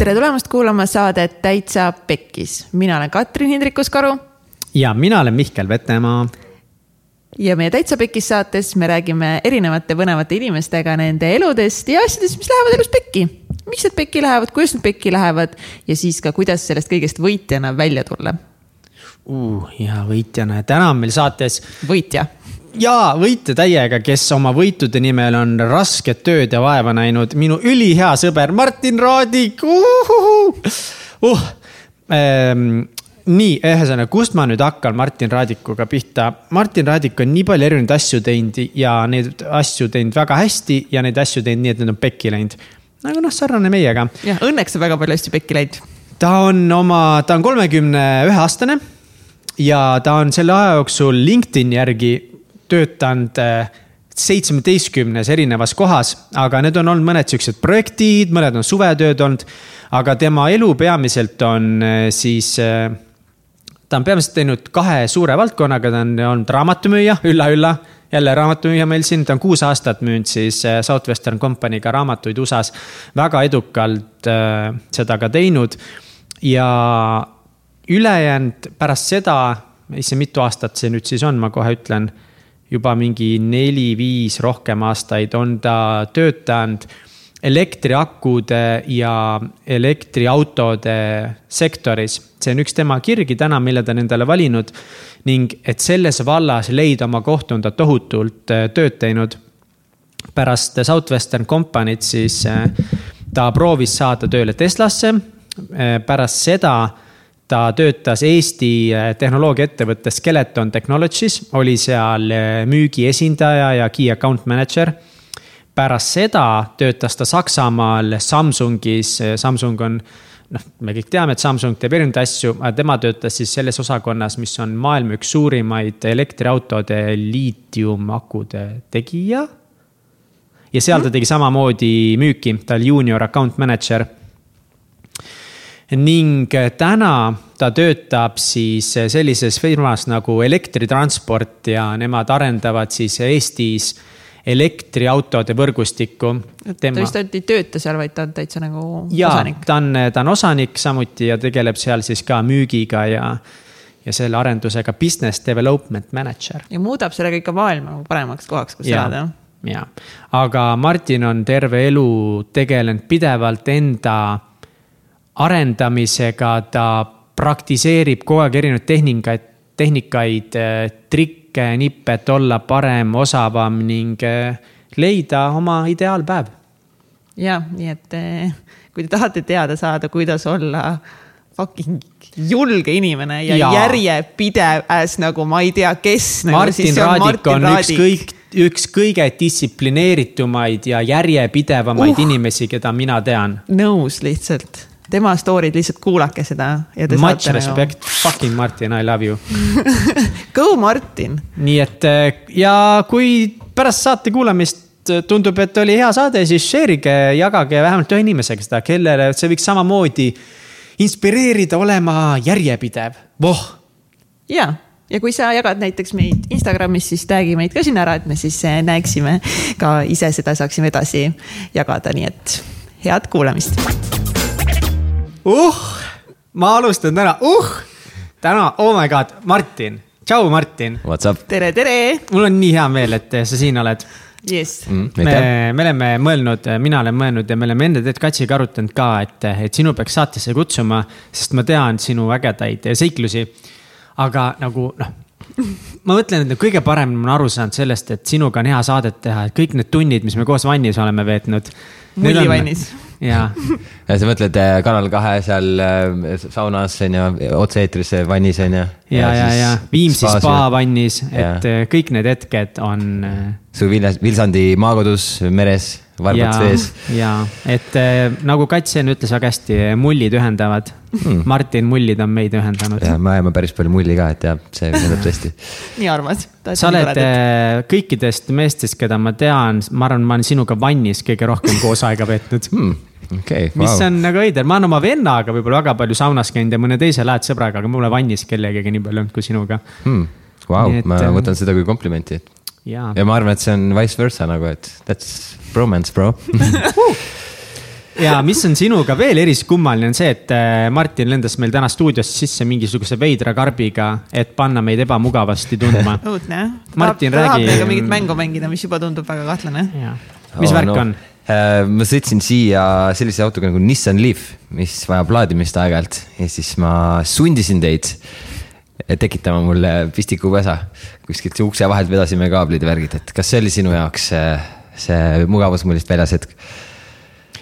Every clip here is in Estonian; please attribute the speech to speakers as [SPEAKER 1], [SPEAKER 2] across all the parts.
[SPEAKER 1] tere tulemast kuulama saadet Täitsa Pekkis. mina olen Katrin Hindrikus-Karu.
[SPEAKER 2] ja mina olen Mihkel Vetemaa.
[SPEAKER 1] ja meie Täitsa Pekkis saates me räägime erinevate põnevate inimestega nende eludest ja asjadest, mis lähevad elus pekki. miks need pekki lähevad, kuidas need pekki lähevad ja siis ka, kuidas sellest kõigest võitjana välja tulla
[SPEAKER 2] uh,. ja võitjana ja täna on meil saates.
[SPEAKER 1] võitja
[SPEAKER 2] jaa, võitja täiega, kes oma võitude nimel on rasket tööd ja vaeva näinud, minu ülihea sõber Martin Raadik uh,. Ähm, nii, ühesõnaga, kust ma nüüd hakkan Martin Raadikuga pihta? Martin Raadik on nii palju erinevaid asju teinud ja neid asju teinud väga hästi ja neid asju teinud nii, et need on pekki läinud. nagu noh, sarnane meiega.
[SPEAKER 1] jah, õnneks on väga palju asju pekki läinud.
[SPEAKER 2] ta on oma, ta on kolmekümne ühe aastane ja ta on selle aja jooksul LinkedIni järgi töötanud äh, seitsmeteistkümnes erinevas kohas, aga need on olnud mõned siuksed projektid, mõned on suvetööd olnud. aga tema elu peamiselt on äh, siis, äh, ta on peamiselt teinud kahe suure valdkonnaga, ta on olnud raamatumüüja, ülla-ülla jälle raamatumüüja meil siin, ta on kuus aastat müünud siis Southwestern Company'ga raamatuid USA-s. väga edukalt seda ka teinud ja ülejäänud pärast seda, issand, mitu aastat see nüüd siis on, ma kohe ütlen juba mingi neli-viis rohkem aastaid on ta töötanud elektriakude ja elektriautode sektoris. see on üks tema kirgi täna, mille ta on endale valinud. ning et selles vallas leida oma kohta, on ta tohutult äh, tööd teinud. pärast Southwestern Company't siis äh, ta proovis saada tööle Teslasse. Äh, pärast seda ta töötas Eesti äh, tehnoloogiaettevõttes Skeleton Technologies, oli seal äh, müügiesindaja ja key account manager. pärast seda töötas ta Saksamaal Samsungis, äh, Samsung on noh, me kõik teame, et Samsung teeb erinevaid asju, aga tema töötas siis selles osakonnas, mis on maailma üks suurimaid elektriautode liitiumakude tegija. ja seal ta tegi samamoodi müüki, ta oli junior account manager ning täna ta töötab siis sellises firmas nagu Elektritransport ja nemad arendavad siis Eestis elektriautode võrgustikku.
[SPEAKER 1] ta vist ainult ei tööta seal, vaid ta on täitsa nagu
[SPEAKER 2] ja,
[SPEAKER 1] osanik.
[SPEAKER 2] ta on, ta on osanik samuti ja tegeleb seal siis ka müügiga ja, ja selle arendusega business development manager.
[SPEAKER 1] ja muudab sellega ikka maailma nagu paremaks kohaks, kus elada.
[SPEAKER 2] ja, aga Martin on terve elu tegelenud pidevalt enda arendamisega, ta praktiseerib kogu aeg erinevaid tehnikaid, tehnikaid, äh, trikke, nippe, et olla parem, osavam ning äh, leida oma ideaalpäev.
[SPEAKER 1] ja, nii et äh, kui te tahate teada saada, kuidas olla fucking julge inimene ja, ja. järjepidev as nagu ma ei tea, kes
[SPEAKER 2] nagu,. Martin Raadik on, on üks kõik, üks kõige distsiplineeritumaid ja järjepidevamaid uh. inimesi, keda mina tean.
[SPEAKER 1] nõus lihtsalt tema story'd, lihtsalt kuulake seda.
[SPEAKER 2] Much respect nagu..., fucking Martin, I love you
[SPEAKER 1] Go Martin.
[SPEAKER 2] nii et äh, ja kui pärast saate kuulamist tundub, et oli hea saade, siis share ige, jagage vähemalt ühe inimesega seda, kellele see võiks samamoodi inspireerida olema järjepidev, voh.
[SPEAKER 1] ja, ja kui sa jagad näiteks meid Instagramis, siis tag'i meid ka sinna ära, et me siis äh, näeksime ka ise seda, saaksime edasi jagada, nii et head kuulamist
[SPEAKER 2] uh, ma alustan täna, uh, täna, oh my god, Martin, tšau, Martin.
[SPEAKER 1] tere, tere.
[SPEAKER 2] mul on nii hea meel, et sa siin oled
[SPEAKER 1] yes.
[SPEAKER 2] Mm, me, me oleme mõelnud, mina olen mõelnud ja me oleme enda Ted Katsiga arutanud ka, et, et sinu peaks saatesse kutsuma, sest ma tean sinu ägedaid seiklusi. aga nagu noh, ma mõtlen, et kõige parem ma olen aru saanud sellest, et sinuga on hea saadet teha, et kõik need tunnid, mis me koos vannis oleme veetnud.
[SPEAKER 1] mullivannis
[SPEAKER 2] jaa.
[SPEAKER 3] sa mõtled äh, Kanal kahe seal äh, saunas on ju, otse-eetris vannis on ju.
[SPEAKER 2] ja, ja, ja, ja Viimsi spa vannis, et ja. Äh, kõik need hetked on.
[SPEAKER 3] su Viljas, Vilsandi maakodus meres varbad sees.
[SPEAKER 2] ja, et nagu Katsen ütles väga hästi, mullid ühendavad hmm.. Martin, mullid on meid ühendanud.
[SPEAKER 3] ja me ajame päris palju mulli ka, et jah, see ühendab tõesti
[SPEAKER 1] nii arvad?
[SPEAKER 2] sa oled äh, kõikidest meestest, keda ma tean, ma arvan, ma olen sinuga vannis kõige rohkem koos aega veetnud
[SPEAKER 3] hmm okay,.
[SPEAKER 2] Wow. mis on nagu veider, ma olen oma vennaga võib-olla väga palju saunas käinud ja mõne teise lähedasõbraga, aga mul vannis kellegagi nii palju olnud kui sinuga
[SPEAKER 3] hmm.. Vau, ma äh, võtan seda kui komplimenti. ja ma arvan, et see on vice versa nagu, et that's bromance, bro
[SPEAKER 2] ja mis on sinuga veel eriskummaline, on see, et äh, Martin lendas meil täna stuudiosse sisse mingisuguse veidra karbiga, et panna meid ebamugavasti tundma.
[SPEAKER 1] õudne jah.
[SPEAKER 2] Martin,
[SPEAKER 1] tahab
[SPEAKER 2] räägi-
[SPEAKER 1] meiega mingit mängu mängida, mis juba tundub väga kahtlane.
[SPEAKER 2] mis
[SPEAKER 3] Oh,
[SPEAKER 2] värk
[SPEAKER 3] no.
[SPEAKER 2] on?
[SPEAKER 3] Äh, ma sõitsin siia sellise autoga nagu Nissan Leaf, mis vajab laadimist aeg-ajalt ja siis ma sundisin teid tekitama mulle pistikupesa. kuskilt ukse vahelt vedasime kaablid ja värgid, et kas see oli sinu jaoks see, see mugavusmullist väljas hetk?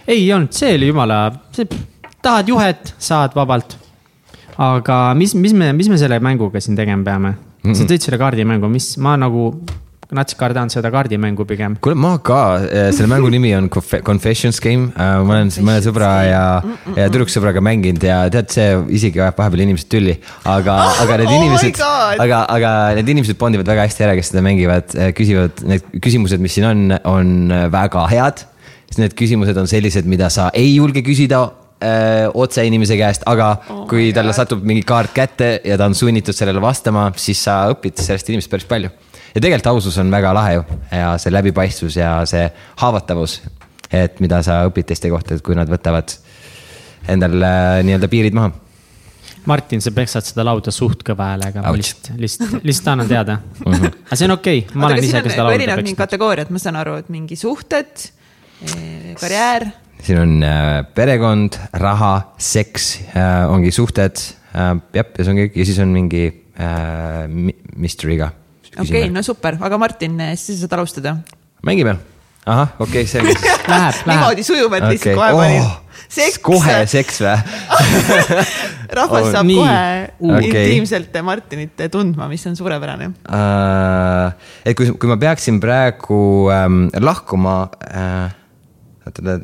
[SPEAKER 2] ei olnud, see oli jumala, tahad juhet, saad vabalt. aga mis, mis me, mis me selle mänguga siin tegema peame mm? -mm. sa tõid selle kaardimängu, mis ma nagu nats kardan seda kaardimängu pigem.
[SPEAKER 3] kuule, ma ka, selle mängu nimi on Conf- Confessions Game, ma olen mõne sõbra ja, ja tüdruksõbraga mänginud ja tead, see isegi ajab vahepeal inimesed tülli. aga, aga need
[SPEAKER 1] Oh
[SPEAKER 3] inimesed,
[SPEAKER 1] God!
[SPEAKER 3] aga, aga need inimesed bondivad väga hästi ära, kes seda mängivad, küsivad, need küsimused, mis siin on, on väga head. sest need küsimused on sellised, mida sa ei julge küsida öö, otse inimese käest, aga oh kui talle satub mingi kaart kätte ja ta on sunnitud sellele vastama, siis sa õpid sellest inimesest päris palju. Ja tegelikult ausus on väga lahe ju ja see läbipaistvus ja see haavatavus, et mida sa õpid teiste kohta, et kui nad võtavad endal äh, nii-öelda piirid maha.
[SPEAKER 2] Martin, sa peksad seda lauda suht kõva häälega, ma lihtsalt, lihtsalt, lihtsalt annan teada. aga see on okei okay., ma
[SPEAKER 1] oota,
[SPEAKER 2] olen ise ka
[SPEAKER 1] on
[SPEAKER 2] seda lauda
[SPEAKER 1] erinevad
[SPEAKER 2] peksnud.
[SPEAKER 1] kategooriad, ma saan aru, et mingi suhted, karjäär.
[SPEAKER 3] siin on äh, perekond, raha, seks äh,, ongi suhted äh,, jah, ja see on kõik ja siis on mingi äh, mystery ka.
[SPEAKER 1] Okei okay,, no super, aga Martin, siis sa saad alustada.
[SPEAKER 3] mängime, ahah, okei okay,, selge siis.
[SPEAKER 1] Niimoodi sujuvalt okay. lihtsalt kohe
[SPEAKER 3] Oh,
[SPEAKER 1] panin. seks,
[SPEAKER 3] kohe seks või?
[SPEAKER 1] rahvas
[SPEAKER 3] Oh,
[SPEAKER 1] saab
[SPEAKER 2] nii.
[SPEAKER 1] kohe
[SPEAKER 3] Okei.
[SPEAKER 1] intiimselt Martinit tundma, mis on suurepärane.
[SPEAKER 3] Uh, et kui, kui ma peaksin praegu ähm, lahkuma äh,. okei,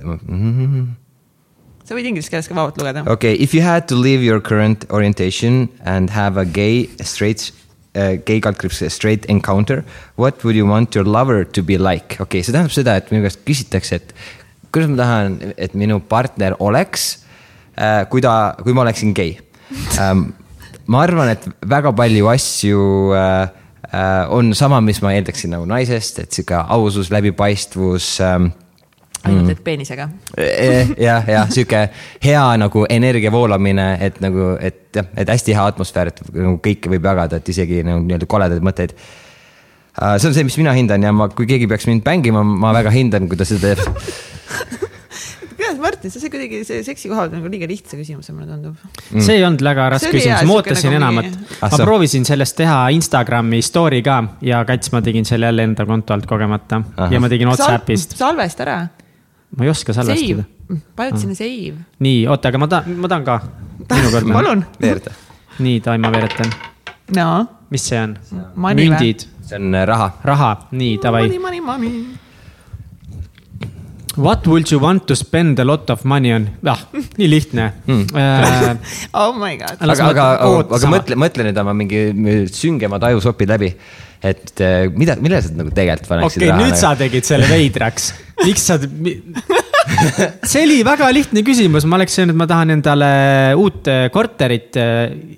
[SPEAKER 1] sa võid inglise keeles ka vabalt lugeda.
[SPEAKER 3] if you had to leave your current orientation and have a gay straight uh, gay kaldkriips straight encounter, what would you want your lover to be like? okei okay,, see tähendab seda, et minu käest küsitakse, et kuidas ma tahan, et minu partner oleks äh,, kui ta, kui ma oleksin gei ähm,. ma arvan, et väga palju asju äh, äh, on sama, mis ma eeldaksin nagu naisest, et sihuke ausus, läbipaistvus ähm,
[SPEAKER 1] ainult, et peenisega.
[SPEAKER 3] Eh, jah, jah, sihuke hea nagu energia voolamine, et nagu, et jah, et hästi hea atmosfäär, et nagu kõike võib jagada, et isegi nagu nii-öelda koledaid mõtteid. see on see, mis mina hindan ja ma, kui keegi peaks mind bängima, ma väga hindan, kui ta seda teeb.
[SPEAKER 1] kuidas, Martin, sa said kuidagi see seksi koha pealt nagu liiga lihtsa küsimuse, mulle tundub.
[SPEAKER 2] see ei olnud väga raske küsimus, ma ootasin
[SPEAKER 1] nagu
[SPEAKER 2] enamat
[SPEAKER 1] mingi-.
[SPEAKER 3] Ah,
[SPEAKER 2] ma proovisin sellest teha Instagrami story ka ja kats, ma tegin selle jälle enda konto alt kogemata
[SPEAKER 3] Ahah.
[SPEAKER 2] ja ma tegin Whatsappist,
[SPEAKER 1] salvesta ära.
[SPEAKER 2] Ma ei oska salvestada
[SPEAKER 1] vajut sinna save.
[SPEAKER 2] nii, oota, aga ma tahan, ma tahan ka. minu kord.
[SPEAKER 1] palun.
[SPEAKER 3] veerda.
[SPEAKER 2] nii, davai, ma veeretan.
[SPEAKER 1] no,
[SPEAKER 2] mis see on? Mündid,
[SPEAKER 3] see on äh, raha.
[SPEAKER 2] raha, nii, davai
[SPEAKER 1] money, money, money.
[SPEAKER 2] What would you want to spend a lot of money on? ah, nii lihtne mm..
[SPEAKER 1] Oh my god.
[SPEAKER 3] Aga, aga aga mõtle, mõtle nüüd oma mingi süngemad ajusopid läbi. Et äh, mida, millele sa nagu tegelikult paneksid
[SPEAKER 2] okei okay,, nüüd sa tegid selle veidraks. miks sa, see oli väga lihtne küsimus, ma oleks öelnud, ma tahan endale uut äh, korterit,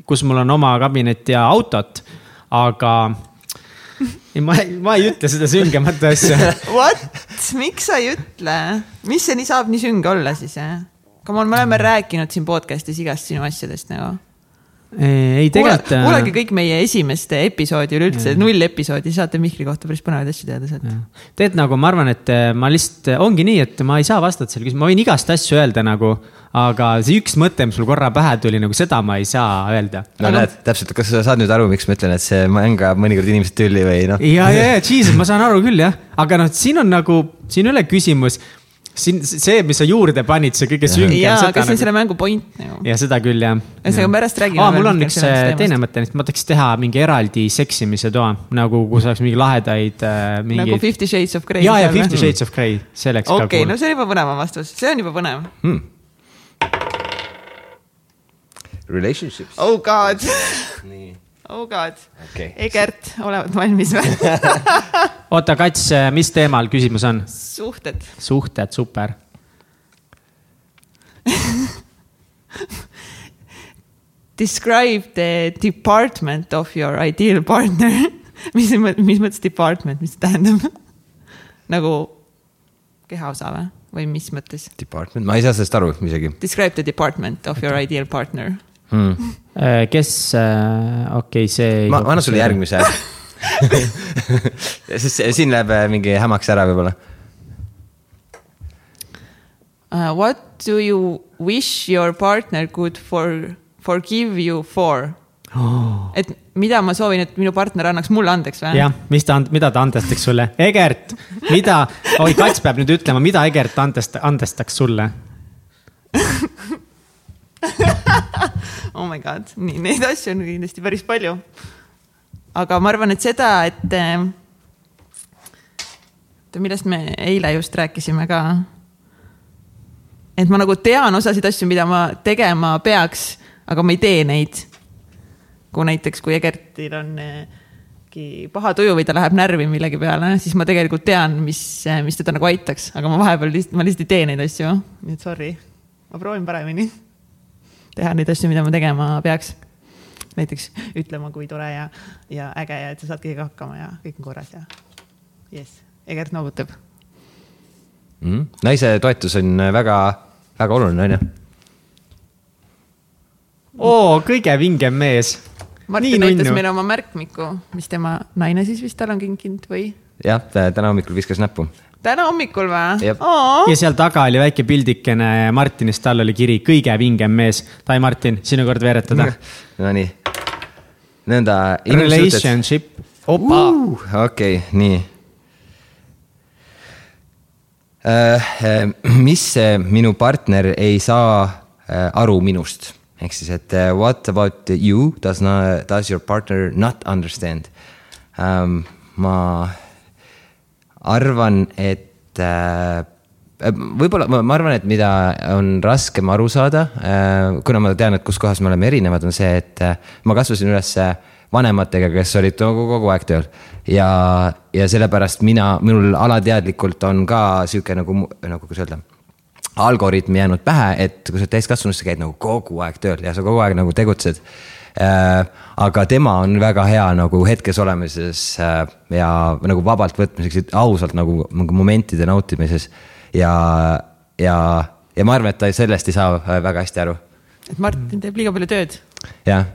[SPEAKER 2] kus mul on oma kabinet ja autot, aga ei, ma, ma ei ütle seda süngemat asja.
[SPEAKER 1] What, miks sa ei ütle, mis see nii saab nii sünge olla siis, jah? Come on, me oleme rääkinud siin podcast'is igast sinu asjadest nagu.
[SPEAKER 2] ei, tegelikult. äh,
[SPEAKER 1] kuulake kõik meie esimeste episoodi üleüldse, null episoodi, saate Mihkli kohta päris põnevaid asju teada sealt.
[SPEAKER 2] tead nagu ma arvan, et äh, ma lihtsalt, ongi nii, et ma ei saa vastata sellele küsimusele, ma võin igast asju öelda nagu, aga see üks mõte, mis mul korra pähe tuli, nagu seda ma ei saa öelda.
[SPEAKER 3] no näed, täpselt, kas sa saad nüüd aru, miks ma ütlen, et see mäng ajab mõnikord inimesed tülli või noh?
[SPEAKER 2] ja, ja, ja, jesus, ma saan aru küll jah, aga noh, siin on nagu, siin ei ole küsimus. Siin see, mis sa juurde panid, see kõige süngem.
[SPEAKER 1] jaa, aga see on selle mängu point nagu.
[SPEAKER 2] ja seda küll jah.
[SPEAKER 1] Ühesõnaga, pärast räägime
[SPEAKER 2] mul on üks äh, teine mõte, et ma tahaks teha mingi eraldi seksimise toa, nagu kus oleks mingi lahedaid äh,
[SPEAKER 1] nagu
[SPEAKER 2] mingeid.
[SPEAKER 1] Fifty Shades of Grey.
[SPEAKER 2] ja, ja Fifty Shades of Grey, see oleks ka
[SPEAKER 1] okei,
[SPEAKER 2] cool
[SPEAKER 1] no see on juba põnevam vastus, see on juba põnev.
[SPEAKER 3] hmm.. Relationships.
[SPEAKER 1] Oh god, oh god.
[SPEAKER 3] okei.
[SPEAKER 1] Egert, oled valmis või?
[SPEAKER 2] oota, Kats, mis teemal küsimus on?
[SPEAKER 1] suhted.
[SPEAKER 2] suhted, super.
[SPEAKER 1] Describe the department of your ideal partner. mis, mis mõttes department, mis see tähendab? nagu kehaosa või, või mis mõttes?
[SPEAKER 3] Department, ma ei saa sellest aru isegi
[SPEAKER 1] Describe the department of your ideal partner.
[SPEAKER 3] hmm..
[SPEAKER 2] Äh, kes, okei, see.
[SPEAKER 3] ma, ma annan sulle. järgmise sest see- siin läheb äh, mingi hämaks ära võib-olla.
[SPEAKER 1] Uh, what do you wish your partner could for, forgive you for? et mida ma soovin, et minu partner annaks mulle andeks või?
[SPEAKER 2] jah, mis ta, mida ta andestaks sulle, Egert, mida, oi, Kats peab nüüd ütlema, mida Egert andest-, andestaks sulle.
[SPEAKER 1] oh my god, nii neid asju on kindlasti päris palju. aga ma arvan, et seda, et eh, oota, millest me eile just rääkisime ka. et ma nagu tean osasid asju, mida ma tegema peaks, aga ma ei tee neid. kui näiteks, kui Egertil on eh, mingi paha tuju või ta läheb närvi millegi peale, siis ma tegelikult tean, mis, mis teda nagu aitaks, aga ma vahepeal lihtsalt, ma lihtsalt ei tee neid asju. nii et sorry, ma proovin paremini teha neid asju, mida ma tegema peaks. näiteks ütlema, kui tore ja, ja äge ja et sa saad kõigega hakkama ja kõik on korras ja jess, Egert noogutab.
[SPEAKER 3] Mm. naise toetus on väga, väga oluline, on ju.
[SPEAKER 2] oo, kõige vingem mees.
[SPEAKER 1] Martin näitas meile oma märkmiku, mis tema naine siis vist talle on kinkinud või?
[SPEAKER 3] jah, täna hommikul viskas näppu.
[SPEAKER 1] Täna hommikul või
[SPEAKER 2] ja seal taga oli väike pildikene Martinist, tal oli kiri kõige vingem mees. Tai Martin, sinu kord veeretada.
[SPEAKER 3] Nonii, nõnda.
[SPEAKER 2] Relationship. opa uh..
[SPEAKER 3] okei, nii. mis äh, minu partner ei saa äh, aru minust, ehk siis, et what about you does not, does your partner not understand um,? ma arvan, et äh, võib-olla ma, arvan, et mida on raskem aru saada, kuna ma tean, et kus kohas me oleme erinevad, on see, et äh, ma kasvasin üles vanematega, kes olid kogu, kogu aeg tööl. ja, ja sellepärast mina, minul alateadlikult on ka sihuke nagu, nagu kuidas öelda algoritm jäänud pähe, et kui sa sa käid nagu kogu aeg tööl ja sa kogu aeg nagu tegutsed äh,. Aga tema on väga hea nagu hetkes olemises äh, ja nagu vabalt võtmiseks, ausalt nagu, nagu momentide nautimises. ja, ja, ja ma arvan, et ta sellest ei saa äh, väga hästi aru,
[SPEAKER 1] et Martin teeb liiga palju tööd.
[SPEAKER 3] jah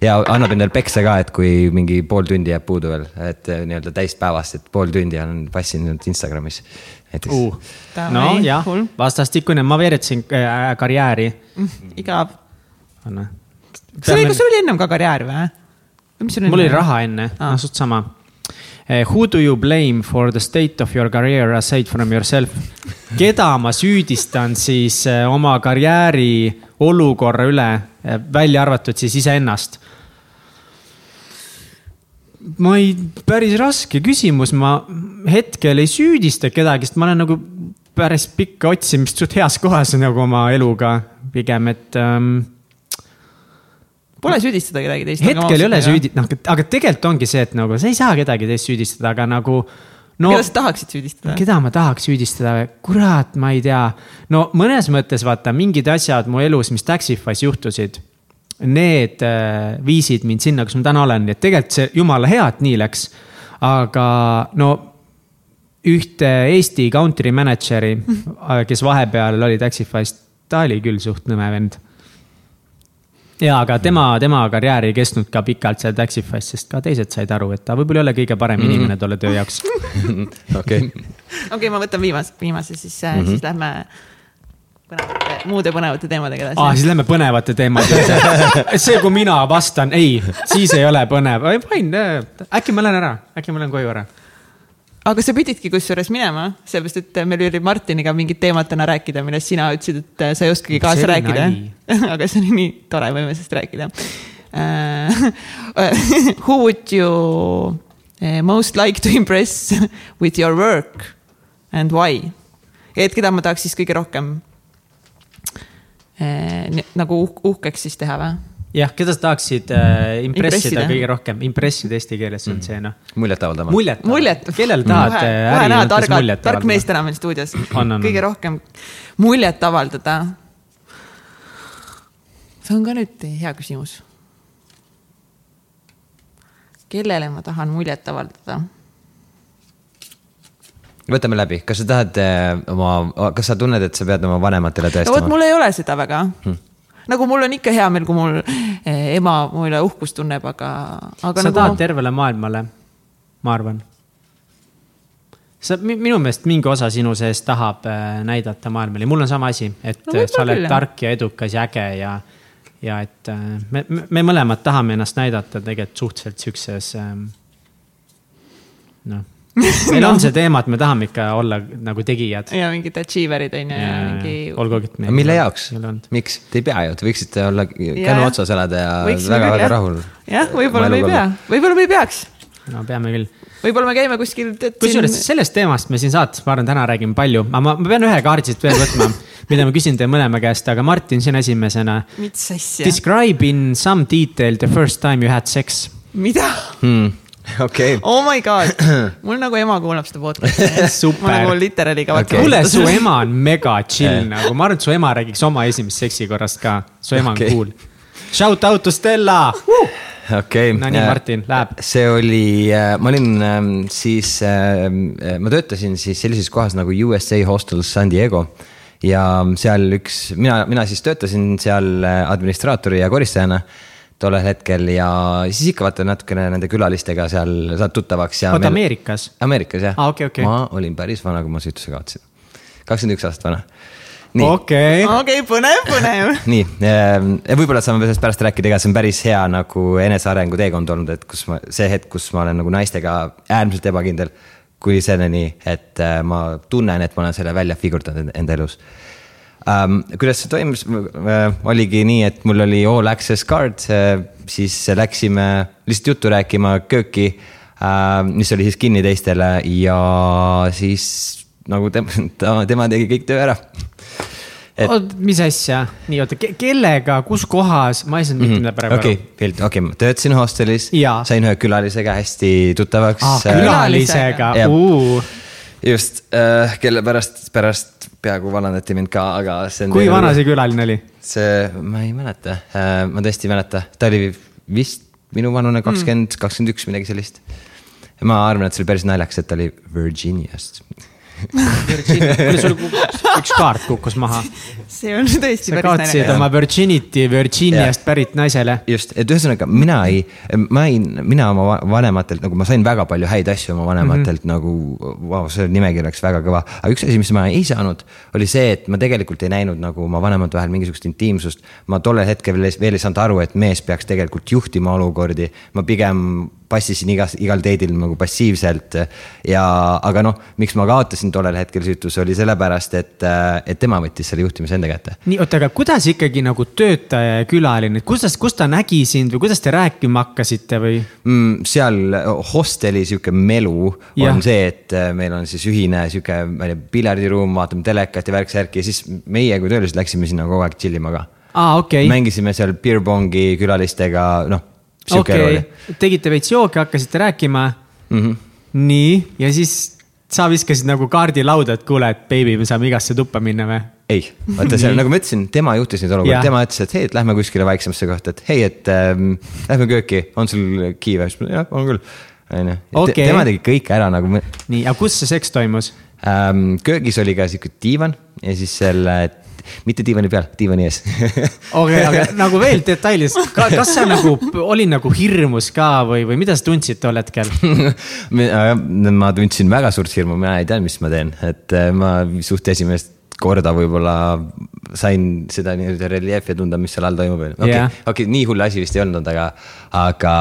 [SPEAKER 3] ja annab endale peksa ka, et kui mingi pool tundi jääb puudu veel, et äh, nii-öelda täispäevast, et pool tundi on passinud Instagramis näiteks
[SPEAKER 2] uh.. Nojah
[SPEAKER 1] cool.,
[SPEAKER 2] vastastikune, ma veeretasin äh, karjääri.
[SPEAKER 1] igav.
[SPEAKER 2] anna.
[SPEAKER 1] Kas sul oli, kas sul oli ennem ka karjäär või?
[SPEAKER 2] mul oli raha enne ah., suht sama. Who do you blame for the state of your career aside from yourself? keda ma süüdistan siis eh, oma karjääri olukorra üle, välja arvatud siis iseennast? ma ei, päris raske küsimus, ma hetkel ei süüdista kedagi, sest ma olen nagu päris pikka otsimist suht heas kohas nagu oma eluga pigem, et ähm,
[SPEAKER 1] Pole süüdistada kedagi teist.
[SPEAKER 2] hetkel ei ole süüdi, noh, aga tegelikult ongi see, et nagu sa ei saa kedagi teist süüdistada, aga nagu no
[SPEAKER 1] keda sa tahaksid süüdistada?
[SPEAKER 2] keda ma tahaks süüdistada, kurat, ma ei tea. no mõnes mõttes vaata mingid asjad mu elus, mis Taxify's juhtusid, need äh, viisid mind sinna, kus ma täna olen, nii et tegelikult see jumala hea, et nii läks. aga no ühte Eesti country manager'i, kes vahepeal oli Taxify's, ta oli küll suht nõme vend ja aga tema, tema karjäär ei kestnud ka pikalt seal Taxify's, sest ka teised said aru, et ta võib-olla ei ole kõige parem inimene tolle töö jaoks.
[SPEAKER 3] okei,
[SPEAKER 1] okei, ma võtan viimase, viimase, siis mm, -hmm. siis lähme põnevate, muude põnevate teemadega edasi
[SPEAKER 2] aa, siis lähme põnevate teemade juurde. see, kui mina vastan ei, siis ei ole põnev, fine, äkki ma lähen ära, äkki ma lähen koju ära.
[SPEAKER 1] Aga sa pididki kusjuures minema, sellepärast et meil oli Martiniga mingit teemat täna rääkida, millest sina ütlesid, et sa ei oskagi kaasa rääkida aga see oli nii tore, võime sellest rääkida uh. Who would you most like to impress with your work and why? et keda ma tahaks siis kõige rohkem nagu uh uhkeks siis teha või?
[SPEAKER 2] jah, keda sa tahaksid äh, impressida
[SPEAKER 1] Impressida.
[SPEAKER 2] kõige rohkem, impressida eesti keeles on see noh.
[SPEAKER 3] muljet avaldama.
[SPEAKER 2] muljet.
[SPEAKER 1] muljet.
[SPEAKER 2] kellele tahad
[SPEAKER 1] kohe,
[SPEAKER 2] äh,
[SPEAKER 1] kohe
[SPEAKER 2] äri mõttes
[SPEAKER 1] targalt,
[SPEAKER 2] muljet
[SPEAKER 1] tark mees täna meil stuudios. Kõige rohkem muljet avaldada. see on ka nüüd hea küsimus. kellele ma tahan muljet avaldada?
[SPEAKER 3] võtame läbi, kas sa tahad äh, oma, kas sa tunned, et sa pead oma vanematele
[SPEAKER 1] no vot,
[SPEAKER 3] tõestama?
[SPEAKER 1] mul ei ole seda väga hmm.. Nagu mul on ikka hea meel, kui mul eh, ema mu üle uhkust tunneb, aga, aga
[SPEAKER 2] sa
[SPEAKER 1] nagu
[SPEAKER 2] tahad tervele maailmale, ma arvan. sa, minu meelest mingi osa sinu sees tahab äh, näidata maailmale. Mul on sama asi, et
[SPEAKER 1] No
[SPEAKER 2] sa oled
[SPEAKER 1] küll,
[SPEAKER 2] tark ja edukas ja äge ja, ja et äh, me, me mõlemad tahame ennast näidata tegelikult suhteliselt siukses noh, meil on see teema, et me tahame ikka olla nagu tegijad.
[SPEAKER 1] ja mingid achiever'id on ju ja mingi.
[SPEAKER 2] olgugi, et.
[SPEAKER 3] mille jaoks? miks? Te ei pea ju, te võiksite olla känu otsas elada ja väga-väga rahul.
[SPEAKER 1] jah, võib-olla me ei pea, võib-olla me ei peaks,
[SPEAKER 2] no peame küll
[SPEAKER 1] võib-olla me käime kuskil.
[SPEAKER 2] kusjuures sellest teemast me siin saates, ma arvan, täna räägime palju, aga ma, ma pean ühe kaardi siit veel võtma, mida ma küsin teie mõlema käest, aga Martin, sina esimesena.
[SPEAKER 1] mis asja,
[SPEAKER 2] Describe in some detail the first time you had sex.
[SPEAKER 1] mida?
[SPEAKER 3] Hmm, okei,
[SPEAKER 1] Oh my god, mul nagu ema kuulab seda podcast'i.
[SPEAKER 2] Super.
[SPEAKER 1] ma nagu literaali ka
[SPEAKER 3] Okei.
[SPEAKER 2] kuule, su ema on mega chill nagu, ma arvan, et su ema räägiks oma esimest seksikorrast ka, su ema on
[SPEAKER 3] Okei.
[SPEAKER 2] cool. Shout out to Stella.
[SPEAKER 3] okei.
[SPEAKER 2] no nii, Martin, läheb.
[SPEAKER 3] see oli, ma olin ähm, siis, ma töötasin siis sellises kohas nagu USA Hostel San Diego ja seal üks, mina, mina siis töötasin seal äh, administraatori ja koristajana tollel hetkel ja siis ikka vaata natukene nende külalistega seal saad tuttavaks ja.
[SPEAKER 2] oota, Ameerikas?
[SPEAKER 3] Ameerikas jah
[SPEAKER 2] Aa, okei, okei.
[SPEAKER 3] ma olin päris vana, kui ma süütuse kaotasin. kakskümmend üks aastat vana.
[SPEAKER 2] okei.
[SPEAKER 1] okei, põnev, põnev.
[SPEAKER 3] nii, võib-olla saame sellest pärast rääkida, ega see on päris hea nagu enesearengu teekond olnud, et kus ma, see hetk, kus ma olen nagu naistega äärmiselt ebakindel. kuni selleni, et äh, ma tunnen, et ma olen selle välja figurdanud enda elus um,. kuidas see toimus? Uh,, oligi nii, et mul oli all access card uh,, siis läksime lihtsalt juttu rääkima kööki uh,, mis oli siis kinni teistele ja siis nagu tema, tema tegi kõik töö ära. Et-
[SPEAKER 2] oot, mis asja, nii oota, kellega, kus kohas, ma ei saanud mitte midagi praegu
[SPEAKER 3] okei, okei, okei, ma töötasin hostelis. Sain ühe külalisega hästi tuttavaks
[SPEAKER 2] ah,.
[SPEAKER 3] äh,
[SPEAKER 2] külalisega?
[SPEAKER 3] Jah.,
[SPEAKER 2] just.
[SPEAKER 3] äh,, kelle pärast, pärast peaaegu vallandati mind ka, aga see on.
[SPEAKER 2] kui vana see külaline oli?
[SPEAKER 3] see, ma ei mäleta äh,, ma tõesti ei mäleta, ta oli vist minu vanune kakskümmend, kakskümmend üks, midagi sellist. ma arvan, et see oli päris naljakas, et ta oli Virginiast.
[SPEAKER 2] kuule, sul üks kaart kukkus maha.
[SPEAKER 1] see on tõesti
[SPEAKER 2] sa
[SPEAKER 1] päris
[SPEAKER 2] kaotasid
[SPEAKER 1] naljakas.
[SPEAKER 2] oma virginity Virginiast pärit naisele.
[SPEAKER 3] just, et ühesõnaga mina ei, ma ei, mina oma va- vanematelt nagu ma sain väga palju häid asju oma vanematelt mm -hmm. nagu, vau, see nimekiri oleks väga kõva. aga üks asi, mis ma ei saanud, oli see, et ma tegelikult ei näinud nagu oma vanemate vahel mingisugust intiimsust. ma tollel hetkel veel, veel ei saanud aru, et mees peaks tegelikult juhtima olukordi, ma pigem passisin igas, igal date'il nagu passiivselt ja, aga noh, miks ma kaotasin tollel hetkel süütuse, oli sellepärast, et, et tema võttis selle juhtimise enda kätte
[SPEAKER 2] nii, oota, aga kuidas ikkagi nagu töötaja ja külaline, kuidas, kus ta nägi sind või kuidas te rääkima hakkasite või?
[SPEAKER 3] mm,. seal hosteli sihuke melu
[SPEAKER 2] Jah.
[SPEAKER 3] on see, et äh, meil on siis ühine sihuke, ma ei tea, piljardiruum, vaatame telekat ja värk-särki ja siis meie kui töölised läksime sinna kogu aeg chill ima ka.
[SPEAKER 2] aa, okei,
[SPEAKER 3] mängisime seal beer pong'i külalistega, noh.
[SPEAKER 2] Okei
[SPEAKER 3] oli.,
[SPEAKER 2] tegite veits jooki, hakkasite rääkima
[SPEAKER 3] mm. -hmm.
[SPEAKER 2] nii, ja siis sa viskasid nagu kaardi lauda, et kuule, et beebi, me saame igasse tuppa minna või?
[SPEAKER 3] ei, vaata seal nagu ma ütlesin, tema juhtis neid olukordi, tema ütles, et hei, et lähme kuskile vaiksemasse kohta, et hei, et ähm, lähme kööki, on sul kiive, jah, on küll. onju, tema tegi kõik ära nagu
[SPEAKER 2] nii, aga kus see seks toimus?
[SPEAKER 3] ähm,. köögis oli ka sihuke diivan ja siis selle, mitte diivani peal, diivani ees
[SPEAKER 2] okei, aga nagu veel detailis, kas sa nagu, oli nagu hirmus ka või, või mida sa tundsid tol hetkel?
[SPEAKER 3] ma tundsin väga suurt hirmu, mina ei teadnud, mis ma teen, et äh, ma suht esimest korda võib-olla sain seda nii-öelda reljeefi tunda, mis seal all toimub. okei okei, nii hull asi vist ei olnud, aga, aga,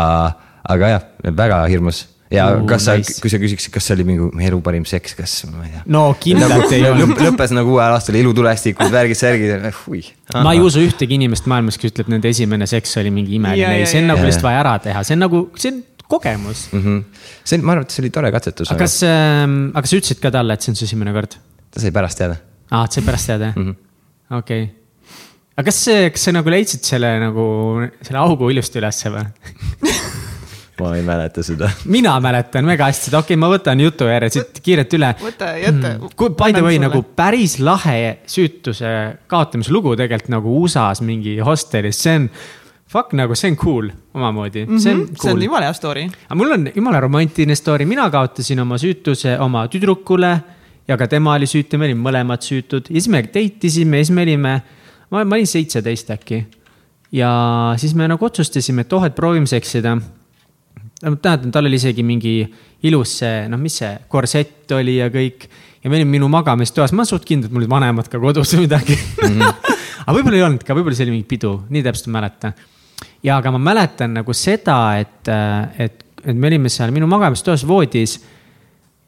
[SPEAKER 3] aga jah, väga hirmus. Ja
[SPEAKER 2] Uh,
[SPEAKER 3] kas sa
[SPEAKER 2] nice.,
[SPEAKER 3] kui sa küsiksid, kas see oli minu elu parim seks, kas ma ei tea.
[SPEAKER 2] no kindlalt ei olnud.
[SPEAKER 3] lõpp, lõppes nagu uuel aastal ilutulestikud, värgid, särgid, hui.
[SPEAKER 2] ma ei usu ühtegi inimest maailmas, kes ütleb, nende esimene seks oli mingi imeline, ei, see on nagu lihtsalt vaja ära teha, see on nagu, see on kogemus.
[SPEAKER 3] mm. -hmm. see on, ma arvan, et see oli tore katsetus,
[SPEAKER 2] aga kas, aga sa ütlesid ka talle, et see on su esimene kord?
[SPEAKER 3] ta sai pärast teada
[SPEAKER 2] aa, et sa pärast tead jah? -hmm. okei aga kas see, kas sa nagu leidsid selle nagu, selle augu ilusti ülesse või?
[SPEAKER 3] ma ei mäleta seda.
[SPEAKER 2] mina mäletan väga hästi, et okei okay,, ma võtan jutu järje siit kiirelt üle.
[SPEAKER 1] võta, jäta.
[SPEAKER 2] kui by the way nagu päris lahe süütuse kaotamise lugu tegelikult nagu USA-s mingi hostelis, see on. Fuck nagu see on cool omamoodi mm, -hmm, see on
[SPEAKER 1] Mhm, see on
[SPEAKER 2] cool.
[SPEAKER 1] jumala hea story.
[SPEAKER 2] aga mul on jumala romantiline story, mina kaotasin oma süütuse oma tüdrukule ja ka tema oli süütu, me olime mõlemad süütud ja siis me date isime ja siis me olime, ma, ma olin seitseteist äkki. ja siis me nagu otsustasime, et oh, et proovime seksida. Ma mäletan, tal oli isegi mingi ilus see, noh, mis see korsett oli ja kõik. ja me olime minu magamistoas, ma olen suht kindel, et mul olid vanemad ka kodus või midagi mm. -hmm. aga võib-olla ei olnud ka, võib-olla see oli mingi pidu, nii täpselt ei mäleta. ja aga ma mäletan nagu seda, et, et, et me olime seal minu magamistoas voodis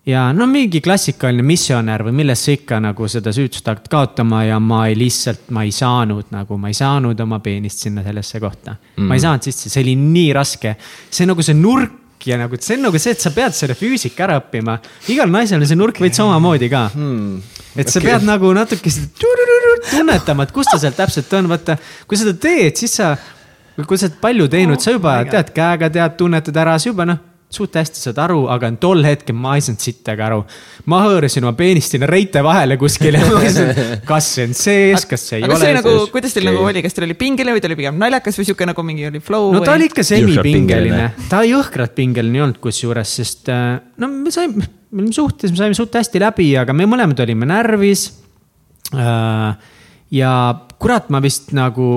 [SPEAKER 2] ja no mingi klassikaline missionär või millest sa ikka nagu seda süütust hakkad kaotama ja ma ei lihtsalt, ma ei saanud nagu, ma ei saanud oma peenist sinna sellesse kohta mm.. ma ei saanud sisse, see oli nii raske. see nagu see nurk ja nagu, see on nagu see, et sa pead selle füüsika ära õppima. igal naisel on see nurk veits samamoodi ka mm.. et sa okay. pead nagu natuke tunnetama, et kus ta seal täpselt on, vaata. kui seda teed, siis sa, kui sa oled palju teinud oh,, sa juba tead käega tead, tunnetad ära, sa juba noh suht hästi saad aru, aga tol hetkel ma ei saanud sittagi aru. ma hõõrasin oma peenist sinna reite vahele kuskile ja mõtlesin, kas see on sees, kas see ei aga ole.
[SPEAKER 1] Nagu, kuidas teil nagu oli, kas teil oli pingeline või ta oli pigem naljakas või sihuke nagu mingi oli flow?
[SPEAKER 2] no ta või? oli ikka semipingeline, ta jõhkralt pingeline ei olnud kusjuures, sest äh, no me saime, me olime suhtes, me saime suht hästi läbi, aga me mõlemad olime närvis. Äh, ja kurat, ma vist nagu,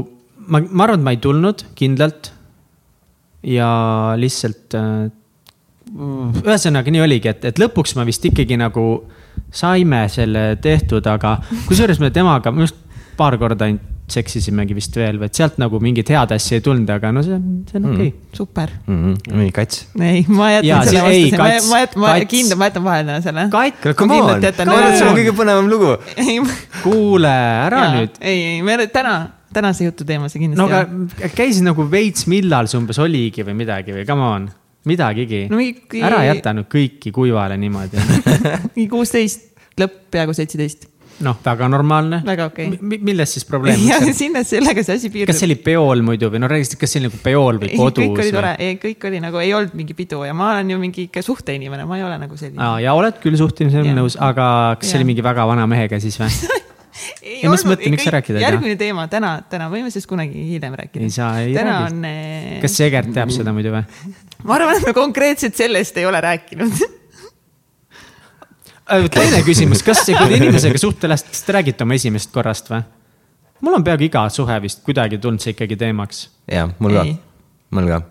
[SPEAKER 2] ma, ma arvan, et ma ei tulnud kindlalt. ja lihtsalt äh, ühesõnaga nii oligi, et, et lõpuks ma vist ikkagi nagu saime selle tehtud, aga kusjuures me temaga arust paar korda ainult seksisimegi vist veel, et sealt nagu mingit head asja ei tulnud, aga no see on, see on okei okay.
[SPEAKER 1] mm.. super
[SPEAKER 3] mm. -hmm. nii, kats.
[SPEAKER 1] ei, ma jätan ja, selle vastu, ma, ma jätan, ma kindlasti, ma jätan vahele selle.
[SPEAKER 3] kats, come on, see on kõige põnevam lugu.
[SPEAKER 2] kuule, ära ja, nüüd.
[SPEAKER 1] ei, ei, me täna, tänase jutu teema see kindlasti.
[SPEAKER 2] no aga käisin nagu veits, millal see umbes oligi või midagi või come on midagigi no,. Mingi... ära jäta nüüd kõiki kuivale niimoodi
[SPEAKER 1] mingi kuusteist, lõpp peaaegu seitseteist
[SPEAKER 2] noh, väga normaalne.
[SPEAKER 1] väga okei
[SPEAKER 2] okay.. milles siis probleem
[SPEAKER 1] on? sinna, sellega see asi piirdub.
[SPEAKER 2] kas see oli peol muidu või no räägisid, kas see oli nagu peol või kodus?
[SPEAKER 1] kõik oli tore, ei kõik oli nagu, ei olnud mingi pidu ja ma olen ju mingi ikka suhteinimene, ma ei ole nagu selline.
[SPEAKER 2] ja oled küll suhteinimene, nõus, aga kas ja. see oli mingi väga vana mehega siis või ja
[SPEAKER 1] ei saa? järgmine teema, täna, täna võime sellest kunagi hiljem rääkida. täna
[SPEAKER 2] räägi. on. Eh, kas Egert teab seda muidu või?
[SPEAKER 1] Ma arvan, et me konkreetselt sellest ei ole rääkinud
[SPEAKER 2] äh, teine küsimus, kas, kui te inimesega suhtelast, kas te räägite oma esimesest korrast või? mul on peaaegu iga suhe vist kuidagi tulnud see ikkagi teemaks.
[SPEAKER 3] ja, mul ka, mul ka.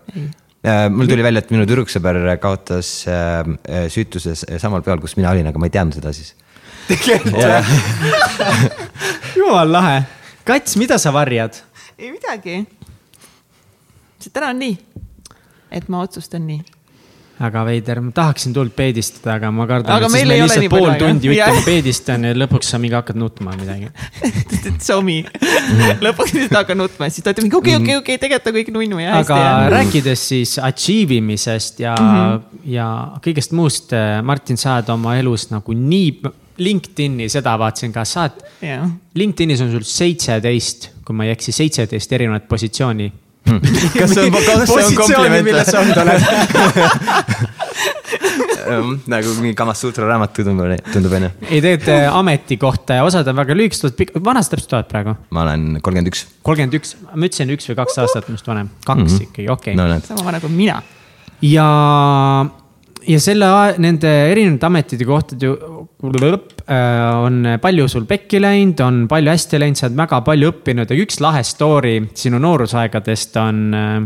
[SPEAKER 3] Äh, mul tuli välja, et minu tüdruksõber kaotas äh, süütuses samal peol, kus mina olin, aga ma ei teadnud seda siis
[SPEAKER 2] jumal lahe. Kats, mida sa varjad?
[SPEAKER 1] ei midagi. täna on nii, et ma otsustan nii
[SPEAKER 2] väga veider, ma tahaksin tuld peedistada, aga ma kardan, et siis me lihtsalt pool tundi ütleme peedistan ja lõpuks sa mingi hakkad nutma midagi
[SPEAKER 1] Somi, lõpuks lihtsalt hakkad nutma ja siis ta ütleb mingi okei, okei, okei, tegelikult on kõik nunnu ja
[SPEAKER 2] hästi. aga rääkides siis achieve imisest ja mm, -hmm. ja kõigest muust, Martin, sa oled oma elus nagu nii LinkedIn'i, seda vaatasin ka, sa oled yeah., LinkedInis on sul seitseteist, kui ma ei eksi, seitseteist erinevat positsiooni.
[SPEAKER 3] kas see on, kas see on kompliment?
[SPEAKER 2] milles sa olnud oled
[SPEAKER 3] nagu mingi Kamasutra raamat tundub, tundub onju.
[SPEAKER 2] ei, tegelikult äh, ametikohta ja osad on väga lühikesed, vana sa täpselt oled praegu?
[SPEAKER 3] ma olen kolmkümmend üks.
[SPEAKER 2] kolmkümmend üks, ma ütlesin üks või kaks aastat minust vanem, kaks mm -hmm. ikkagi, okei okay.
[SPEAKER 1] no,. sama vana kui mina.
[SPEAKER 2] ja ja selle, nende erinevate ametite kohta ju äh, on palju sul pekki läinud, on palju hästi läinud, sa oled väga palju õppinud ja üks lahe story sinu noorusaegadest on äh,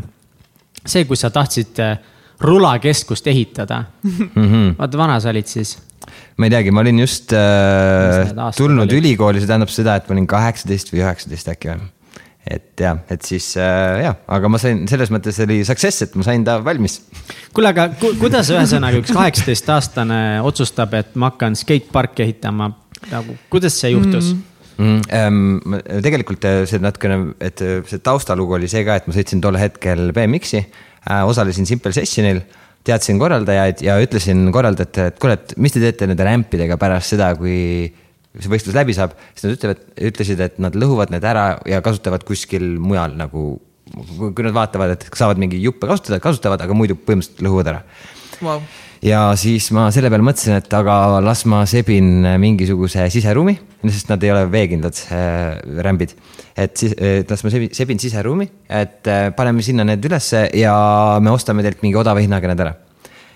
[SPEAKER 2] see, kus sa tahtsid äh, rulakeskust ehitada mm. -hmm. vaata, vana sa olid siis?
[SPEAKER 3] ma ei teagi, ma olin just äh, tulnud olid? ülikooli, see tähendab seda, et ma olin kaheksateist või üheksateist äkki või et jah, et siis äh, jah, aga ma sain, selles mõttes oli success, et ma sain ta valmis.
[SPEAKER 2] kuule, aga ku, kuidas ühesõnaga üks kaheksateistaastane otsustab, et ma hakkan skateparki ehitama, nagu kuidas see juhtus mm.?
[SPEAKER 3] Mm, ähm, tegelikult äh, see natukene, et äh, see taustalugu oli see ka, et ma sõitsin tol hetkel BMX-i äh,, osalesin Simple Sessionil teadsin korraldajaid ja ütlesin korraldajatele, et kuule, et mis te teete nende rämpidega pärast seda, kui see võistlus läbi saab, siis nad ütlevad, ütlesid, et nad lõhuvad need ära ja kasutavad kuskil mujal nagu. kui nad vaatavad, et saavad mingi juppe kasutada, kasutavad, aga muidu põhimõtteliselt lõhuvad ära
[SPEAKER 1] wow..
[SPEAKER 3] ja siis ma selle peale mõtlesin, et aga las ma sebin mingisuguse siseruumi, sest nad ei ole veekindlad äh, rämbid. et siis, las ma sebin, sebin siseruumi, et äh, paneme sinna need ülesse ja me ostame teilt mingi odava hinnaga need ära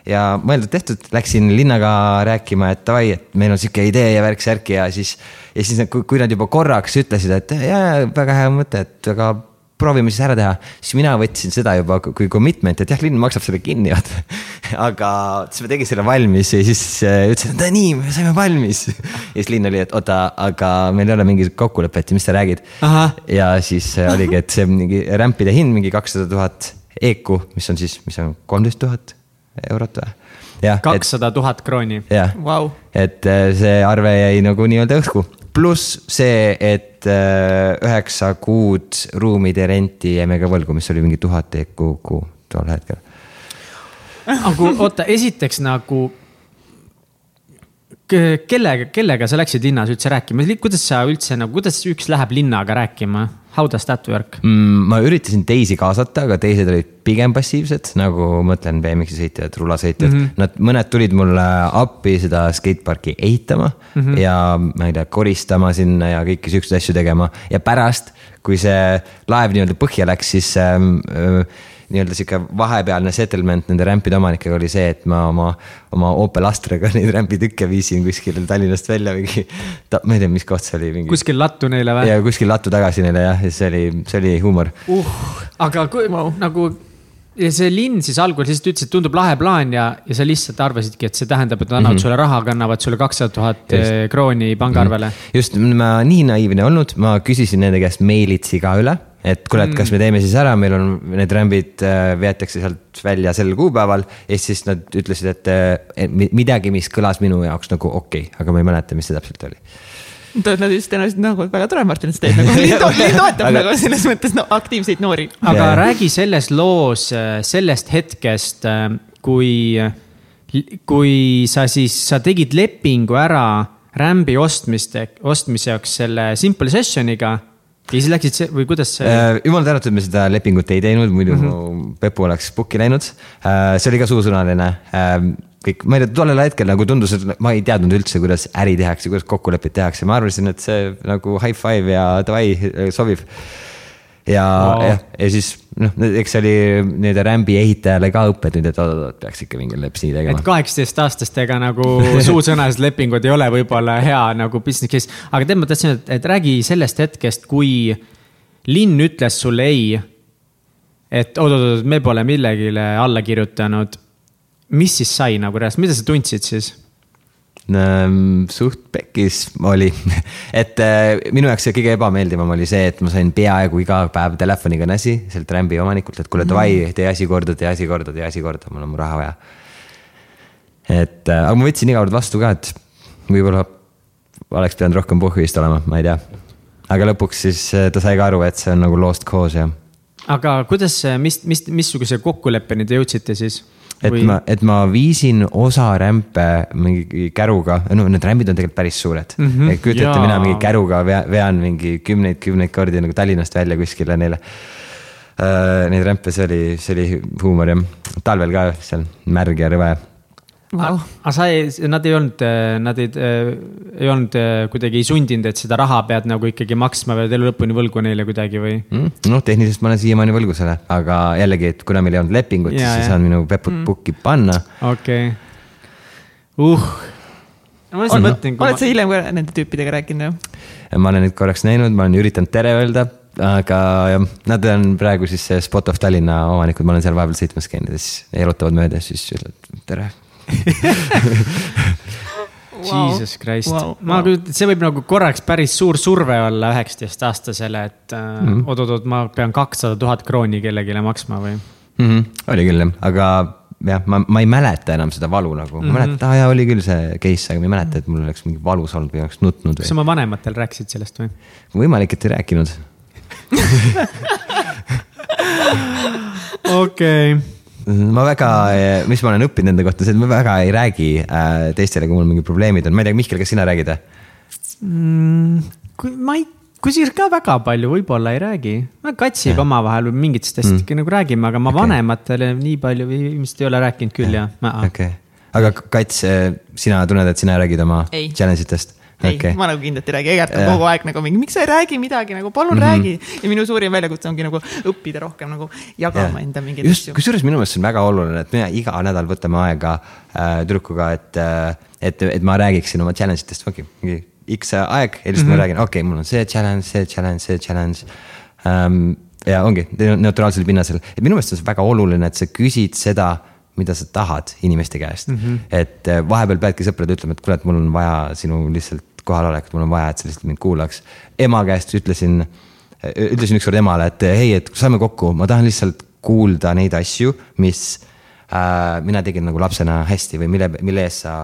[SPEAKER 3] ja mõeldud-tehtud, läksin linnaga rääkima, et davai, et meil on sihuke idee ja värk-särk ja siis. ja siis, kui, nad juba korraks ütlesid, et ja, ja väga hea mõte, et aga proovime siis ära teha. siis mina võtsin seda juba kui commitment'i, et jah, linn maksab selle kinni, vaata. aga siis ma tegin selle valmis ja siis äh, ütlesin, et nii, me saime valmis. ja siis linn oli, et oota, aga meil ei ole mingit kokkulepet ja mis sa räägid. ja siis äh, oligi, et see mingi rämpide hind mingi kakssada tuhat EQ, mis on siis, mis on kolmteist tuhat eurot või?
[SPEAKER 2] kakssada tuhat krooni.
[SPEAKER 3] jah wow., et äh, see arve jäi nagu nii-öelda õhku pluss see, et äh, üheksa kuud ruumide renti jäime ka võlgu, mis oli mingi tuhat EQ kuu tol hetkel.
[SPEAKER 2] aga oota, esiteks nagu kellega, kellega sa läksid linnas üldse rääkima, kuidas sa üldse nagu, kuidas üks läheb linnaga rääkima? How does that work
[SPEAKER 3] mm,? ma üritasin teisi kaasata, aga teised olid pigem passiivsed, nagu mõtlen BMX-i sõitjad, rulasõitjad mm. -hmm. Nad, mõned tulid mulle appi seda skateparki ehitama mm -hmm. ja ma ei tea, koristama sinna ja kõiki siukseid asju tegema ja pärast, kui see laev nii-öelda põhja läks, siis ähm, äh, nii-öelda sihuke vahepealne settlement nende rämpide omanikega oli see, et ma oma, oma Opel Astraga neid rämpitükke viisin kuskile Tallinnast välja mingi. ma ei tea, mis koht see oli mingi....
[SPEAKER 2] kuskil lattu neile või?
[SPEAKER 3] ja kuskil lattu tagasi neile jah, ja see oli, see oli huumor
[SPEAKER 2] uh,. aga kui wow. nagu ja see linn siis algul lihtsalt ütles, et tundub lahe plaan ja, ja sa lihtsalt arvasidki, et see tähendab, et nad annavad mm -hmm. sulle raha, kannavad sulle kakssada tuhat eh, krooni pangaarvele mm.
[SPEAKER 3] -hmm. just, ma nii naiivne olnud, ma küsisin nende käest meilitsi ka üle et kuule, et kas me teeme siis ära, meil on need rämbid äh, veetakse sealt välja sel kuupäeval. ja siis nad ütlesid, et, et midagi, mis kõlas minu jaoks nagu okei okay,, aga ma ei mäleta, mis see täpselt oli
[SPEAKER 1] Nad just tõenäoliselt nagu väga tore, Martin, et sa teed nagu, linn toetab aga... nagu selles mõttes no, aktiivseid noori.
[SPEAKER 2] aga ja. räägi selles loos äh, sellest hetkest, äh, kui, kui sa siis, sa tegid lepingu ära rämbi ostmiste, ostmiseks selle Simple Sessioniga ja siis läksid või kuidas see
[SPEAKER 3] äh,? jumal tänatud, me seda lepingut ei teinud, muidu mm -hmm. Pepu oleks pukki läinud äh,. see oli ka suusõnaline äh, kõik, ma ei tea, tollel hetkel nagu tundus, et ma ei teadnud üldse, kuidas äri tehakse, kuidas kokkuleppeid tehakse, ma arvasin, et see nagu high five ja davai, sobib ja wow., jah, ja siis noh, eks see oli nii-öelda rämbi ehitajale ka õppetund, et oot-oot, peaks ikka mingi leps nii tegema.
[SPEAKER 2] et kaheksateistaastastega nagu suusõnalised lepingud ei ole võib-olla hea nagu business case, aga tead, ma tahtsin, et räägi sellest hetkest, kui linn ütles sulle ei. et oot-oot-oot, me pole millegile alla kirjutanud. mis siis sai nagu reaalselt, mida sa tundsid siis?
[SPEAKER 3] Ehm, suht pekkis oli, et äh, minu jaoks see kõige ebameeldivam oli see, et ma sain peaaegu iga päev telefonikõnesi sealt Rämbi omanikult, et kuule davai, mm. tee asi korda, tee asi korda, tee asi korda, mul on mu raha vaja. et äh, aga ma võtsin iga kord vastu ka, et võib-olla oleks pidanud rohkem põhjust olema, ma ei tea. aga lõpuks siis äh, ta sai ka aru, et see on nagu lost cause ja.
[SPEAKER 2] aga kuidas, mis, mis, missuguse kokkuleppeni te jõudsite siis?
[SPEAKER 3] Et või... ma, et ma viisin osa rämpe mingi käruga, no need rämbid on tegelikult päris suured mm. -hmm. kujuta ette, mina mingi käruga vean, mingi kümneid, kümneid kordi nagu Tallinnast välja kuskile neile uh,. Neid rämpe, see oli, see oli huumor jah, talvel ka seal märg ja rõve
[SPEAKER 2] wow.. aga sa ei, nad ei olnud, nad ei, ei olnud kuidagi ei sundinud, et seda raha pead nagu ikkagi maksma või elu lõpuni võlgu neile kuidagi või
[SPEAKER 3] mm,? noh, tehniliselt ma olen siiamaani võlgu selle, aga jällegi, et kuna meil ei olnud lepingut, siis ei saan minu peput mm. pukki panna.
[SPEAKER 2] okei okay., uh. ma lihtsalt mõtlen.
[SPEAKER 1] oled sa hiljem ka nende tüüpidega rääkinud jah?
[SPEAKER 3] ma olen neid korraks näinud, ma olen üritanud tere öelda aga nad on praegu siis Spot of Tallinna omanikud, ma olen seal vahepeal sõitmas käinud ja siis jalutavad mööda, siis ütlevad tere
[SPEAKER 2] Jesus Christ wow,, ma wow. kujutan, see võib nagu korraks päris suur surve olla üheksateistaastasele, et mm -hmm. oot-oot-oot, ma pean kakssada tuhat krooni kellelegi maksma või
[SPEAKER 3] mm? -hmm. oli küll jah, aga jah, ma, ma ei mäleta enam seda valu nagu mm, -hmm. ma mäletan, et aa jaa, oli küll see case, aga ma ei mäleta, et mul oleks mingi valus olnud või oleks nutnud.
[SPEAKER 2] kas oma vanematel rääkisid sellest või?
[SPEAKER 3] võimalik, et ei rääkinud
[SPEAKER 2] okei
[SPEAKER 3] ma väga, mis ma olen õppinud nende kohta, see, et ma väga ei räägi äh, teistele, kui mul mingid probleemid on, ma ei tea, Mihkel, kas sina räägid
[SPEAKER 2] mm,? ma ei, kusjuures ka väga palju võib-olla ei räägi. katsiga omavahel või mingitest asjadest ikka mm. nagu räägime, aga ma okay. vanematele nii palju ilmselt ei ole rääkinud küll ja, ja..
[SPEAKER 3] okei okay., aga Kats, äh, sina tunned, et sina räägid oma challenge itest?
[SPEAKER 1] Ei okay., ma nagu kindlasti ei räägi, Egert on kogu aeg nagu mingi, miks sa ei räägi midagi nagu, palun mm -hmm. räägi. ja minu suurim väljakutse ongi nagu õppida rohkem nagu jagama enda mingeid asju.
[SPEAKER 3] kusjuures minu meelest see on väga oluline, et me iga nädal võtame aega äh, tüdrukuga, et äh,, et, et ma räägiksin oma challenge itest, okei okay,, mingi X aeg ja lihtsalt mm -hmm. ma räägin, okei okay,, mul on see challenge, see challenge, see challenge ähm,. ja ongi ne- neutraalsel pinnasel, et minu meelest on see väga oluline, et sa küsid seda, mida sa tahad inimeste käest mm. -hmm. et äh, vahepeal peadki sõpradele ütlema, et kuule, et mul on vaja sinu lihtsalt kohalolekut, mul on vaja, et sa lihtsalt mind kuulaks. ema käest ütlesin ütlesin ükskord emale, et hei, et saame kokku, ma tahan lihtsalt kuulda neid asju, mis äh, mina tegin nagu lapsena hästi või mille, mille eest sa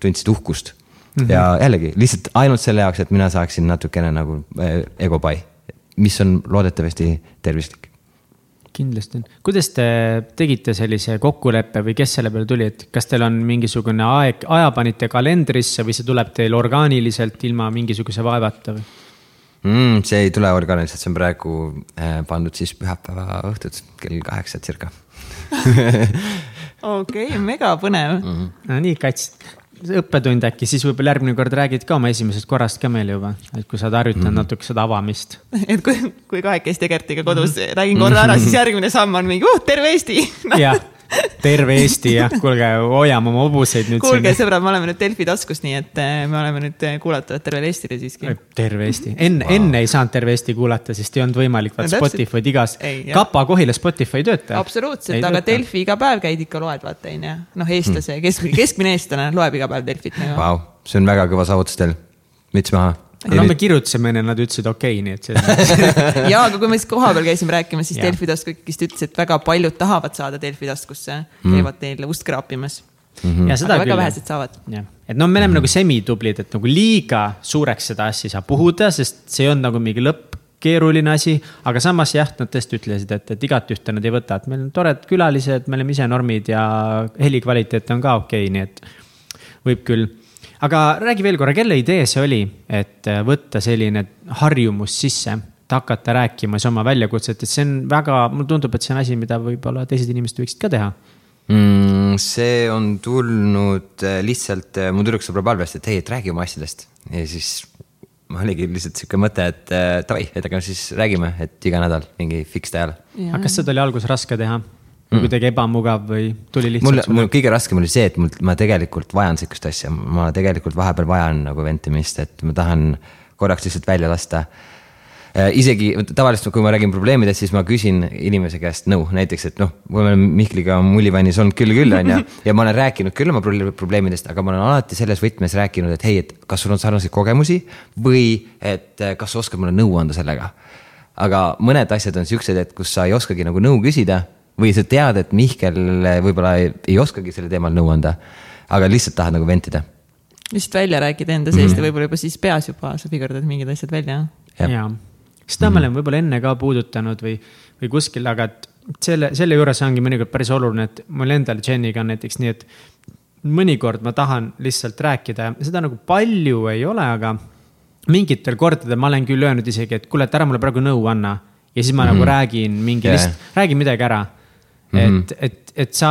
[SPEAKER 3] tundsid uhkust mm. -hmm. ja jällegi lihtsalt ainult selle jaoks, et mina saaksin natukene nagu äh, egopai, mis on loodetavasti tervislik.
[SPEAKER 2] Kindlasti on. kuidas te tegite sellise kokkuleppe või kes selle peale tuli, et kas teil on mingisugune aeg, aja panite kalendrisse või see tuleb teil orgaaniliselt ilma mingisuguse vaevata või?
[SPEAKER 3] mm,. see ei tule orgaaniliselt, see on praegu äh, pandud siis pühapäeva õhtut kell kaheksa circa.
[SPEAKER 1] okei okay,, mega põnev mm. -hmm.
[SPEAKER 2] no nii, Kats, õppetund äkki, siis võib-olla järgmine kord räägid ka oma esimesest korrast ka meile juba, et kui sa oled harjutanud mm -hmm. natuke seda avamist.
[SPEAKER 1] et kui, kui kahekesti Egertiga kodus räägin korra ära, siis järgmine samm on mingi uh, terve Eesti no,.
[SPEAKER 2] jah, terve Eesti jah, kuulge, hoiame oma hobuseid nüüd
[SPEAKER 1] kuulge, sõbrad, me oleme nüüd Delfi taskus, nii et eh, me oleme nüüd eh, kuulatavad tervele Eestile siiski.
[SPEAKER 2] terve Eesti, enne wow., enne ei saanud terve Eesti kuulata, sest ei olnud võimalik, vaat
[SPEAKER 1] No.
[SPEAKER 2] Spotify'd igas
[SPEAKER 1] Ei,, jah.
[SPEAKER 2] Kapa Kohila Spotify ei tööta.
[SPEAKER 1] absoluutselt, aga Delfi iga päev käid ikka loed, vaata onju. noh, eestlase, keskmine, keskmine eestlane loeb iga päev Delfit nagu.
[SPEAKER 3] Vau, see on väga kõva saavutus teil, müts maha.
[SPEAKER 2] No me kirjutasime enne, nad ütlesid okei okay,, nii et see
[SPEAKER 1] ja, aga kui me siis kohapeal käisime rääkimas, siis. Delfi taskukist ütles, et väga paljud tahavad saada Delfi taskusse, käivad neile ust kraapimas.
[SPEAKER 2] ja seda
[SPEAKER 1] aga väga
[SPEAKER 2] küll.
[SPEAKER 1] vähesed saavad.
[SPEAKER 2] et no me oleme nagu semitublid, et nagu liiga suureks seda asja ei saa puhuda, sest see on nagu mingi lõpp keeruline asi, aga samas jah, nad tõesti ütlesid, et, et igatühte nad ei võta, et meil on toredad külalised, me oleme ise normid ja helikvaliteet on ka okei okay,, nii et võib küll. Aga räägi veel korra, kelle idee see oli, et äh, võtta selline harjumus sisse, et hakata rääkima siis oma väljakutset, et see on väga, mulle tundub, et see on asi, mida võib-olla teised inimesed võiksid ka teha
[SPEAKER 3] mm,? see on tulnud äh, lihtsalt äh, mu tüdruksõbra palvest, et hei, et räägi oma asjadest ja siis ma oligi lihtsalt sihuke mõte, et äh, davai, et aga siis räägime, et iga nädal mingi fixed ajal.
[SPEAKER 2] aga kas seda oli alguses raske teha või kuidagi ebamugav või tuli
[SPEAKER 3] mul
[SPEAKER 2] lihtsalt,
[SPEAKER 3] mul kõige raskem oli see, et mul, ma tegelikult vajan sihukest asja, ma tegelikult vahepeal vajan nagu ventimist, et ma tahan korraks lihtsalt välja lasta. isegi tavaliselt, kui ma räägin probleemidest, siis ma küsin inimese käest nõu, näiteks, et noh, me oleme Mihkliga mullivannis olnud küll, küll on ju. ja ma olen rääkinud küll oma proble- probleemidest, aga ma olen alati selles võtmes rääkinud, et hei, et kas sul on sarnaseid kogemusi või et eh, kas sa oskad mulle nõu anda sellega? Aga mõned asjad on siuksed, et kus sa ei oskagi nagu nõu küsida või sa tead, et Mihkel võib-olla ei, ei oskagi selle teemal nõu anda, aga lihtsalt tahad nagu ventida.
[SPEAKER 1] lihtsalt välja rääkida enda seest ja võib-olla juba siis peas juba sa figurdad mingid asjad välja.
[SPEAKER 2] Jaa, seda me oleme võib-olla enne ka puudutanud või, või kuskil, aga et selle, selle juures ongi mõnikord päris oluline, et mul endal Jeniga on näiteks nii, et mõnikord ma tahan lihtsalt rääkida ja seda nagu palju ei ole, aga mingitel kordadel ma olen küll öelnud isegi, et kuule, et ära mulle praegu nõu anna. ja siis ma mm -hmm. nagu räägin mingi
[SPEAKER 3] Jah.
[SPEAKER 2] lihtsalt, räägin midagi ära mm. -hmm. et, et, et sa,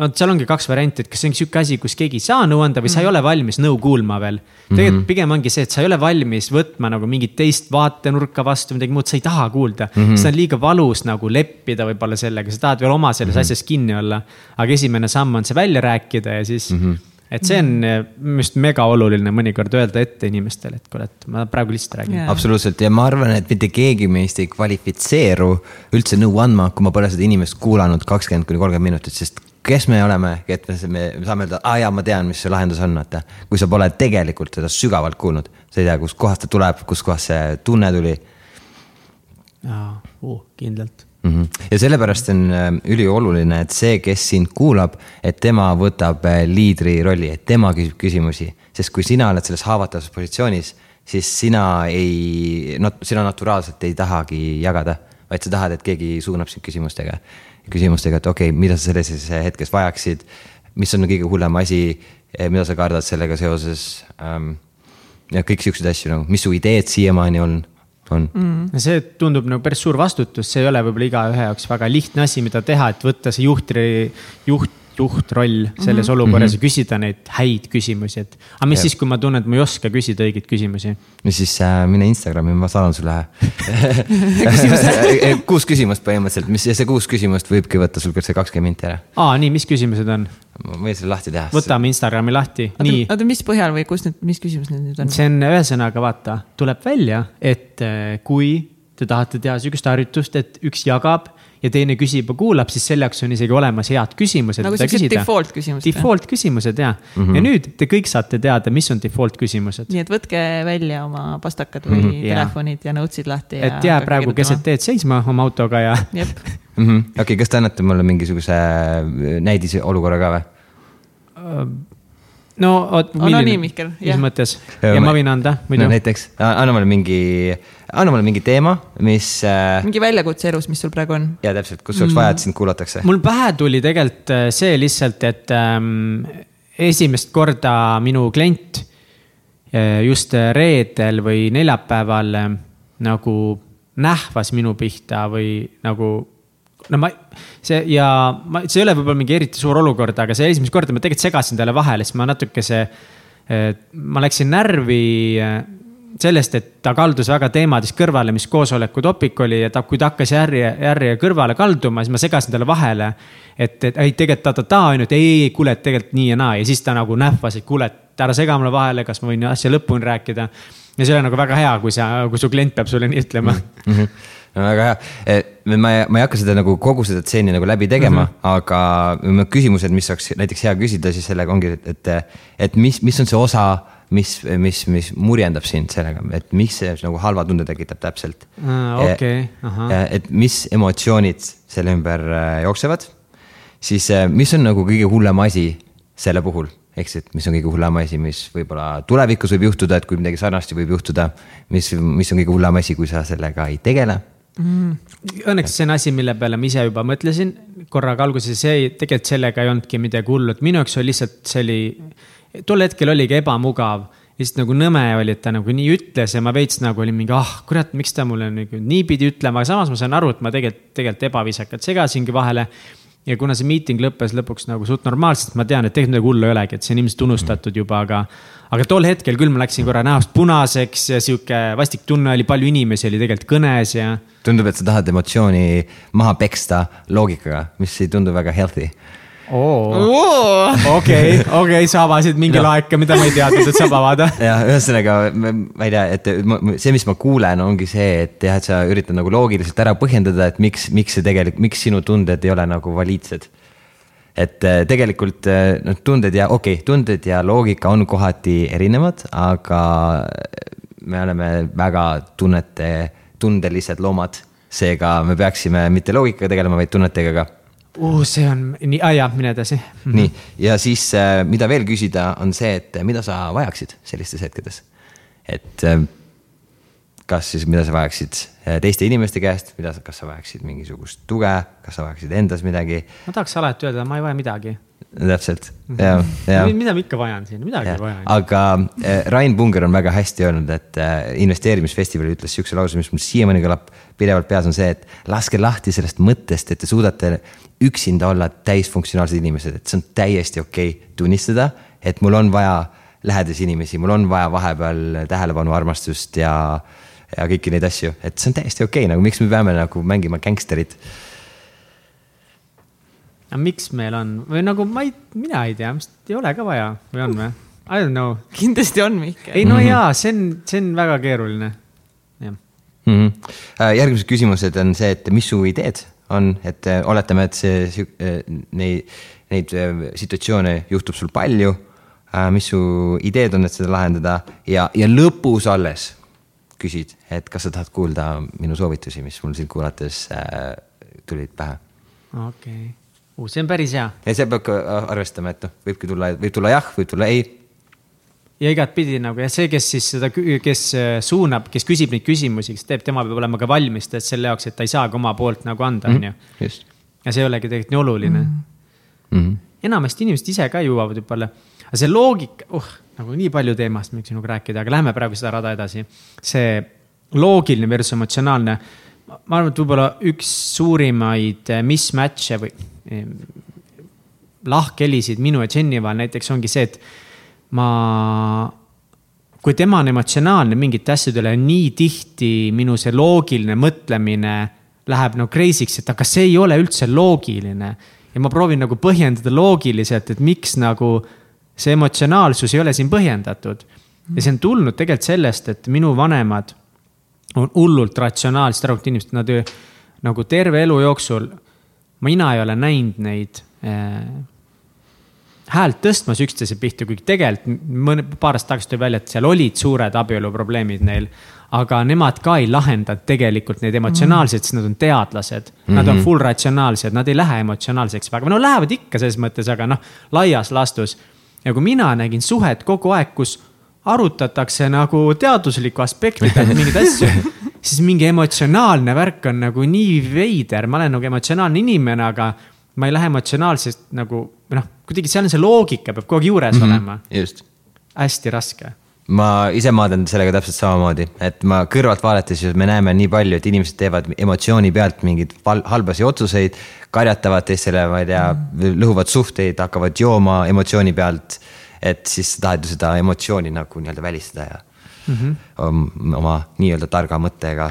[SPEAKER 2] vot seal ongi kaks varianti, et kas see on sihuke asi, kus keegi ei saa nõu anda või sa ei ole valmis nõu kuulma veel. tegelikult mm -hmm. pigem ongi see, et sa ei ole valmis võtma nagu mingit teist vaatenurka vastu, midagi muud, sa ei taha kuulda mm. -hmm. see on liiga valus nagu leppida võib-olla sellega, sa tahad veel oma selles mm -hmm. asjas kinni olla. aga esimene samm on see välja rääkida ja siis mm, -hmm. Et see on eh, minu arust mega oluline mõnikord öelda ette inimestele, et kuule, et ma praegu lihtsalt räägin
[SPEAKER 1] Jaa.
[SPEAKER 3] absoluutselt ja ma arvan, et mitte keegi meist ei kvalifitseeru üldse nõu andma, kui ma pole seda inimest kuulanud kakskümmend kuni kolmkümmend minutit, sest kes me oleme, et me, me me saame öelda, aa jaa, ma tean, mis see lahendus on, vaata. kui sa pole tegelikult seda sügavalt kuulnud, sa ei tea, kustkohast ta tuleb, kustkohast see tunne tuli
[SPEAKER 2] jaa, uh, kindlalt.
[SPEAKER 3] mm. -hmm. ja sellepärast on äh, ülioluline, et see, kes sind kuulab, et tema võtab äh, liidri rolli, et tema küsib küsimusi, sest kui sina oled selles haavatavas positsioonis, siis sina ei no,, sina naturaalselt ei tahagi jagada, vaid sa tahad, et keegi suunab sind küsimustega, küsimustega, et okei okay,, mida sa sellises hetkes vajaksid, mis on kõige hullem asi, mida sa kardad sellega seoses ähm,. ja kõik siukseid asju nagu, mis su ideed siiamaani on, on mm..
[SPEAKER 2] ja see tundub nagu päris suur vastutus, see ei ole võib-olla igaühe jaoks väga lihtne asi, mida teha, et võtta see juht, juht, juhtroll selles
[SPEAKER 1] Mhm.
[SPEAKER 2] olukorras ja küsida neid häid küsimusi, et. aga mis
[SPEAKER 3] Jah.
[SPEAKER 2] siis, kui ma tunnen, et ma ei oska küsida õigeid küsimusi?
[SPEAKER 3] ja siis äh, mine Instagrami, ma saadan sulle kuus küsimust põhimõtteliselt, mis ja see kuus küsimust võibki võtta sul see kakskümmend minti ära.
[SPEAKER 2] aa, nii, mis küsimused on?
[SPEAKER 3] Ma võin selle lahti teha.
[SPEAKER 2] võtame Instagrami lahti, nii.
[SPEAKER 1] oota, mis põhjal või kus need, mis küsimus need nüüd on?
[SPEAKER 2] see on ühesõnaga vaata, tuleb välja, et äh, kui te tahate teha sihukest harjutust, et üks jagab ja teine küsib ja kuulab, siis selle jaoks on isegi olemas head küsimused.
[SPEAKER 1] nagu siuksed default küsimused.
[SPEAKER 2] Default küsimused ja mm,
[SPEAKER 3] Mhm.
[SPEAKER 2] -hmm. ja nüüd te kõik saate teada, mis on default küsimused.
[SPEAKER 1] nii et võtke välja oma pastakad või mm -hmm. Telefonid ja notes'id lahti.
[SPEAKER 2] et jää praegu keset teed seisma oma autoga ja.
[SPEAKER 1] jep.
[SPEAKER 3] okei, kas te annate mulle mingisuguse äh, näidise olukorra ka või?
[SPEAKER 2] no oot.
[SPEAKER 1] Nii, Mihkel,
[SPEAKER 2] mis mõttes
[SPEAKER 3] Ja ma
[SPEAKER 2] võin anda muidu
[SPEAKER 3] no näiteks, anna mulle mingi, anna mulle mingi teema, mis äh,
[SPEAKER 1] mingi väljakutse elus, mis sul praegu on?
[SPEAKER 3] ja täpselt, kus oleks vaja, et sind kuulatakse.
[SPEAKER 2] mul pähe tuli tegelikult äh, see lihtsalt, et ähm, esimest korda minu klient äh, just äh, reedel või neljapäeval nagu nähvas minu pihta või nagu no ma, see ja ma, see ei ole võib-olla mingi eriti suur olukord, aga see esimest korda ma tegelikult segasin talle vahele, sest ma natukese, ma läksin närvi sellest, et ta kaldus väga teemadest kõrvale, mis koosoleku topik oli ja ta, kui ta hakkas järje, järje kõrvale kalduma, siis ma segasin talle vahele. et, et ei, tegelikult ta-ta-ta on ju, et ei, ei, ei, kuule, et tegelikult nii ja naa ja siis ta nagu nähvas, et kuule, et ära sega mulle vahele, kas ma võin asja lõpuni rääkida. ja see ei ole nagu väga hea, kui sa, kui su klient peab sulle nii ütlema mm.
[SPEAKER 3] mm. -hmm. no väga hea, ma ei, ma ei hakka seda nagu kogu seda tseeni nagu läbi tegema mm, -hmm. aga küsimused, mis oleks näiteks hea küsida, siis sellega ongi, et, et, et mis, mis on see osa, mis, mis, mis murjendab sind sellega, et miks see nagu halva tunde tekitab täpselt?
[SPEAKER 2] Okei, ahah.
[SPEAKER 3] et mis emotsioonid selle ümber äh, jooksevad, siis äh, mis on nagu kõige hullem asi selle puhul? Ehk siis, et mis on kõige hullem asi, mis võib-olla tulevikus võib juhtuda, et kui midagi sarnast võib juhtuda, mis, mis on kõige hullem asi, kui sa sellega ei tegele?
[SPEAKER 2] Õnneks see on asi, mille peale ma ise juba mõtlesin. Korraga alguses, see ei, tegelikult sellega ei olnudki midagi hullu, et minu jaoks oli lihtsalt, see oli, tol hetkel oligi ebamugav. lihtsalt nagu nõme oli, et ta nagu nii ütles ja ma veits nagu olin mingi, ah kurat, miks ta mulle nagu niipidi ütlema, aga samas ma saan aru, et ma tegelikult, tegelikult ebaviisakalt segasingi vahele. ja kuna see miiting lõppes lõpuks nagu suht normaalselt, ma tean, et tegelikult midagi hullu ei olegi, et see on ilmselt unustatud juba, aga. aga tol hetkel küll ma läksin korra näost punaseks ja sihuke vastik tunne oli, palju inimesi oli tegelikult kõnes ja
[SPEAKER 3] tundub, et sa tahad emotsiooni maha peksta loogikaga, mis ei tundu väga healthy.
[SPEAKER 2] Okei, okei, sa avasid mingi laeka, mida ma ei teadnud, et saab avada.
[SPEAKER 3] jah, ühesõnaga ma ei tea, et see, mis ma kuulen, ongi see, et jah, et sa üritad nagu loogiliselt ära põhjendada, et miks, miks see tegelikult, miks sinu tunded ei ole nagu valiidsed. et äh, tegelikult noh, tunded ja okei okay,, tunded ja loogika on kohati erinevad, aga me oleme väga tunnete, tundelised loomad. seega me peaksime mitte loogikaga tegelema, vaid tunnetega ka
[SPEAKER 2] uh,. see on nii, aa jaa, mine edasi mm.
[SPEAKER 3] -hmm. nii, ja siis äh, mida veel küsida, on see, et mida sa vajaksid sellistes hetkedes. et äh, kas siis, mida sa vajaksid äh, teiste inimeste käest, mida, kas sa vajaksid mingisugust tuge, kas sa vajaksid endas midagi.
[SPEAKER 2] ma tahaks alati öelda, ma ei vaja midagi.
[SPEAKER 3] Täpselt, ja, ja.
[SPEAKER 2] mida ma ikka vajan siin, midagi ja. ei vaja.
[SPEAKER 3] aga äh, Rain Punger on väga hästi öelnud, et äh, investeerimisfestivalil ütles sihukese lause, mis mul siiamaani kõlab pidevalt peas, on see, et laske lahti sellest mõttest, et te suudate üksinda olla täisfunktsionaalsed inimesed, et see on täiesti okei okay tunnistada, et mul on vaja lähedasi inimesi, mul on vaja vahepeal tähelepanu, armastust ja, ja kõiki neid asju, et see on täiesti okei okay,, nagu miks me peame nagu mängima gängsterit.
[SPEAKER 2] Aga miks meil on või nagu ma ei, mina ei tea, vist ei ole ka vaja või on või? I don't know.
[SPEAKER 1] kindlasti on, Mihkel.
[SPEAKER 2] ei no jaa, see on, see on väga keeruline, jah
[SPEAKER 3] mm. -hmm. järgmised küsimused on see, et mis su ideed on, et äh, oletame, et see, neid, neid äh, situatsioone juhtub sul palju. mis su ideed on, et seda lahendada ja, ja lõpus alles küsid, et kas sa tahad kuulda minu soovitusi, mis mul sind kuulates äh, tulid pähe.
[SPEAKER 2] okei okay. See on päris hea.
[SPEAKER 3] ja seal peab ka arvestama, et noh, võibki tulla, võib tulla jah, võib tulla ei
[SPEAKER 2] ja igatpidi nagu ja see, kes siis seda, kes suunab, kes küsib neid küsimusi, kes teeb, tema peab olema ka valmis selle jaoks, et ta ei saagi oma poolt nagu anda, on ju. ja see ei olegi tegelikult nii oluline mm. -hmm. enamasti inimesed ise ka jõuavad võib-olla, aga see loogika, uh, nagu nii palju teemast võiks sinuga rääkida, aga lähme praegu seda rada edasi. see loogiline versus emotsionaalne, ma arvan, et võib-olla üks suurimaid mismatch'e või lahkhelisid minu ja Jenny vahel näiteks ongi see, et ma kui tema on emotsionaalne mingite asjade üle, nii tihti minu see loogiline mõtlemine läheb nagu crazy'ks, et aga see ei ole üldse loogiline. ja ma proovin nagu põhjendada loogiliselt, et miks nagu see emotsionaalsus ei ole siin põhjendatud. ja see on tulnud tegelikult sellest, et minu vanemad on hullult ratsionaalsed, arvukad inimesed, nad ju nagu terve elu jooksul, mina ei ole näinud neid äh, häält tõstmas üksteise pihta, kuigi tegelikult mõne, paar aastat tagasi tuli välja, et seal olid suured abieluprobleemid neil. aga nemad ka ei lahendanud tegelikult neid emotsionaalselt, sest nad on teadlased mm. -hmm. Nad on mhm. full ratsionaalsed, nad ei lähe emotsionaalseks väga, no lähevad ikka selles mõttes, aga noh, laias laastus. ja kui mina nägin suhet kogu aeg, kus arutatakse nagu teaduslikku aspekti pealt mingeid asju siis mingi emotsionaalne värk on nagu nii veider, ma olen nagu emotsionaalne inimene, aga ma ei lähe emotsionaalselt nagu noh, kuidagi seal on see loogika peab kogu aeg juures mm -hmm, olema.
[SPEAKER 3] just.
[SPEAKER 2] hästi raske.
[SPEAKER 3] ma ise maadan sellega täpselt samamoodi, et ma kõrvalt vaadates me näeme nii palju, et inimesed teevad emotsiooni pealt mingeid halbasi otsuseid. karjatavad teistele, ma ei tea mm, -hmm. lõhuvad suhteid, hakkavad jooma emotsiooni pealt. Et siis tahad ju seda emotsiooni nagu nii-öelda välistada ja mm -hmm. oma nii-öelda targa mõttega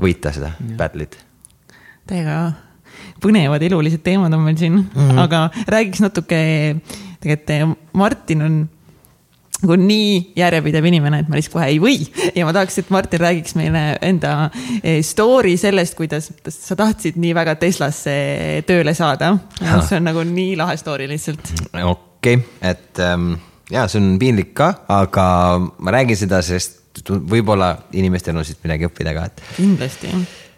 [SPEAKER 3] võita seda battle'it.
[SPEAKER 1] täiega põnevad elulised teemad on meil siin mm, -hmm. aga räägiks natuke, tegelikult eh, Martin on nagu nii järjepidev inimene, et ma lihtsalt kohe ei või ja ma tahaks, et Martin räägiks meile enda eh, story sellest, kuidas sa tahtsid nii väga Teslasse tööle saada. see on nagu nii lahe story lihtsalt.
[SPEAKER 3] okei okay., et ähm, ja see on piinlik ka, aga ma räägin seda, sest võib-olla inimestel on siit midagi õppida ka, et.
[SPEAKER 1] kindlasti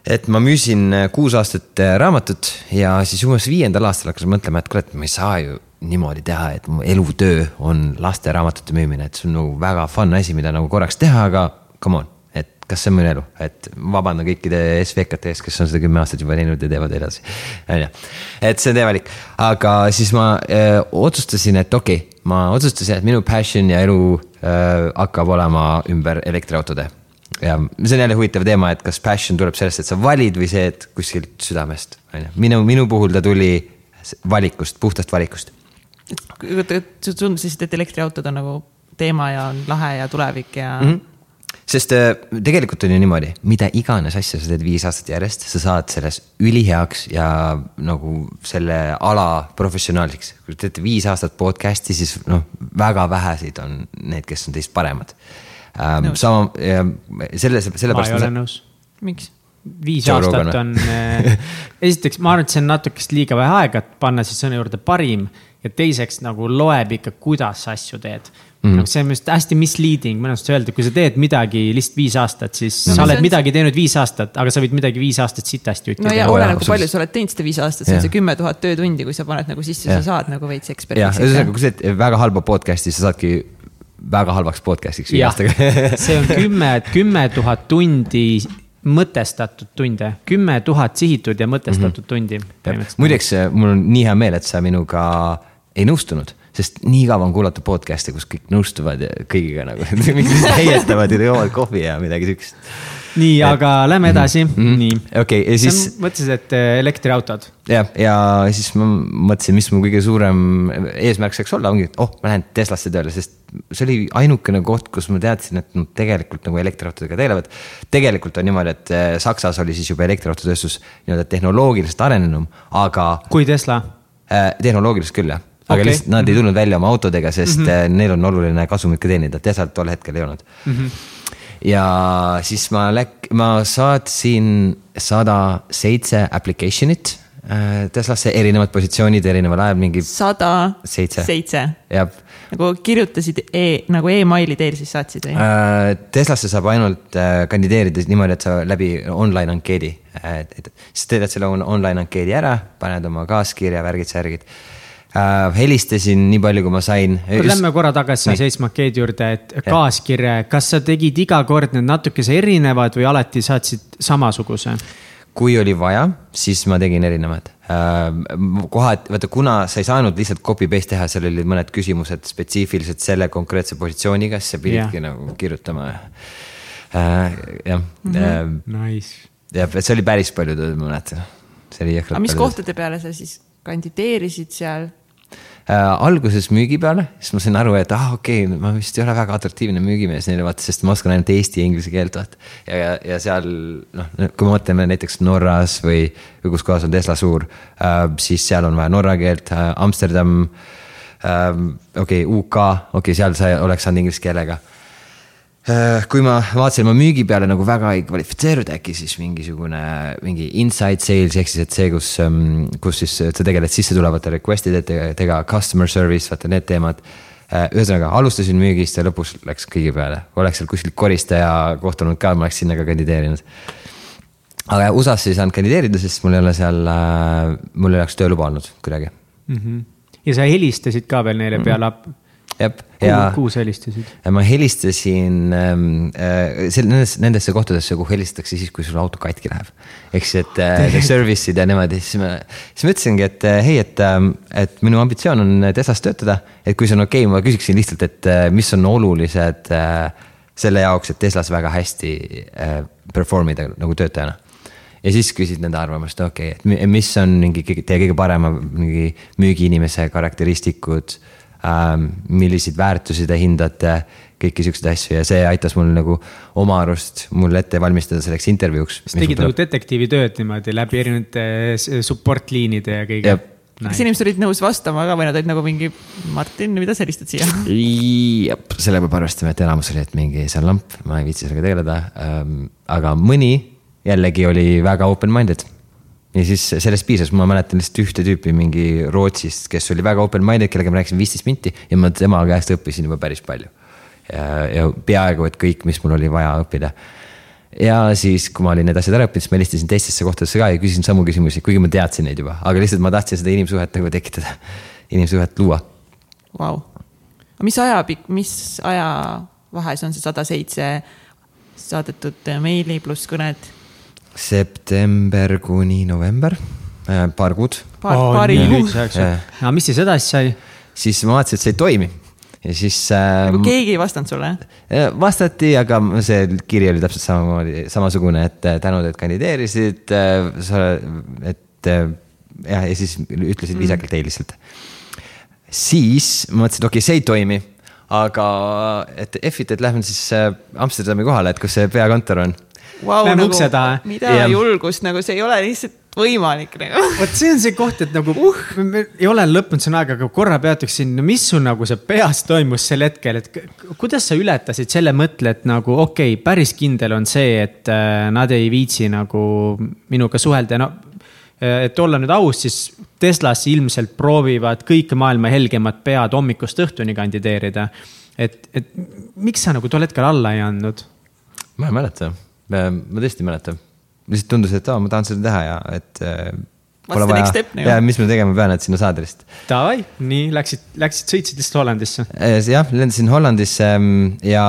[SPEAKER 3] et ma müüsin äh, kuus aastat äh, raamatut ja siis umbes viiendal aastal hakkasin mõtlema, et et ma ei saa ju niimoodi teha, et mu elutöö on lasteraamatute müümine, et see on nagu väga fun asi, mida nagu korraks teha, aga come on, kas see on minu elu, et vabandan kõikide SVK-te ees, kes on seda kümme aastat juba teinud ja teevad edasi. on ju, et see on teie valik, aga siis ma öö, äh, otsustasin, et okei okay,, ma otsustasin, et minu passion ja elu öö, hakkab olema ümber elektriautode ja see on jälle huvitav teema, et kas passion tuleb sellest, et sa valid või see, et kuskilt südamest, on ju. minu, minu puhul ta tuli valikust, puhtast valikust.
[SPEAKER 1] sa tundusid, et elektriautod on nagu teema ja on lahe ja tulevik ja mm. -hmm
[SPEAKER 3] sest äh, tegelikult on ju niimoodi, mida iganes asja sa teed viis aastat järjest, sa saad selles üliheaks ja nagu selle ala professionaaliks. kui te teete viis aastat podcast'i, siis noh, väga väheseid on need, kes on teist paremad ähm,. sama, selle, sellepärast.
[SPEAKER 2] ma ei ole nõus.
[SPEAKER 1] miks?
[SPEAKER 2] viis Joe aastat Rogana. on äh, esiteks, ma arvan, et see on natukest liiga vähe aega, et panna siis sõna juurde parim. ja teiseks nagu loeb ikka, kuidas sa asju teed Mm noh, see on minu arust hästi misleading minu arust öelda, kui sa teed midagi lihtsalt viis aastat, siis no, sa oled on... midagi teinud viis aastat, aga sa võid midagi viis aastat sitasti
[SPEAKER 1] juttida. no ja oleneb, kui palju sa oled teinud seda viis aastat, see on see kümme tuhat töötundi, kui sa paned nagu sisse, sa saad nagu veits ekspertiks.
[SPEAKER 3] jah, ühesõnaga, kui sa teed väga halba podcast'i, sa saadki väga halvaks podcast'iks viie aastaga.
[SPEAKER 2] See on kümme, kümme tuhat tundi mõtestatud tunde, kümme tuhat sihitud ja mõtestatud mm -hmm. tundi.
[SPEAKER 3] muideks, mul on nii hea meel, et sa minuga ei nõustunud, sest nii kaua on kuulata podcast'e, kus kõik nõustuvad ja kõigiga nagu heietavad ja joovad kohvi ja midagi siukest
[SPEAKER 2] nii, aga lähme mhm. edasi mm, -hmm. nii.
[SPEAKER 3] okei okay,, ja siis.
[SPEAKER 2] mõtlesid, et äh, elektriautod.
[SPEAKER 3] jah, ja siis ma mõtlesin, mis mu kõige suurem eesmärk saaks olla, ongi, et oh, ma lähen Teslasse tööle, sest see oli ainukene koht, kus ma teadsin, et nad tegelikult nagu elektriautodega tegelevad. tegelikult on niimoodi, et äh, Saksas oli siis juba elektriautotööstus nii-öelda tehnoloogiliselt arenenum, aga.
[SPEAKER 2] kui Tesla
[SPEAKER 3] äh,? tehnoloogiliselt küll jah aga okay. lihtsalt nad ei tulnud välja oma autodega, sest mm -hmm. neil on oluline kasumit ka teenida, Teslal tol hetkel ei olnud mm. -hmm ja siis ma läk-, ma saatsin sada seitse application'it äh, Teslasse, erinevad positsioonid erineval ajal, mingi.
[SPEAKER 1] sada
[SPEAKER 3] seitse,
[SPEAKER 1] seitse.,
[SPEAKER 3] jah.
[SPEAKER 1] nagu kirjutasid e, nagu emaili teel siis saatsid või?
[SPEAKER 3] Äh, Teslasse saab ainult kandideerida niimoodi, et sa läbi online ankeedi, et siis teed selle online ankeedi ära, paned oma kaaskirja, värgid, särgid äh, helistasin nii palju, kui ma sain.
[SPEAKER 2] Lähme korra tagasi selle seitsme ankeedi juurde, et kaaskirje, kas sa tegid iga kord need natukese erinevad või alati saatsid samasuguse?
[SPEAKER 3] kui oli vaja, siis ma tegin erinevad äh,. kohad, vaata, kuna sa ei saanud lihtsalt copy paste teha, seal olid mõned küsimused spetsiifiliselt selle konkreetse positsiooniga, siis sa pididki yeah. nagu kirjutama äh,. jah mm. -hmm.
[SPEAKER 2] Nice.
[SPEAKER 3] jah, et see oli päris palju tööd, ma mäletan. see oli jõhkralt.
[SPEAKER 1] aga mis kohtade peale sa siis kandideerisid seal?
[SPEAKER 3] Äh, alguses müügi peale, siis ma sain aru, et ah okei okay,, ma vist ei ole väga atraktiivne müügimees neile vaata, sest ma oskan ainult eesti ja inglise keelt vaata. ja, ja, seal noh, kui me mõtleme näiteks Norras või, või kus kohas on Tesla suur äh,, siis seal on vaja norra keelt äh,, Amsterdam okei okay,, UK, okei okay,, seal sa oleks saanud inglise keelega kui ma vaatasin oma müügi peale nagu väga ei kvalifitseerunud, äkki siis mingisugune, mingi inside sales ehk siis, et see, kus, ähm, kus siis sa tegeled sissetulevate request idega, customer service, vaata need teemad. Äh, ühesõnaga alustasin müügist ja lõpuks läks kõigi peale, oleks seal kuskil koristaja kohtunud ka, ma oleks sinna ka kandideerinud. aga USA-sse ei saanud kandideerida, sest mul ei ole seal, äh, mul ei oleks tööluba olnud kuidagi
[SPEAKER 2] mm. -hmm. ja sa helistasid ka veel neile peale mm -hmm
[SPEAKER 3] jah,
[SPEAKER 2] ja. kuhu sa helistasid?
[SPEAKER 3] ma helistasin ähm, äh, nendesse, nendesse kohtadesse, kuhu helistatakse siis, kui sul auto katki läheb. ehk siis, et äh, service'id ja niimoodi, siis ma, siis ma ütlesingi, et äh, hei, et äh,, et minu ambitsioon on Teslas töötada. et kui see on okei okay,, ma küsiksin lihtsalt, et äh, mis on olulised äh, selle jaoks, et Teslas väga hästi äh, perform ida nagu töötajana ja siis küsid nende arvamust, okei okay,, et mis on mingi teie kõige parema mingi müügiinimese karakteristikud äh, Ähm, milliseid väärtusi te hindate, kõiki siukseid asju ja see aitas mul nagu oma arust mul ette valmistada selleks intervjuuks.
[SPEAKER 2] sa tegid nagu detektiivi tööd niimoodi läbi erinevate support liinide ja kõige?
[SPEAKER 1] kas inimesed olid nõus vastama ka või nad olid nagu mingi, Martin, mida sa helistad siia?
[SPEAKER 3] jah, selle peab arvestama, et enamus oli, et mingi see on lamp, ma ei viitsi sellega tegeleda ähm,. aga mõni jällegi oli väga open-minded ja siis sellest piisas, ma mäletan lihtsalt ühte tüüpi mingi Rootsist, kes oli väga open-minded, kellega ma rääkisin viisteist minti ja ma tema käest õppisin juba päris palju. ja, peaaegu, et kõik, mis mul oli vaja õppida. ja siis, kui ma olin need asjad ära õppinud, siis ma helistasin teistesse kohtadesse ka ja küsisin samu küsimusi, kuigi ma teadsin neid juba, aga lihtsalt ma tahtsin seda inimsuhet nagu tekitada, inimsuhet luua.
[SPEAKER 1] Vau, mis aja, mis ajavahes on see sada seitse saadetud meili pluss kõned?
[SPEAKER 3] September kuni november, äh, paar kuud.
[SPEAKER 1] paar oh,, paari kuud.
[SPEAKER 2] aga mis siis edasi sai?
[SPEAKER 3] siis ma vaatasin, et see ei toimi ja siis äh,.
[SPEAKER 1] nagu keegi ei vastanud sulle?
[SPEAKER 3] Äh, vastati, aga see kiri oli täpselt samamoodi, samasugune, et äh, tänud, et kandideerisid äh,. sa, et äh, jah, ja siis ütlesid mm. viisakalt ei lihtsalt. siis mõtlesin, et okei okay,, see ei toimi, aga et F-it, et lähme siis Amsterdami kohale, et kus see peakontor on
[SPEAKER 1] wow,. Läheme nagu, ukse taha. mida ja. julgust, nagu see ei ole lihtsalt võimalik nagu.
[SPEAKER 2] vot see on see koht, et nagu uh, ei ole lõppenud see aeg, aga korra peatuksin, mis sul nagu see peas toimus sel hetkel, et kuidas sa ületasid selle mõtte, et nagu okei okay,, päris kindel on see, et äh, nad ei viitsi nagu minuga suhelda, no äh, et olla nüüd aus, siis Teslas ilmselt proovivad kõik maailma helgemad pead hommikust õhtuni kandideerida. et, et miks sa nagu tol hetkel alla ei andnud?
[SPEAKER 3] ma ei mäleta ma tõesti ei mäleta, lihtsalt tundus, et aa, ma tahan seda teha ja et äh,. Pole vaja,
[SPEAKER 1] nagu.
[SPEAKER 3] ja mis ma tegema pean, et sinna saada lihtsalt.
[SPEAKER 2] Davai, nii läksid, läksid, sõitsid lihtsalt Hollandisse?
[SPEAKER 3] Äh, jah, lendasin Hollandisse mm, ja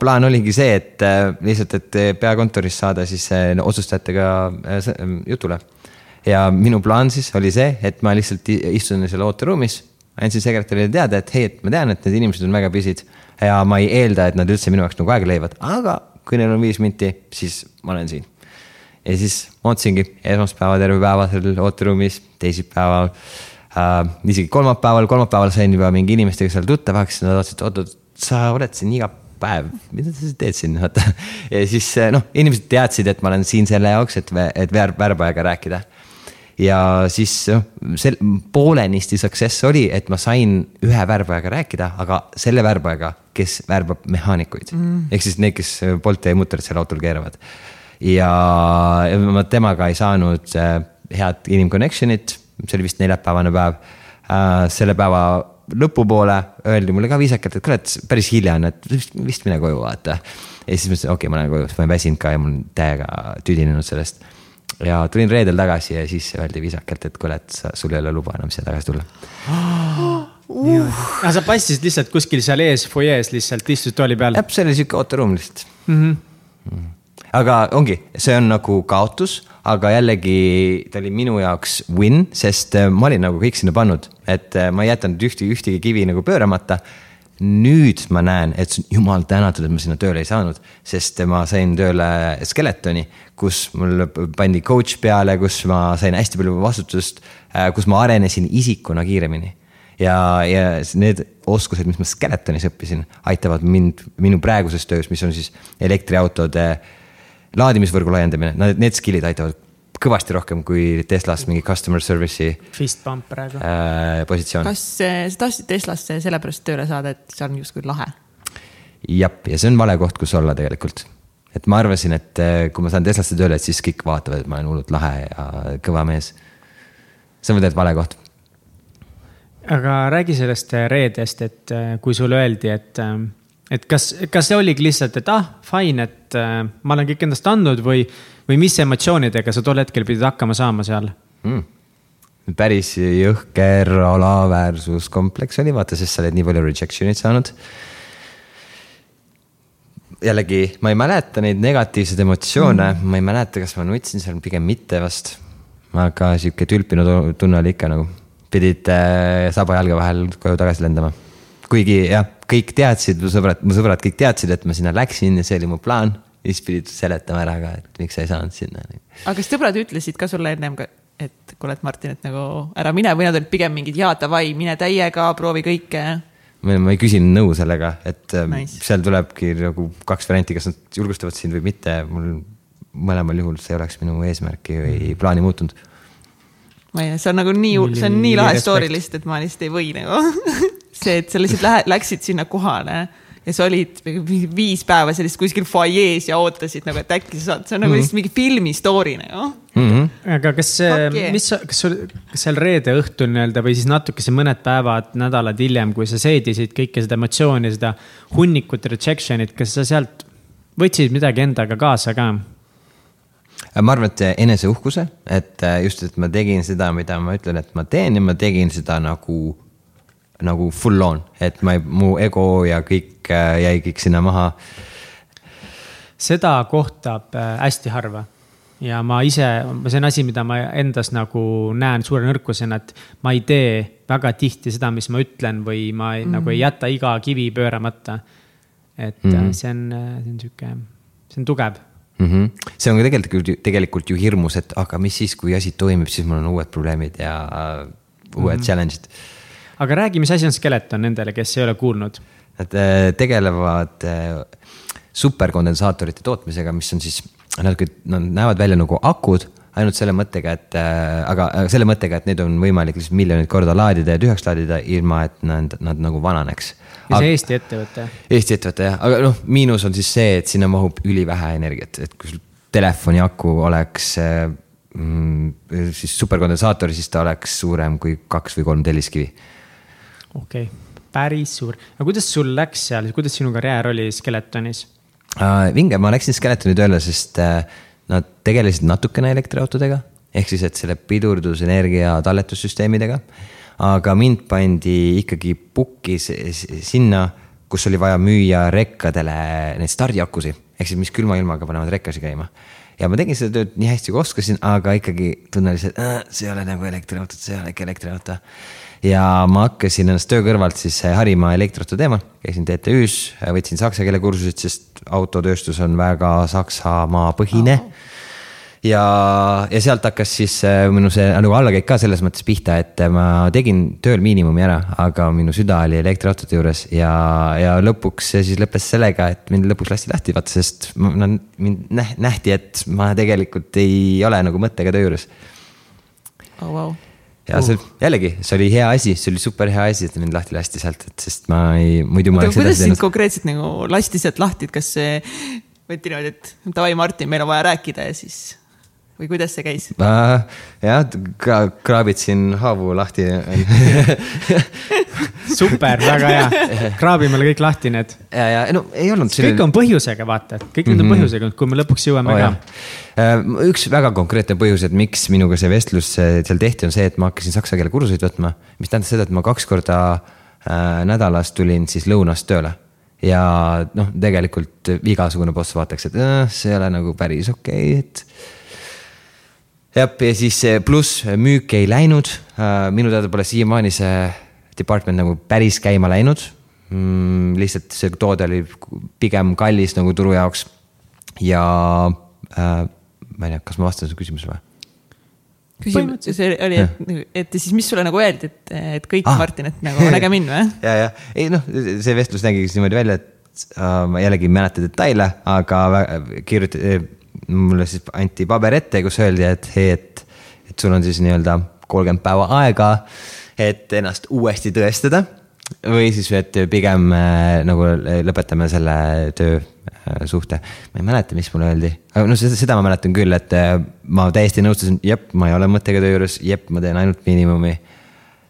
[SPEAKER 3] plaan oligi see, et äh, lihtsalt, et peakontoris saada siis äh, otsustajatega mm, jutule. ja minu plaan siis oli see, et ma lihtsalt istun seal ooteruumis, andsin sekretärile teada, et hei, et ma tean, et need inimesed on väga pisid ja ma ei eelda, et nad üldse minu jaoks nagu aega leiavad, aga kui neil on viis minti, siis ma olen siin. ja siis ootasingi esmaspäeva terve päeva seal ooteruumis, teisipäeval äh,, isegi kolmapäeval, kolmapäeval sain juba mingi inimestega seal tuttavaks, nad vaatasid, et oot-oot, sa oled siin iga päev, mida sa teed siin, vaata. ja siis noh, inimesed teadsid, et ma olen siin selle jaoks, et, et värbajaga rääkida ja siis noh, sel-, poolenisti success oli, et ma sain ühe värbajaga rääkida, aga selle värbajaga, kes värbab mehaanikuid mm.. ehk siis need, kes Bolti ja mutterit seal autol keeravad. ja, ma temaga ei saanud äh, head inimconnection'it, see oli vist neljapäevane päev äh,. selle päeva lõpupoole öeldi mulle ka viisakalt, et kuule, et päris hilja on, et vist, vist mine koju vaata. ja siis ma ütlesin, okei okay,, ma lähen koju, sest ma olen väsinud ka ja mul on täiega tüdinenud sellest ja tulin reedel tagasi ja siis öeldi viisakalt, et kuule, et sa, sul ei ole luba enam siia tagasi tulla
[SPEAKER 2] uh.. aga sa paistsid lihtsalt kuskil seal ees, fuajees lihtsalt istusid tooli peal?
[SPEAKER 3] jah, see oli sihuke ooteruum lihtsalt mm. -hmm. aga ongi, see on nagu kaotus, aga jällegi ta oli minu jaoks win, sest äh, ma olin nagu kõik sinna pannud, et äh, ma ei jätnud ühtegi, ühtegi kivi nagu pööramata nüüd ma näen, et jumal tänatud, et ma sinna tööle ei saanud, sest ma sain tööle Skeletoni, kus mul pandi coach peale, kus ma sain hästi palju vastutust, äh, kus ma arenesin isikuna kiiremini. Ja, ja need oskused, mis ma Skeletonis õppisin, aitavad mind minu praeguses töös, mis on siis elektriautode laadimisvõrgu laiendamine, need, need skill'id aitavad kõvasti rohkem kui Teslas mingi customer service'i
[SPEAKER 2] Fist pump praegu
[SPEAKER 3] äh, positsioon.
[SPEAKER 1] kas äh, sa tahtsid Teslasse sellepärast tööle saada, et see on justkui lahe?
[SPEAKER 3] jah, ja see on vale koht, kus olla tegelikult. et ma arvasin, et äh, kui ma saan Teslasse tööle, et siis kõik vaatavad, et ma olen hullult lahe ja kõva mees. see on tegelikult vale koht
[SPEAKER 2] aga räägi sellest äh, reedest, et äh, kui sulle öeldi, et, äh, et kas, kas see oligi lihtsalt, et ah, fine, et ma olen kõik endast andnud või, või mis emotsioonidega sa tol hetkel pidid hakkama saama seal
[SPEAKER 3] mm.? päris jõhker alaväärsuskompleks oli, vaata, sest sa oled nii palju rejection'it saanud. jällegi, ma ei mäleta neid negatiivseid emotsioone mm., ma ei mäleta, kas ma nutsin seal, pigem mitte vast. aga sihuke tülpinud tunne oli ikka nagu pidid äh, saba jalge vahel koju tagasi lendama. kuigi jah, kõik teadsid, mu sõbrad, mu sõbrad kõik teadsid, et ma sinna läksin ja see oli mu plaan. ja siis pidid seletama ära ka, et miks sa ei saanud sinna.
[SPEAKER 1] aga kas sõbrad ütlesid ka sulle ennem ka, et kuule, et Martin, et nagu ära mine või nad olid pigem mingid jaa, davai, mine täiega, proovi kõike?
[SPEAKER 3] ma, ma ei küsinud nõu sellega, et ähm, nice. seal tulebki nagu kaks varianti, kas nad julgustavad sind või mitte, mul mõlemal juhul see oleks minu eesmärki või plaani muutunud
[SPEAKER 1] ma ei tea, see on nagu nii, see on nii lahe story lihtsalt, et ma lihtsalt ei või nagu see, et sa lihtsalt lähe, läksid sinna kohale ja sa olid viis päeva sellist kuskil fuajees ja ootasid nagu, et äkki sa saad, see on nagu mm -hmm. lihtsalt mingi filmi story nagu
[SPEAKER 2] mm. -hmm. aga kas see, mis, kas sul, kas seal reede õhtul nii-öelda või siis natukese mõned päevad, nädalad hiljem, kui sa seedisid kõike seda emotsiooni, seda hunnikut, rejection'it, kas sa sealt võtsid midagi endaga kaasa ka?
[SPEAKER 3] Ma arvan, et eneseuhkuse, et äh, just, et ma tegin seda, mida ma ütlen, et ma teen ja ma tegin seda nagu, nagu full on, et ma ei, mu ego ja kõik äh, jäi kõik sinna maha.
[SPEAKER 2] seda kohtab äh, hästi harva ja ma ise, see on asi, mida ma endas nagu näen suure nõrkusena, et ma ei tee väga tihti seda, mis ma ütlen või ma mm -hmm. nagu ei jäta iga kivi pööramata. et mm -hmm. see on, see on sihuke, see on tugev
[SPEAKER 3] mm. -hmm. see on ka tegelikult, tegelikult ju hirmus, et aga mis siis, kui asi toimib, siis mul on uued probleemid ja uh, uued mm -hmm. challenge'id.
[SPEAKER 2] aga räägi, mis asi on Skeleton nendele, kes ei ole kuulnud?
[SPEAKER 3] Nad äh, tegelevad äh, superkondensaatorite tootmisega, mis on siis, natuke, nad näevad välja nagu akud ainult selle mõttega, et äh, aga selle mõttega, et neid on võimalik lihtsalt miljoneid korda laadida ja tühjaks laadida, ilma et nad, nad nagu vananeks
[SPEAKER 2] ja see Eesti ettevõte?
[SPEAKER 3] Eesti ettevõte jah, aga noh, miinus on siis see, et sinna mahub ülivähe energiat, et kui sul telefoni aku oleks mm, siis superkondensaator, siis ta oleks suurem kui kaks või kolm telliskivi.
[SPEAKER 2] okei okay., päris suur. aga kuidas sul läks seal, kuidas sinu karjäär oli Skeletonis
[SPEAKER 3] uh,? vinge, ma läksin Skeletoni tööle, sest uh, nad tegelesid natukene elektriautodega ehk siis, et selle pidurdusenergia talletussüsteemidega aga mind pandi ikkagi pukki sinna, kus oli vaja müüa rekkadele neid stardiakusid, ehk siis mis külma ilmaga panevad rekkasi käima. ja ma tegin seda tööd nii hästi kui oskasin, aga ikkagi tunnen lihtsalt, see ei ole nagu elektriauto, see ei ole ikka elektriauto. Ja ma hakkasin ennast töö kõrvalt siis harima elektriauto teemal, käisin TTÜ-s, võtsin saksa keele kursuseid, sest autotööstus on väga Saksamaa põhine oh ja, ja sealt hakkas siis äh, minu see nagu allakäik ka selles mõttes pihta, et ma tegin tööl miinimumi ära, aga minu süda oli elektriautode juures ja, ja lõpuks see siis lõppes sellega, et mind lõpuks lasti lahti, vaata, sest no, mind nähti, et ma tegelikult ei ole nagu mõttega töö juures
[SPEAKER 1] oh,. Wow.
[SPEAKER 3] Ja see jällegi, see oli hea asi, see oli super hea asi, et mind lahti lasti sealt, et sest ma ei, muidu ma
[SPEAKER 1] oleks edasi teinud. konkreetselt nagu lasti sealt lahti, et kas see võeti niimoodi, et davai, Martin, meil on vaja rääkida ja siis või kuidas see käis
[SPEAKER 3] äh,? jah, kraabitsin haavu lahti
[SPEAKER 2] super, väga hea, kraabime kõik lahti need.
[SPEAKER 3] ja, ja no ei olnud.
[SPEAKER 2] kõik on põhjusega, vaata, kõik need mm -hmm. on mhm. põhjusega, kui me lõpuks jõuame oh, ka.
[SPEAKER 3] Äh, üks väga konkreetne põhjus, et miks minuga see vestlus seal tehti, on see, et ma hakkasin saksa keele kursuseid võtma, mis tähendas seda, et ma kaks korda äh, nädalas tulin siis lõunast tööle ja noh, tegelikult igasugune boss vaataks, et äh, see ei ole nagu päris okei okay,, et jah, ja siis pluss müük ei läinud, äh, minu teada pole siiamaani see department nagu päris käima läinud mm,. lihtsalt see toode oli pigem kallis nagu turu jaoks. ja äh, ma ei tea, kas ma vastasin su küsimusele või?
[SPEAKER 1] küsimus, see oli, et, et siis mis sulle nagu öeldi, et, et kõik
[SPEAKER 3] Ah.
[SPEAKER 1] ah. Martinit nagu näge mind või?
[SPEAKER 3] ja, ja ei noh, see vestlus nägi siis niimoodi välja, et äh, ma jällegi ei mäleta detaile, aga kirjutati, mulle siis anti paber ette, kus öeldi, et hei, et, et sul on siis nii-öelda kolmkümmend päeva aega, et ennast uuesti tõestada. või siis, et pigem äh, nagu lõpetame selle töösuhte. ma ei mäleta, mis mulle öeldi, aga noh, seda, seda ma mäletan küll, et äh, ma täiesti nõustusin, jep, ma ei ole mõttega töö juures, jep, ma teen ainult miinimumi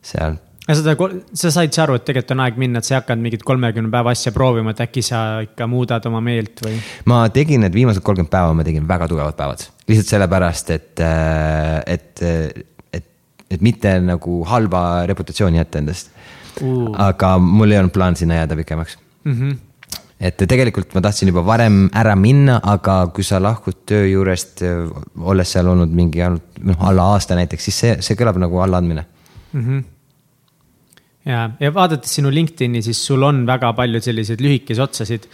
[SPEAKER 3] seal
[SPEAKER 2] seda, sa said sa aru, et tegelikult on aeg minna, et sa ei hakanud mingit kolmekümne päeva asja proovima, et äkki sa ikka muudad oma meelt või?
[SPEAKER 3] ma tegin need viimased kolmkümmend päeva, ma tegin väga tugevad päevad, lihtsalt sellepärast, et, et, et, et mitte nagu halba reputatsiooni jätta endast
[SPEAKER 2] Uh.
[SPEAKER 3] aga mul ei olnud plaan sinna jääda pikemaks.
[SPEAKER 2] Mm -hmm.
[SPEAKER 3] et tegelikult ma tahtsin juba varem ära minna, aga kui sa lahkud töö juurest, olles seal olnud mingi ainult noh, alla aasta näiteks, siis see, see kõlab nagu allaandmine.
[SPEAKER 2] mm. -hmm. ja, ja vaadates sinu LinkedIn'i, siis sul on väga palju selliseid lühikesi otsasid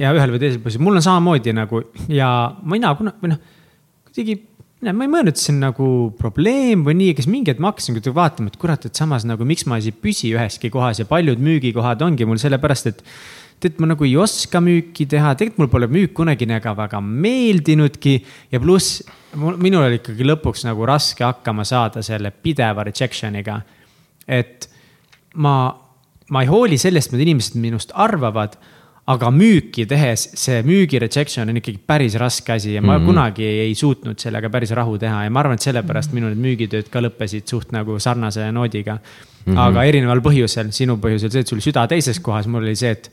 [SPEAKER 2] ja ühel või teisel põhjusel, mul on samamoodi nagu ja mina kuna, või noh, kuidagi, ma ei mõelnud, et see on nagu probleem või nii, kas mingi hetk ma hakkasin kuidagi vaatama, et kurat, et samas nagu miks ma ei püsi üheski kohas ja paljud müügikohad ongi mul sellepärast, et tead, ma nagu ei oska müüki teha, tegelikult mul pole müük kunagi nagu väga meeldinudki ja pluss minul oli ikkagi lõpuks nagu raske hakkama saada selle pideva rejection'iga. et ma, ma ei hooli sellest, mida inimesed minust arvavad, aga müüki tehes see müügi rejection on ikkagi päris raske asi ja ma mm -hmm. kunagi ei, suutnud sellega päris rahu teha ja ma arvan, et sellepärast minu need müügitööd ka lõppesid suht nagu sarnase noodiga mm. -hmm. aga erineval põhjusel, sinu põhjusel see, et sul süda teises kohas, mul oli see, et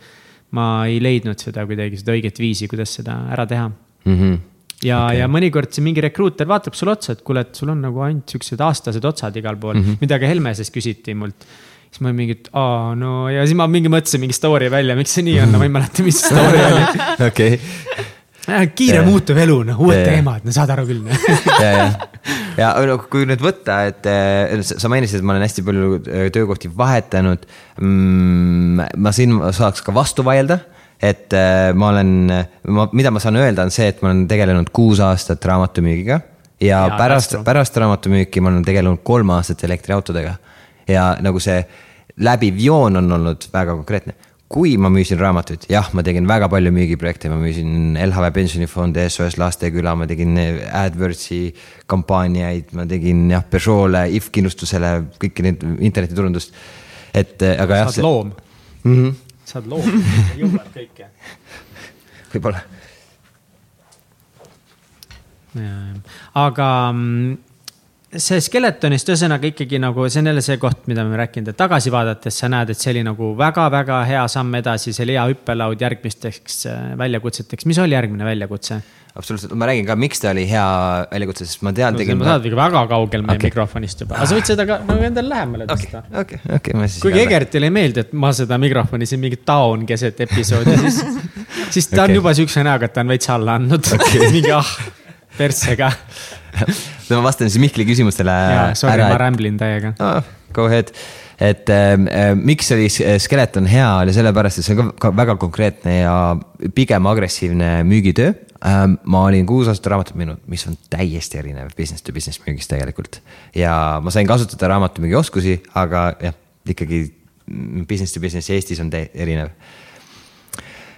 [SPEAKER 2] ma ei leidnud seda kuidagi seda õiget viisi, kuidas seda ära teha
[SPEAKER 3] Mm -hmm.
[SPEAKER 2] ja okay., ja mõnikord see mingi rekruuter vaatab sulle otsa, et kuule, et sul on nagu ainult siuksed aastased otsad igal pool mm, -hmm. mida ka Helmeses küsiti mult. Siis ma mingi, et aa no ja siis ma mingi mõtlesin mingi story välja, miks see nii on, no ma ei mäleta, mis story oli.
[SPEAKER 3] okei,
[SPEAKER 2] kiire
[SPEAKER 3] Jaa.
[SPEAKER 2] muutuv elu, noh, uued
[SPEAKER 3] Jaa.
[SPEAKER 2] teemad, no saad aru küll.
[SPEAKER 3] ja, ja, ja no kui nüüd võtta, et eh, sa mainisid, et ma olen hästi palju eh, töökohti vahetanud mm,. ma siin saaks ka vastu vaielda, et ma olen, ma, mida ma saan öelda, on see, et ma olen tegelenud kuus aastat raamatumüügiga ja ja pärast pärast raamatumüüki ma olen tegelenud kolm aastat elektriautodega. Ja nagu see läbiv joon on olnud väga konkreetne kui ma müüsin raamatuid, jah, ma tegin väga palju müügiprojekte, ma müüsin LHV pensionifondi, SOS Lasteküla, ma tegin AdWordsi kampaaniaid, ma tegin jah, Peugeot'le, If kindlustusele, kõiki neid internetiturundust. et eh, aga jah.
[SPEAKER 2] saad loom
[SPEAKER 3] mm. -hmm.
[SPEAKER 2] saad loom, jõuad kõike.
[SPEAKER 3] võib-olla.
[SPEAKER 2] aga mm, see skeletonist ühesõnaga ikkagi nagu see on jälle see koht, mida me rääkinud, et tagasi vaadates sa näed, et see oli nagu väga-väga hea samm edasi, see oli hea hüppelaud järgmisteks äh, väljakutseteks. mis oli järgmine väljakutse?
[SPEAKER 3] absoluutselt, ma räägin ka, miks ta oli hea väljakutse, sest ma tean
[SPEAKER 2] no,. sa oled ikka väga kaugel meie okay. mikrofonist juba, aga sa võid seda ka nagu endale lähemale tõsta,
[SPEAKER 3] okei, okei, ma siis.
[SPEAKER 2] kuigi Egertile ei meeldi, et ma seda mikrofoni siin mingi taon keset episoodi, siis, siis ta okay. on juba siukse näoga, et ta on veits alla andnud okay. mingi ah, perssega.
[SPEAKER 3] no ma vastan siis Mihkli küsimustele.
[SPEAKER 2] jaa, sorry, ma rämblin täiega.
[SPEAKER 3] oh,. Go ahead, et äh, äh, miks oli s- Skeleton hea, oli sellepärast, et see on ka, ka väga konkreetne ja pigem agressiivne müügitöö äh,. ma olin kuus aastat raamatut müünud, mis on täiesti erinev business to business müügist tegelikult. ja ma sain kasutada raamatumüügi oskusi, aga jah, ikkagi business to business Eestis on erinev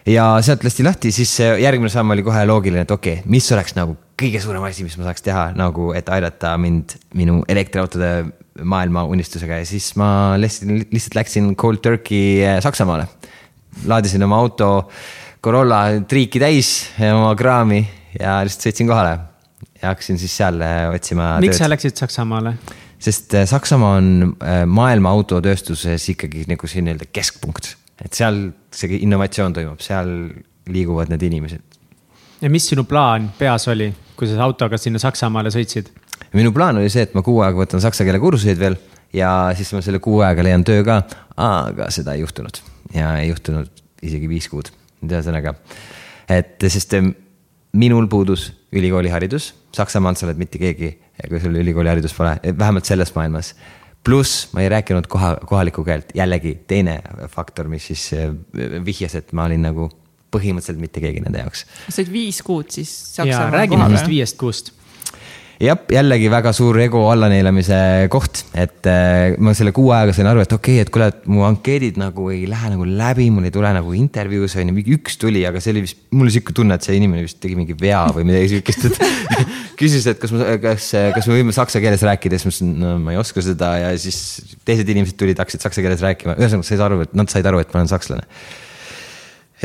[SPEAKER 3] ja sealt lasti lahti, siis järgmine samm oli kohe loogiline, et okei okay,, mis oleks nagu kõige suurem asi, mis ma saaks teha nagu, et aidata mind minu elektriautode maailma unistusega ja siis ma lihtsalt, lihtsalt läksin cold turkey eh, Saksamaale. laadisin oma auto Corolla triiki täis, oma kraami ja lihtsalt sõitsin kohale ja hakkasin siis seal eh, otsima
[SPEAKER 2] miks sa
[SPEAKER 3] tööd.
[SPEAKER 2] läksid Saksamaale?
[SPEAKER 3] sest eh, Saksamaa on eh, maailma autotööstuses ikkagi nagu see nii-öelda keskpunkt, et seal see innovatsioon toimub, seal liiguvad need inimesed
[SPEAKER 2] ja mis sinu plaan peas oli, kui sa autoga sinna Saksamaale sõitsid?
[SPEAKER 3] minu plaan oli see, et ma kuu aega võtan saksa keele kursuseid veel ja siis ma selle kuu ajaga leian töö ka, aga seda ei juhtunud ja ei juhtunud isegi viis kuud, ühesõnaga. et sest em, minul puudus ülikooliharidus, Saksamaal sa oled mitte keegi, kui sul ülikooliharidus pole, vähemalt selles maailmas. pluss ma ei rääkinud koha, kohalikku keelt, jällegi teine faktor, mis siis eh, vihjas, et ma olin nagu põhimõtteliselt mitte keegi nende jaoks
[SPEAKER 1] sa olid viis kuud siis
[SPEAKER 2] räägime
[SPEAKER 1] kohal
[SPEAKER 2] neist
[SPEAKER 1] või?
[SPEAKER 2] viiest kuust.
[SPEAKER 3] jah, jällegi väga suur ego allaneelamise koht, et äh, ma selle kuu ajaga sain aru, et okei okay,, et kuule, et mu ankeedid nagu ei lähe nagu läbi, mul ei tule nagu intervjuus on ju, mingi üks tuli, aga see oli vist, mul oli sihuke tunne, et see inimene vist tegi mingi vea või midagi sihukest, et küsis, et kas ma, kas, kas me võime saksa keeles rääkida, siis ma ütlesin, no ma ei oska seda ja siis teised inimesed tulid, hakkasid saksa keeles rääkima, ühesõnaga said aru, et nad said aru, et ma olen sakslane.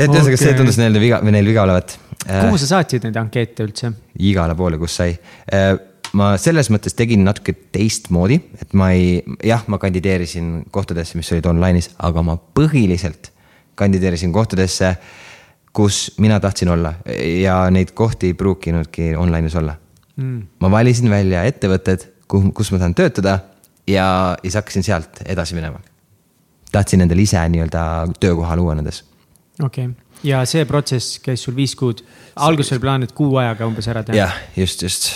[SPEAKER 3] Et ühesõnaga okay. see tundus neile viga või neil viga olevat.
[SPEAKER 2] kuhu sa saatsid neid ankeete üldse?
[SPEAKER 3] igale poole, kus sai. ma selles mõttes tegin natuke teistmoodi, et ma ei, jah, ma kandideerisin kohtadesse, mis olid online'is, aga ma põhiliselt kandideerisin kohtadesse, kus mina tahtsin olla ja neid kohti ei pruukinudki online'is olla mm.. ma valisin välja ettevõtted, kuhu, kus ma tahan töötada ja siis hakkasin sealt edasi minema. tahtsin endale ise nii-öelda töökoha luua nendes
[SPEAKER 2] okei okay., ja see protsess käis sul viis kuud. alguses oli plaan, et kuu ajaga umbes ära teha.
[SPEAKER 3] jah, just, just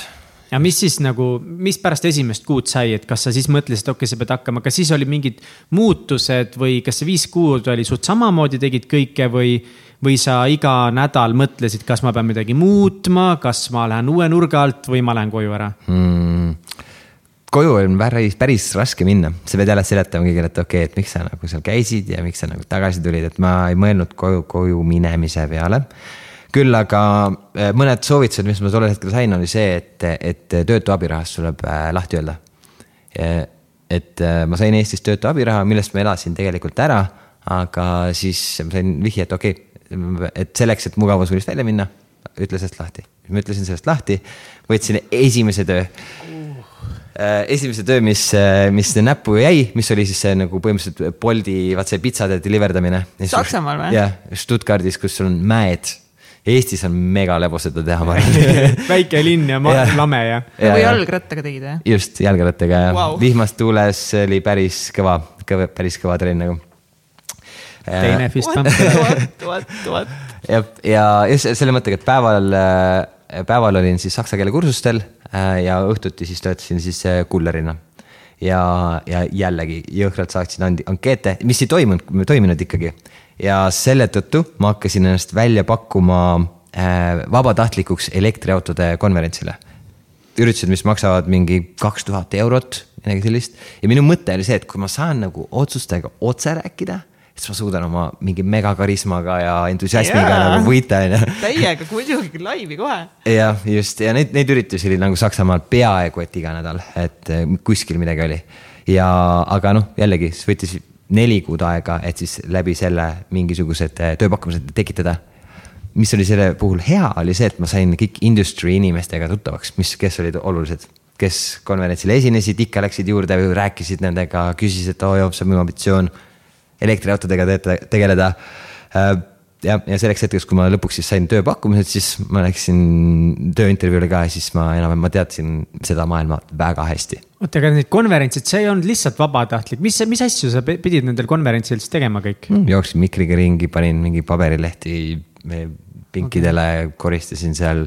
[SPEAKER 2] ja mis siis nagu, mis pärast esimest kuud sai, et kas sa siis mõtlesid, okei okay,, sa pead hakkama, kas siis oli mingid muutused või kas see viis kuud oli suht samamoodi tegid kõike või, või sa iga nädal mõtlesid, kas ma pean midagi muutma, kas ma lähen uue nurga alt või ma lähen koju ära?
[SPEAKER 3] mm.. Koju on päris, päris raske minna, sa pead jälle seletama kõigile, et okei okay,, et miks sa nagu seal käisid ja miks sa nagu tagasi tulid, et ma ei mõelnud koju, koju minemise peale. küll aga eh, mõned soovitused, mis ma tollel hetkel sain, oli see, et, et töötu abirahast tuleb äh, lahti öelda. et äh, ma sain Eestis töötu abiraha, millest ma elasin tegelikult ära, aga siis ma sain vihje, et okei okay,, et selleks, et mugavusvoolist välja minna, ütle sellest lahti. ma ütlesin sellest lahti, võtsin esimese töö Äh, esimese töö, mis, mis näppu jäi, mis oli siis see nagu põhimõtteliselt Bolti, vaat see pitsade deliverdamine.
[SPEAKER 1] Saksamaal või?
[SPEAKER 3] jah, Stuttgardis, kus sul on mäed. Eestis on mega lebus seda teha, ma arvan.
[SPEAKER 2] väike linn ja
[SPEAKER 3] Jah.
[SPEAKER 2] lame ja.
[SPEAKER 1] või jalgrattaga tegid või?
[SPEAKER 3] just, jalgrattaga ja
[SPEAKER 1] Vau.
[SPEAKER 3] wow. vihmas tuules oli päris kõva, kõva, päris kõva trenn nagu.
[SPEAKER 2] teine fist pump.
[SPEAKER 3] ja, ja just selle mõttega, et päeval, päeval olin siis saksa keele kursustel äh, ja õhtuti siis töötasin siis äh, kullerina. ja, ja jällegi jõhkralt saatsin ankeete, mis ei toimunud, toiminud ikkagi. ja selle tõttu ma hakkasin ennast välja pakkuma äh, vabatahtlikuks elektriautode konverentsile üritused, mis maksavad mingi kaks tuhat eurot, midagi sellist. ja minu mõte oli see, et kui ma saan nagu otsustajatega otse rääkida, siis ma suudan oma mingi megakarismaga ja entusiasmiga yeah. nagu võita, on ju.
[SPEAKER 1] täiega, muidugi laivi kohe.
[SPEAKER 3] jah, just ja neid, neid üritusi oli nagu Saksamaal peaaegu et iga nädal, et eh, kuskil midagi oli. ja, aga noh, jällegi siis võttis neli kuud aega, et siis läbi selle mingisugused eh, tööpakkumised tekitada mis oli selle puhul hea, oli see, et ma sain kõik industry inimestega tuttavaks, mis, kes olid olulised. kes konverentsil esinesid, ikka läksid juurde, rääkisid nendega, küsisid, et oo see on minu ambitsioon elektriautodega te- tegeleda. ja, ja selleks hetkeks, kui ma lõpuks siis sain tööpakkumised, siis ma läksin tööintervjuule ka ja siis ma enam-vähem, ma teadsin seda maailma väga hästi.
[SPEAKER 2] oota, aga need konverentsid, see ei olnud lihtsalt vabatahtlik, mis, mis asju sa pidid nendel konverentsidel siis tegema kõik?
[SPEAKER 3] jooksin mikriga ringi, panin mingi paberilehti eh, pinkidele okay., koristasin seal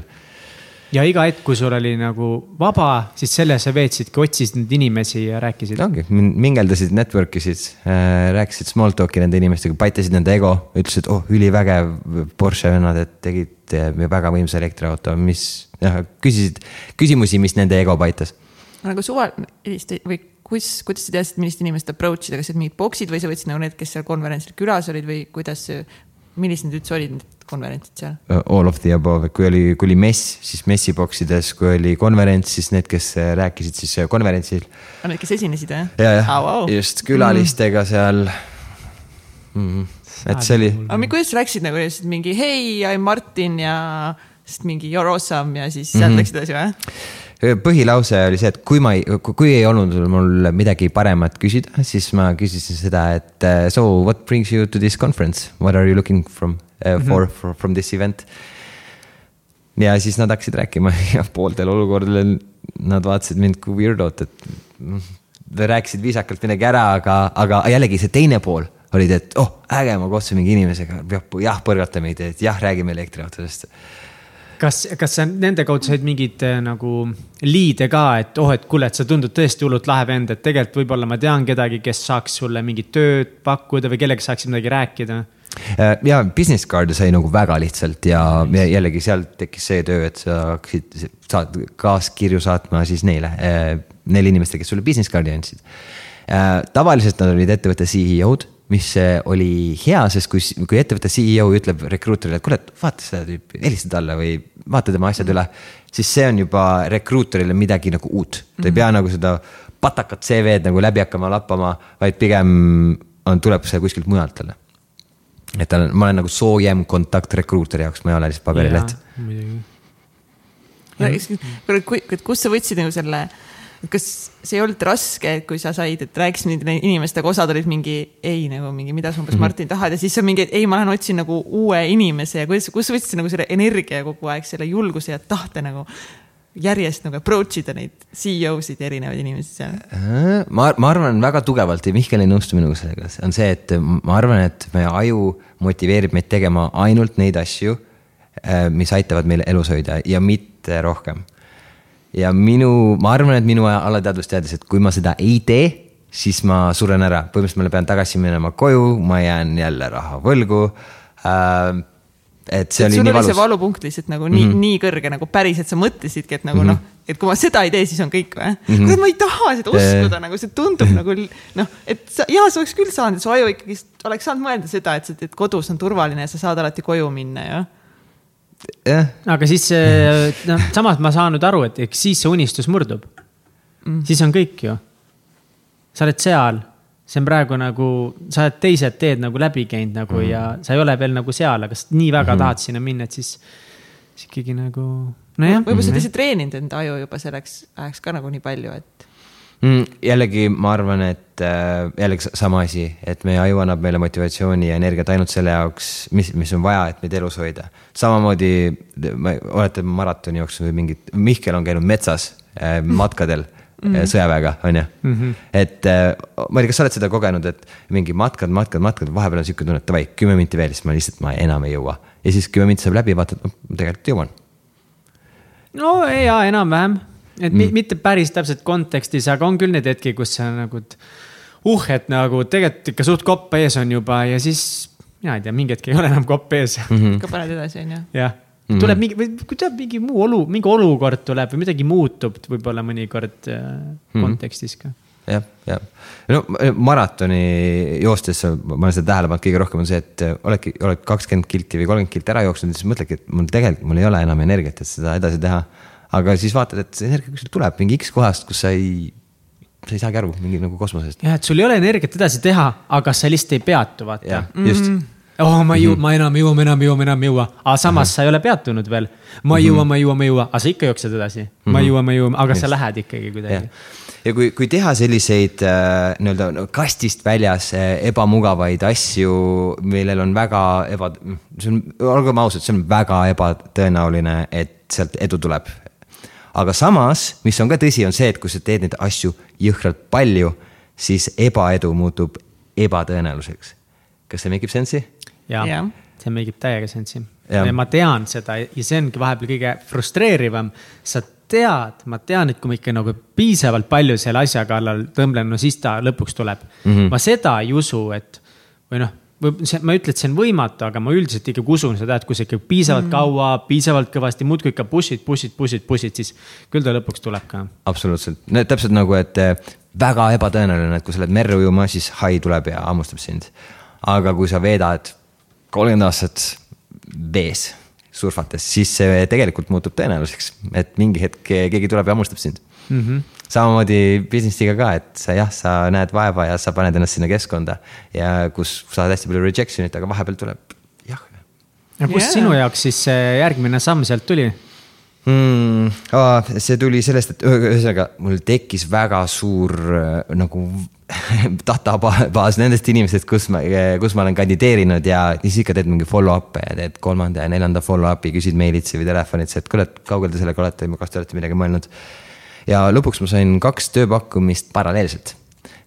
[SPEAKER 2] ja iga hetk, kui sul oli nagu vaba, siis selle sa veetsidki, otsisid neid inimesi ja rääkisid.
[SPEAKER 3] ongi, mingeldasid, network isid äh,, rääkisid small talk'i nende inimestega, paitasid nende ego, ütlesid, oh ülivägev Porsche vennad, et tegite väga võimsa elektriauto, mis, noh küsisid küsimusi, mis nende ego paitas.
[SPEAKER 1] nagu suvalist või kus, kuidas sa teadsid, millist inimest approach ida, kas need mingid boksid või sa võtsid nagu need, kes seal konverentsil külas olid või kuidas, millised need üldse olid, need konverentsid seal?
[SPEAKER 3] All of the above, kui oli, kui oli mess, siis messi boksides, kui oli konverents, siis need, kes äh, rääkisid siis äh, konverentsil.
[SPEAKER 1] Need, kes esinesid või?
[SPEAKER 3] ja, jah
[SPEAKER 1] Au, au.
[SPEAKER 3] just külalistega seal mm,. et see oli,
[SPEAKER 1] aga mi- kuidas läksid nagu lihtsalt mingi hei, I m Martin ja siis mingi you are awesome ja siis sealt mm. -hmm. läksid edasi või?
[SPEAKER 3] Põhilause oli see, et kui ma ei, kui ei olnud mul midagi paremat küsida, siis ma küsisin seda, et uh, so what brings you to this conference, what are you looking from uh, for, for from this event. ja siis nad hakkasid rääkima ja pooltel olukordadel nad vaatasid mind kui weirdot, et mm, rääkisid viisakalt midagi ära, aga, aga jällegi see teine pool olid, et oh äge, ma kohtusin mingi inimesega, jah, põrgata meid, et jah, räägime elektriautodest
[SPEAKER 2] kas, kas sa nende kaudu said mingeid äh, nagu liide ka, et oh, et kuule, et sa tundud tõesti hullult lahe vend, et tegelikult võib-olla ma tean kedagi, kes saaks sulle mingit tööd pakkuda või kellega saaksid midagi rääkida?
[SPEAKER 3] Äh, ja business card'e sai nagu väga lihtsalt ja ja jällegi sealt tekkis see töö, et sa hakkasid, saad kaaskirju saatma siis neile, neile inimestele, kes sulle business card'i andsid. tavaliselt nad olid ettevõtte CEO-d, mis oli hea, sest kui, kui ettevõtte CEO ütleb rekruuterile, et kuule, vaata seda tüüpi, helista talle või vaata tema asjad üle. siis see on juba rekruuterile midagi nagu uut, ta ei pea nagu seda patakat CV-d nagu läbi hakkama lappama, vaid pigem on, tuleb see kuskilt mujalt talle et tal on, ma olen nagu soojem kontakt rekruuteri jaoks, ma ei ole lihtsalt paberileht.
[SPEAKER 1] muidugi. kust sa võtsid nagu selle, kas see ei olnud raske, et kui sa said, et rääkisid nende inimestega, osad olid mingi ei nagu mingi, mida sa umbes mm -hmm. Martin tahad ja siis on mingi, et ei, ma lähen otsin nagu uue inimese ja kuidas, kust sa võtsid nagu selle energia kogu aeg, selle julguse ja tahte nagu järjest nagu approach ida neid CEO-sid ja erinevaid inimesi seal?
[SPEAKER 3] Äh, ma, ma arvan väga tugevalt ja Mihkel ei nõustu minuga sellega, on see, et ma arvan, et meie aju motiveerib meid tegema ainult neid asju, äh, mis aitavad meil elus hoida ja mitte rohkem. Ja minu, ma arvan, et minu alateadvus teadis, et kui ma seda ei tee, siis ma suren ära, põhimõtteliselt ma pean tagasi minema koju, ma jään jälle raha võlgu äh, et see et oli nii valus. see
[SPEAKER 1] valupunkt lihtsalt nagu nii mm, -hmm. nii kõrge nagu päriselt, sa mõtlesidki, et nagu mm -hmm. noh, et kui ma seda ei tee, siis on kõik või mm -hmm.. ma ei taha seda uskuda nagu see tundub nagu noh, et sa, jaa, sa oleks küll saanud, su aju ikkagi oleks saanud mõelda seda, et, et kodus on turvaline ja sa saad alati koju minna ja
[SPEAKER 2] jah. aga siis noh, samas ma saan nüüd aru, et eks siis see unistus murdub mm.. siis on kõik ju. sa oled seal see on praegu nagu, sa oled teised teed nagu läbi käinud nagu mm ja sa ei ole veel nagu seal, aga sa nii väga mm -hmm. tahad sinna minna, et siis, siis ikkagi nagu, nojah.
[SPEAKER 1] võib-olla sa oled lihtsalt treeninud enda aju juba selleks ajaks ka nagu nii palju, et.
[SPEAKER 3] Jällegi ma arvan, et äh, jällegi sama asi, et meie aju annab meile motivatsiooni ja energiat ainult selle jaoks, mis, mis on vaja, et meid elus hoida. samamoodi, olete maratoni jooksnud või mingit, Mihkel on käinud metsas äh, matkadel mm -hmm. sõjaväega, on ju mm. -hmm. et äh, ma ei tea, kas sa oled seda kogenud, et mingi matkad, matkad, matkad, vahepeal on sihuke tunne, et davai, kümme minti veel, siis ma lihtsalt, ma enam ei jõua. ja siis kümme minti saab läbi, vaatad, ma tegelikult jõuan.
[SPEAKER 2] no ja enam-vähem, et mm. mitte päris täpselt kontekstis, aga on küll neid hetki, kus sa nagu, uh, et nagu tegelikult ikka suht kopp ees on juba ja siis mina ei tea, mingi hetk ei ole enam kopp ees
[SPEAKER 1] mm. -hmm. ikka paned edasi, on ju.
[SPEAKER 2] jah Mm. tuleb mingi, või kui tuleb mingi muu olu, mingi olukord tuleb või midagi muutub võib-olla mõnikord mm. kontekstis ka.
[SPEAKER 3] jah, jah. no maratoni joostes ma olen seda tähele pannud kõige rohkem on see, et oledki, oled kakskümmend kilti või kolmkümmend kilti ära jooksnud ja siis mõtledki, et mul tegelikult, mul ei ole enam energiat, et seda edasi teha. Aga siis vaatad, et see energia kuskilt tuleb mingi X kohast, kus sa ei sa ei saagi aru, mingi nagu kosmosest.
[SPEAKER 2] jah, et sul ei ole energiat edasi teha, aga sa lihtsalt ei peatu, vaata.
[SPEAKER 3] jah, just mm. -hmm
[SPEAKER 2] oh, ma ei jõua mm, -hmm. ma enam ei jõua, ma enam ei jõua, ma enam ei jõua. aga samas mm -hmm. sa ei ole peatunud veel. ma ei jõua, ma ei jõua, ma ei jõua, aga sa ikka jooksed edasi mm. -hmm. ma ei jõua, ma ei jõua, aga yes. sa lähed ikkagi kuidagi.
[SPEAKER 3] ja kui, kui teha selliseid äh, nii-öelda no, kastist väljas äh, ebamugavaid asju, millel on väga eba, see on, olgem ausad, see on väga ebatõenäoline, et sealt edu tuleb. Aga samas, mis on ka tõsi, on see, et kui sa teed neid asju jõhkralt palju, siis ebaedu muutub ebatõenäoliseks. kas see make ib sense'i?
[SPEAKER 2] ja, ja. see make ib täiega sensi. ma tean seda ja see ongi vahepeal kõige frustreerivam. sa tead, ma tean, et kui ma ikka nagu piisavalt palju selle asja kallal tõmblen, no siis ta lõpuks tuleb mm. -hmm. ma seda ei usu, et või noh see, ma ei ütle, et see on võimatu, aga ma üldiselt ikkagi usun seda, et kui sa ikka piisavalt mm. kaua, puisavalt kõvasti muudkui ikka push'id, push'id, push'id, push'id, siis küll ta lõpuks tuleb ka.
[SPEAKER 3] absoluutselt, täpselt nagu, et eh, väga ebatõenäoline, et kui sa lähed merre ujuma, siis hai tuleb ja hammustab sind. aga kui sa veedad kolmkümmend aastat vees surfates, siis see tegelikult muutub tõenäoliseks, et mingi hetk keegi tuleb ja hammustab sind mm. -hmm. Samamoodi business'iga ka, et sa jah, sa näed vaeva ja sa paned ennast sinna keskkonda ja kus saad hästi palju rejection'it, aga vahepeal tuleb jah.
[SPEAKER 2] ja kust yeah. sinu jaoks siis see järgmine samm sealt tuli?
[SPEAKER 3] mm,? see tuli sellest, et ühesõnaga mul tekkis väga suur äh, nagu databaas nendest inimestest, kus ma, kus ma olen kandideerinud ja siis ikka teed mingi follow-up'e ja teed kolmanda ja neljanda follow-up'i, küsid meilitsi või telefonitsi, et kuule, et kaugel te sellega olete, kas te olete midagi mõelnud. Ja lõpuks ma sain kaks tööpakkumist paralleelselt,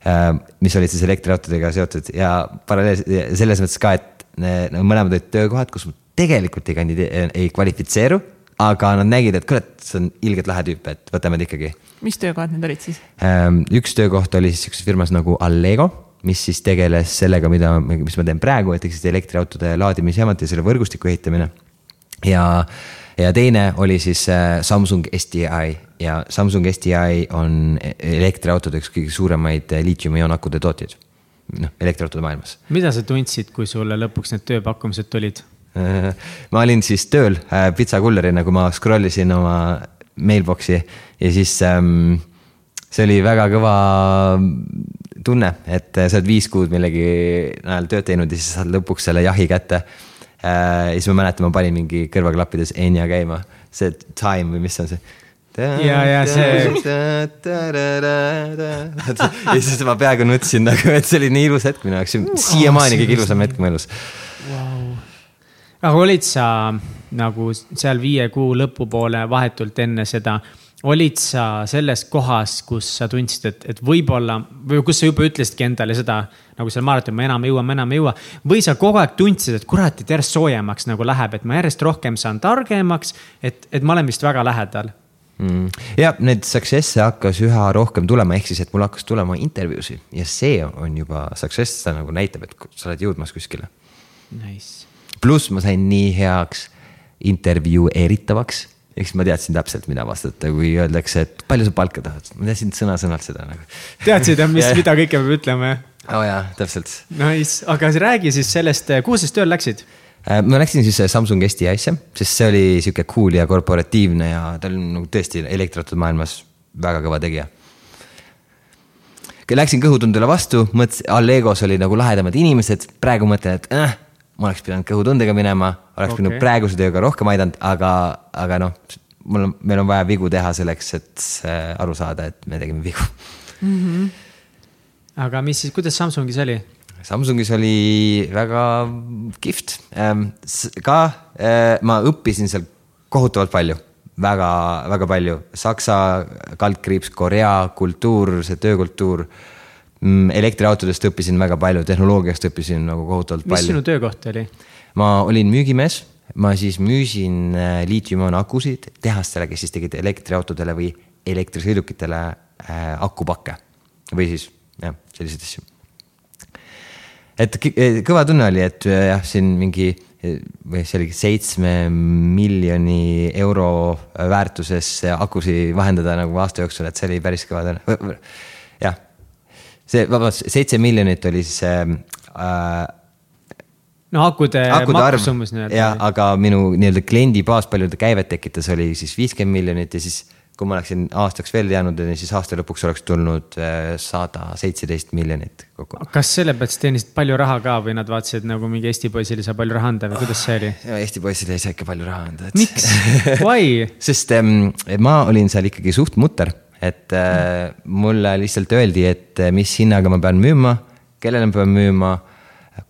[SPEAKER 3] äh, mis olid siis elektriautodega seotud ja paralleelselt selles mõttes ka, et no mõlemad olid töökohad, kus ma tegelikult ei kandidee-, ei kvalifitseeru aga nad nägid, et kurat, see on ilgelt lahe tüüp, et võtame ta ikkagi.
[SPEAKER 1] mis töökohad need olid siis?
[SPEAKER 3] Ähm, üks töökoht oli siis sihukeses firmas nagu Allego, mis siis tegeles sellega, mida, mis ma teen praegu, et ehk siis elektriautode laadimisjaamad ja selle võrgustiku ehitamine. ja, ja teine oli siis äh, Samsung SDI ja Samsung SDI on elektriautode üks kõige suuremaid äh, liitiumioon-akude tootjaid. noh, elektriautode maailmas.
[SPEAKER 2] mida sa tundsid, kui sulle lõpuks need tööpakkumised tulid?
[SPEAKER 3] ma olin siis tööl pitsakullerina, kui ma scroll isin oma mailbox'i ja siis ähm, see oli väga kõva tunne, et sa oled viis kuud millegi najal tööd teinud ja siis saad lõpuks selle jahi kätte. ja siis ma mäletan, ma panin mingi kõrvaklappides Enya käima, see time või mis on see
[SPEAKER 2] ja, ja see.
[SPEAKER 3] ja siis ma peaaegu nutsin nagu, et see oli nii ilus hetk minu jaoks, siiamaani kõige ilusam hetk mu elus
[SPEAKER 2] wow.. aga olid sa nagu seal viie kuu lõpupoole vahetult enne seda olid sa selles kohas, kus sa tundsid, et, et võib-olla või kus sa juba ütlesidki endale seda nagu seal maratonil, ma enam ei jõua, ma enam ei jõua. või sa kogu aeg tundsid, et kurat, et järjest soojemaks nagu läheb, et ma järjest rohkem saan targemaks, et, et ma olen vist väga lähedal
[SPEAKER 3] mm.. ja need success'e hakkas üha rohkem tulema, ehk siis, et mul hakkas tulema intervjuusid ja see on juba success, see nagu näitab, et sa oled jõudmas kuskile
[SPEAKER 2] nice..
[SPEAKER 3] pluss ma sain nii heaks intervjueeritavaks ehk siis ma teadsin täpselt, mida vastata, kui öeldakse, et palju sa palka tahad, ma teadsin sõna-sõnalt seda nagu.
[SPEAKER 2] teadsid jah, mis yeah., mida kõike peab ütlema jah?
[SPEAKER 3] oo oh, jaa, täpselt.
[SPEAKER 2] Nice, aga räägi siis sellest, kuhu sa siis tööle läksid?
[SPEAKER 3] Äh, ma läksin siis Samsung STI-sse, sest see oli sihuke cool ja korporatiivne ja ta on nagu tõesti elektriautode maailmas väga kõva tegija. Läksin kõhutundele vastu, mõtlesin, Allegos oli nagu lahedamad inimesed, praegu mõtlen, et äh, ma oleks pidanud kõhutundega minema, oleks okay. pidanud praeguse tööga rohkem aidanud, aga, aga noh, mul on, meil on vaja vigu teha selleks, et aru saada, et me tegime vigu mm.
[SPEAKER 2] -hmm. aga mis siis, kuidas Samsungis oli?
[SPEAKER 3] Samsungis oli väga kihvt, ehm, ka eh, ma õppisin seal kohutavalt palju väga, väga palju, Saksa kaldkriips, Korea kultuur, see töökultuur Mm, elektriautodest õppisin väga palju, tehnoloogiast õppisin nagu kohutavalt palju.
[SPEAKER 2] mis sinu töökoht oli?
[SPEAKER 3] ma olin müügimees, ma siis müüsin äh, liitiumioono akusid tehastele, kes siis tegid elektriautodele või elektrisõidukitele äh, akupakke või siis jah, selliseid asju. Et kõva tunne oli, et äh, jah, siin mingi või see oli seitsme miljoni euro väärtuses akusid vahendada nagu aasta jooksul, et see oli päris kõva tunne. jah see, vabandust, seitse miljonit oli siis äh,
[SPEAKER 2] no akude, akude maksumus
[SPEAKER 3] nii-öelda. jah, aga minu nii-öelda kliendi baas, palju ta käivet tekitas, oli siis viiskümmend miljonit ja siis kui ma oleksin aastaks veel jäänud, siis aasta lõpuks oleks tulnud äh, sada seitseteist miljonit kokku.
[SPEAKER 2] kas selle pealt sa teenisid palju raha ka või nad vaatasid nagu mingi Eesti poisile ei saa palju raha anda või kuidas see oli?
[SPEAKER 3] Eesti poisile ei saa ikka palju raha anda et....
[SPEAKER 2] miks, why
[SPEAKER 3] sest ähm, ma olin seal ikkagi suht mutter et äh, mulle lihtsalt öeldi, et äh, mis hinnaga ma pean müüma, kellele ma pean müüma.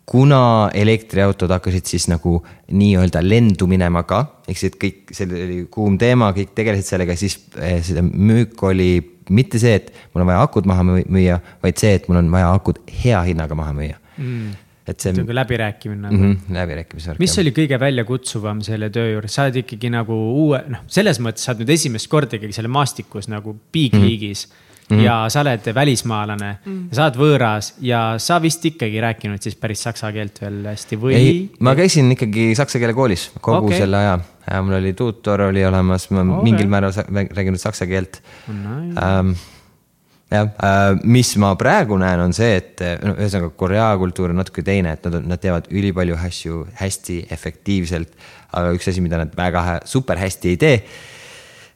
[SPEAKER 3] Kuna elektriautod hakkasid siis nagu nii-öelda lendu minema ka, ehk siis, kõik, see oli kuum teema, kõik tegelesid sellega, siis äh, seda müük oli mitte see, et mul on vaja akud maha müüa, vaid see, et mul on vaja akud hea hinnaga maha müüa mm
[SPEAKER 2] et see. nagu läbirääkimine
[SPEAKER 3] nagu mm. -hmm, läbirääkimise.
[SPEAKER 2] mis oli kõige väljakutsuvam selle töö juures, sa oled ikkagi nagu uue, noh, selles mõttes sa oled nüüd esimest korda ikkagi selle maastikus nagu big mm -hmm. Mm. ja sa oled välismaalane mm, sa oled võõras ja sa vist ikkagi rääkinud siis päris saksa keelt veel hästi või? ei,
[SPEAKER 3] ma käisin ikkagi saksa keele koolis kogu okay. selle aja. mul oli tuutor oli olemas, ma okay. mingil määral räägin nüüd saksa keelt oh,. Nice. Um, jah, äh, mis ma praegu näen, on see, et no ühesõnaga Korea kultuur on natuke teine, et nad, nad teevad ülipalju asju hästi efektiivselt. aga üks asi, mida nad väga super hästi ei tee,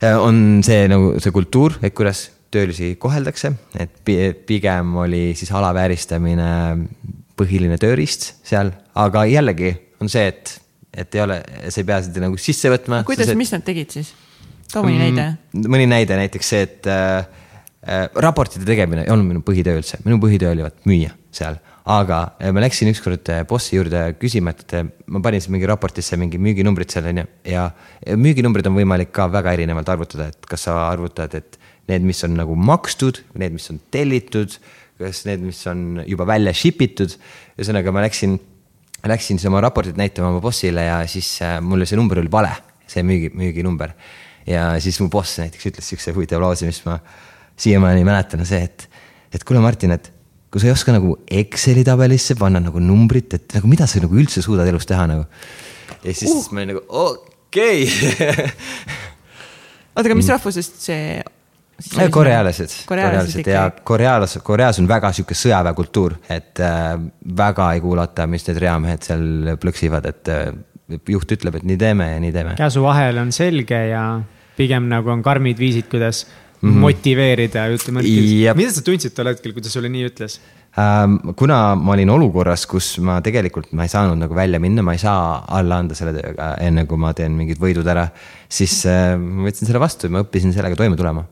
[SPEAKER 3] äh, on see nagu see kultuur, et kuidas töölisi koheldakse, et pigem oli siis alavääristamine põhiline tööriist seal, aga jällegi on see, et, et ei ole, sa ei pea seda nagu sisse võtma.
[SPEAKER 1] kuidas, mis nad tegid siis? too mõni mm, näide.
[SPEAKER 3] mõni näide näiteks see, et äh, Äh, raportite tegemine ei olnud minu põhitöö üldse, minu põhitöö oli vaat müüa seal. aga äh, ma läksin ükskord äh, bossi juurde küsima, et ma panin siis mingi raportisse mingi müüginumbrid seal on ju. ja müüginumbrid on võimalik ka väga erinevalt arvutada, et kas sa arvutad, et need, mis on nagu makstud, need, mis on tellitud, kas need, mis on juba välja ship itud. ühesõnaga ma läksin, läksin siis oma raportit näitama oma bossile ja siis mulle see number oli vale, see müügi, müüginumber. ja siis mu boss näiteks ütles siukse huvitava lause, mis ma siiamaani mäletan, on see, et, et kuule, Martin, et kui sa ei oska nagu Exceli tabelisse panna nagu numbrit, et nagu mida sa nagu üldse suudad elus teha nagu. ja siis uh. ma olin nagu okei okay.
[SPEAKER 1] oota, aga mis rahvusest see?
[SPEAKER 3] Korealased, korealased ja Korealas, Koreas on väga sihuke sõjaväekultuur, et äh, väga ei kuulata, mis need reamehed seal plõksivad, et äh, juht ütleb, et nii teeme ja nii teeme.
[SPEAKER 2] käsuvahel on selge ja pigem nagu on karmid viisid, kuidas mm -hmm. motiveerida, ütleme. mida sa tundsid tol hetkel, kui ta sulle nii ütles?
[SPEAKER 3] Ähm, kuna ma olin olukorras, kus ma tegelikult, ma ei saanud nagu välja minna, ma ei saa alla anda selle tööga enne, kui ma teen mingid võidud ära. siis äh, ma võtsin selle vastu ja ma õppisin sellega toime tulema.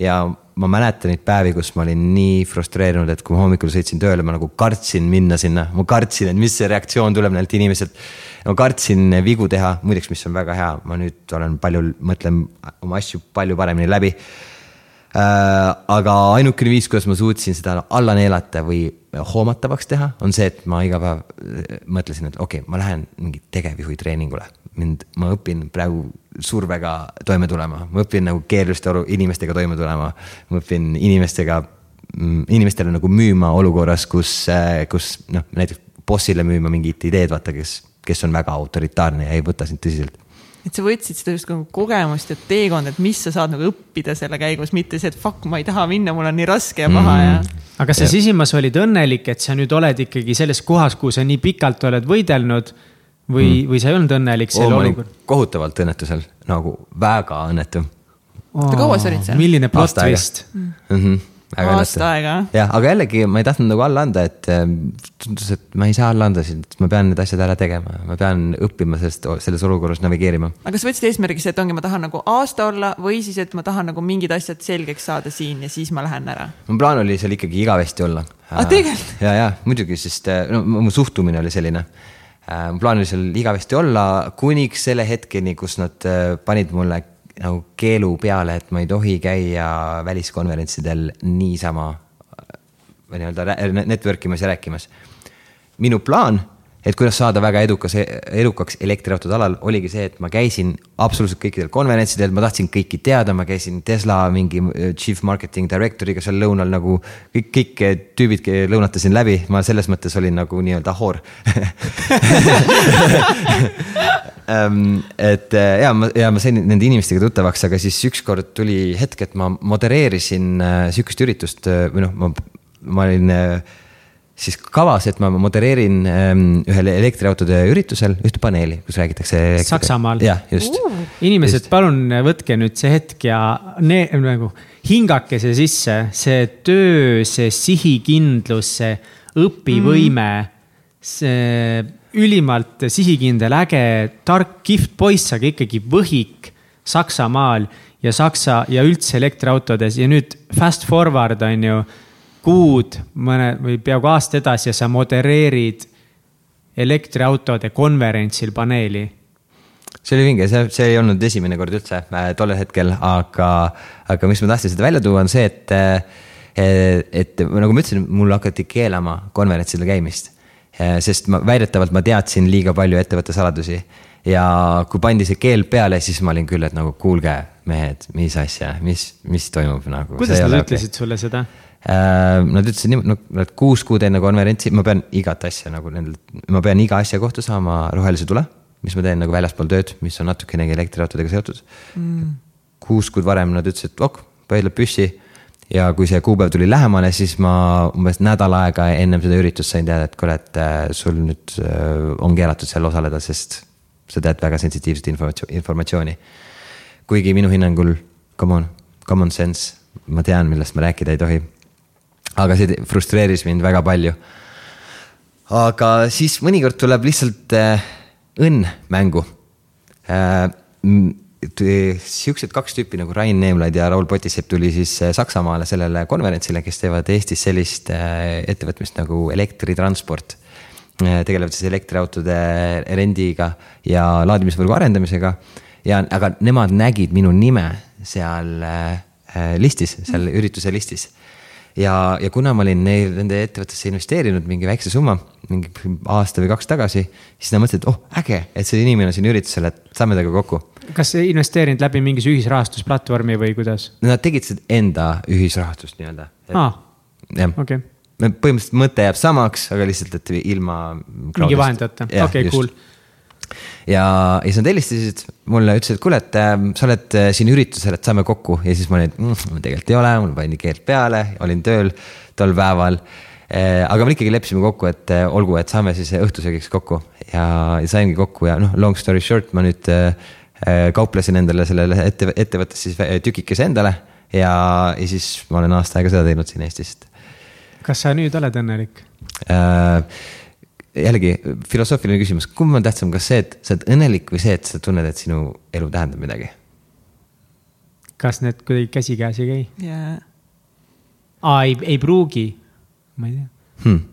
[SPEAKER 3] Ja ma mäletan neid päevi, kus ma olin nii frustreerunud, et kui ma hommikul sõitsin tööle, ma nagu kartsin minna sinna, ma kartsin, et mis see reaktsioon tuleb neilt inimeselt. ma kartsin vigu teha, muideks, mis on väga hea, ma nüüd olen palju, mõtlen oma asju palju paremini läbi Äh, aga ainukene viis, kuidas ma suutsin seda alla neelata või hoomatavaks teha, on see, et ma iga päev äh, mõtlesin, et okei okay,, ma lähen mingi tegevjuhi treeningule. Mind, ma õpin praegu survega toime tulema, ma õpin nagu keeruliste inimestega toime tulema. ma õpin inimestega, mm, inimestele nagu müüma olukorras, kus, äh, kus noh, näiteks bossile müüma mingit ideed, vaata, kes, kes on väga autoritaarne ja ei võta sind tõsiselt
[SPEAKER 1] et sa võtsid seda just nagu kogemust ja teekonda, et mis sa saad nagu õppida selle käigus, mitte see, et fuck, ma ei taha minna, mul on nii raske ja paha mm. ja.
[SPEAKER 2] aga kas sa sisimas olid õnnelik, et sa nüüd oled ikkagi selles kohas, kuhu sa nii pikalt oled võidelnud või mm., või sa ei olnud õnnelik selle
[SPEAKER 3] oh, olukorra? kohutavalt õnnetusel, nagu väga õnnetu
[SPEAKER 1] oh,. kaua sa olid seal?
[SPEAKER 2] milline plot twist mm.
[SPEAKER 3] -hmm
[SPEAKER 1] aasta aega.
[SPEAKER 3] jah, aga jällegi ma ei tahtnud nagu alla anda, et ähm, tundus, et ma ei saa alla anda siin, et ma pean need asjad ära tegema, ma pean õppima sellest, selles olukorras navigeerima.
[SPEAKER 1] aga sa võtsid eesmärgiks, et ongi, ma tahan nagu aasta olla või siis, et ma tahan nagu mingid asjad selgeks saada siin ja siis ma lähen ära?
[SPEAKER 3] mu plaan oli seal ikkagi igavesti olla.
[SPEAKER 1] aa, ah, tegelikult?
[SPEAKER 3] ja, ja muidugi, sest äh, no mu suhtumine oli selline äh, mu plaan oli seal igavesti olla kuniks selle hetkeni, kus nad äh, panid mulle nagu keelu peale, et ma ei tohi käia väliskonverentsidel niisama või nii-öelda network imas ja rääkimas. minu plaan, et kuidas saada väga edukas, edukaks elektriautode alal, oligi see, et ma käisin absoluutselt kõikidel konverentsidel, ma tahtsin kõiki teada, ma käisin Tesla mingi äh, chief marketing director'iga seal lõunal nagu kõik, kõik tüübid lõunatasin läbi, ma selles mõttes olin nagu nii-öelda hoor. Et äh, ja ma, ja ma sain nende inimestega tuttavaks, aga siis ükskord tuli hetk, et ma modereerisin äh, sihukest üritust äh, või noh, ma, ma olin siis kavas, et ma modereerin ähm, ühel elektriautode üritusel ühte paneeli, kus räägitakse.
[SPEAKER 2] Saksamaal.
[SPEAKER 3] jah, just uh..
[SPEAKER 2] inimesed palun võtke nüüd see hetk ja ne, nagu hingake see sisse, see töö, see sihikindlus, see õpivõime mm., see ülimalt sihikindel, äge, tark, kihvt poiss, aga ikkagi võhik Saksamaal ja Saksa ja üldse elektriautodes ja nüüd fast forward on ju kuud, mõne või peaaegu aasta edasi ja sa modereerid elektriautode konverentsil paneeli.
[SPEAKER 3] see oli vinge, see, see ei olnud esimene kord üldse äh, tollel hetkel, aga, aga miks ma tahtsin seda välja tuua, on see, et äh, et nagu ma ütlesin, mul hakati keelama konverentsidel käimist Eh, sest ma väidetavalt ma teadsin liiga palju ettevõtte saladusi. ja kui pandi see keel peale, siis ma olin küll, et nagu kuulge, mehed, mis asja, mis, mis toimub nagu.
[SPEAKER 2] kuidas nad ütlesid okay. sulle seda?
[SPEAKER 3] Äh, nad ütlesid niimoodi, no kuus kuud enne konverentsi, ma pean igat asja nagu nendel, ma pean iga asja kohta saama rohelise tule, mis ma teen nagu väljaspool tööd, mis on natukenegi elektriautodega seotud mm.. kuus kuud varem nad ütlesid, ok, pöidlad püssi ja kui see kuupäev tuli lähemale, siis ma umbes nädal aega ennem seda üritust sain teada, et kuule, et äh, sul nüüd äh, on keelatud seal osaleda, sest sa tead väga sensitiivset informatsiooni. kuigi minu hinnangul, come on, common sense, ma tean, millest ma rääkida ei tohi. Aga see frustreeris mind väga palju. aga siis mõnikord tuleb lihtsalt äh, õnn mängu äh, siuksed kaks tüüpi nagu Rain Neemlaid ja Raul Potisepp tuli siis äh, Saksamaale sellele konverentsile, kes teevad Eestis sellist ettevõtmist nagu elektritransport. Tegelevad siis elektriautode rendiga ja laadimisvõrgu arendamisega. ja, aga nemad nägid minu nime seal listis, seal ürituse listis ja, ja kuna ma olin neil, nende ettevõttesse investeerinud mingi väikse summa, mingi aasta või kaks tagasi, siis nad mõtlesid, et oh äge, et see inimene on siin üritusel, et saame temaga kokku.
[SPEAKER 2] kas investeerinud läbi mingi ühisrahastusplatvormi või kuidas?
[SPEAKER 3] Nad tegid seda enda ühisrahastust nii-öelda.
[SPEAKER 2] aa, okei.
[SPEAKER 3] põhimõtteliselt mõte jääb samaks, aga lihtsalt, et ilma.
[SPEAKER 2] mingi vahendajata, okei okay,, cool
[SPEAKER 3] ja, ja siis nad helistasid mulle, ütlesid, et kuule, et äh, sa oled äh, siin üritusel, et saame kokku ja siis ma olin, mm, tegelikult ei ole, mul pandi keelt peale, olin tööl tol päeval äh,. aga me ikkagi leppisime kokku, et äh, olgu, et saame siis õhtusöögiks kokku ja, ja saimegi kokku ja noh, long story short, ma nüüd äh, äh kauplesin endale sellele ette, ettevõttes siis tükikese endale ja, ja siis ma olen aasta aega seda teinud siin Eestis.
[SPEAKER 2] kas sa nüüd oled õnnelik
[SPEAKER 3] äh,? Jällegi filosoofiline küsimus, kumb on tähtsam, kas see, et sa oled õnnelik või see, et sa tunned, et sinu elu tähendab midagi?
[SPEAKER 2] kas need kuidagi käsikäes ei käi
[SPEAKER 1] yeah.?
[SPEAKER 2] aa, ei, ei pruugi, ma ei tea
[SPEAKER 3] hmm..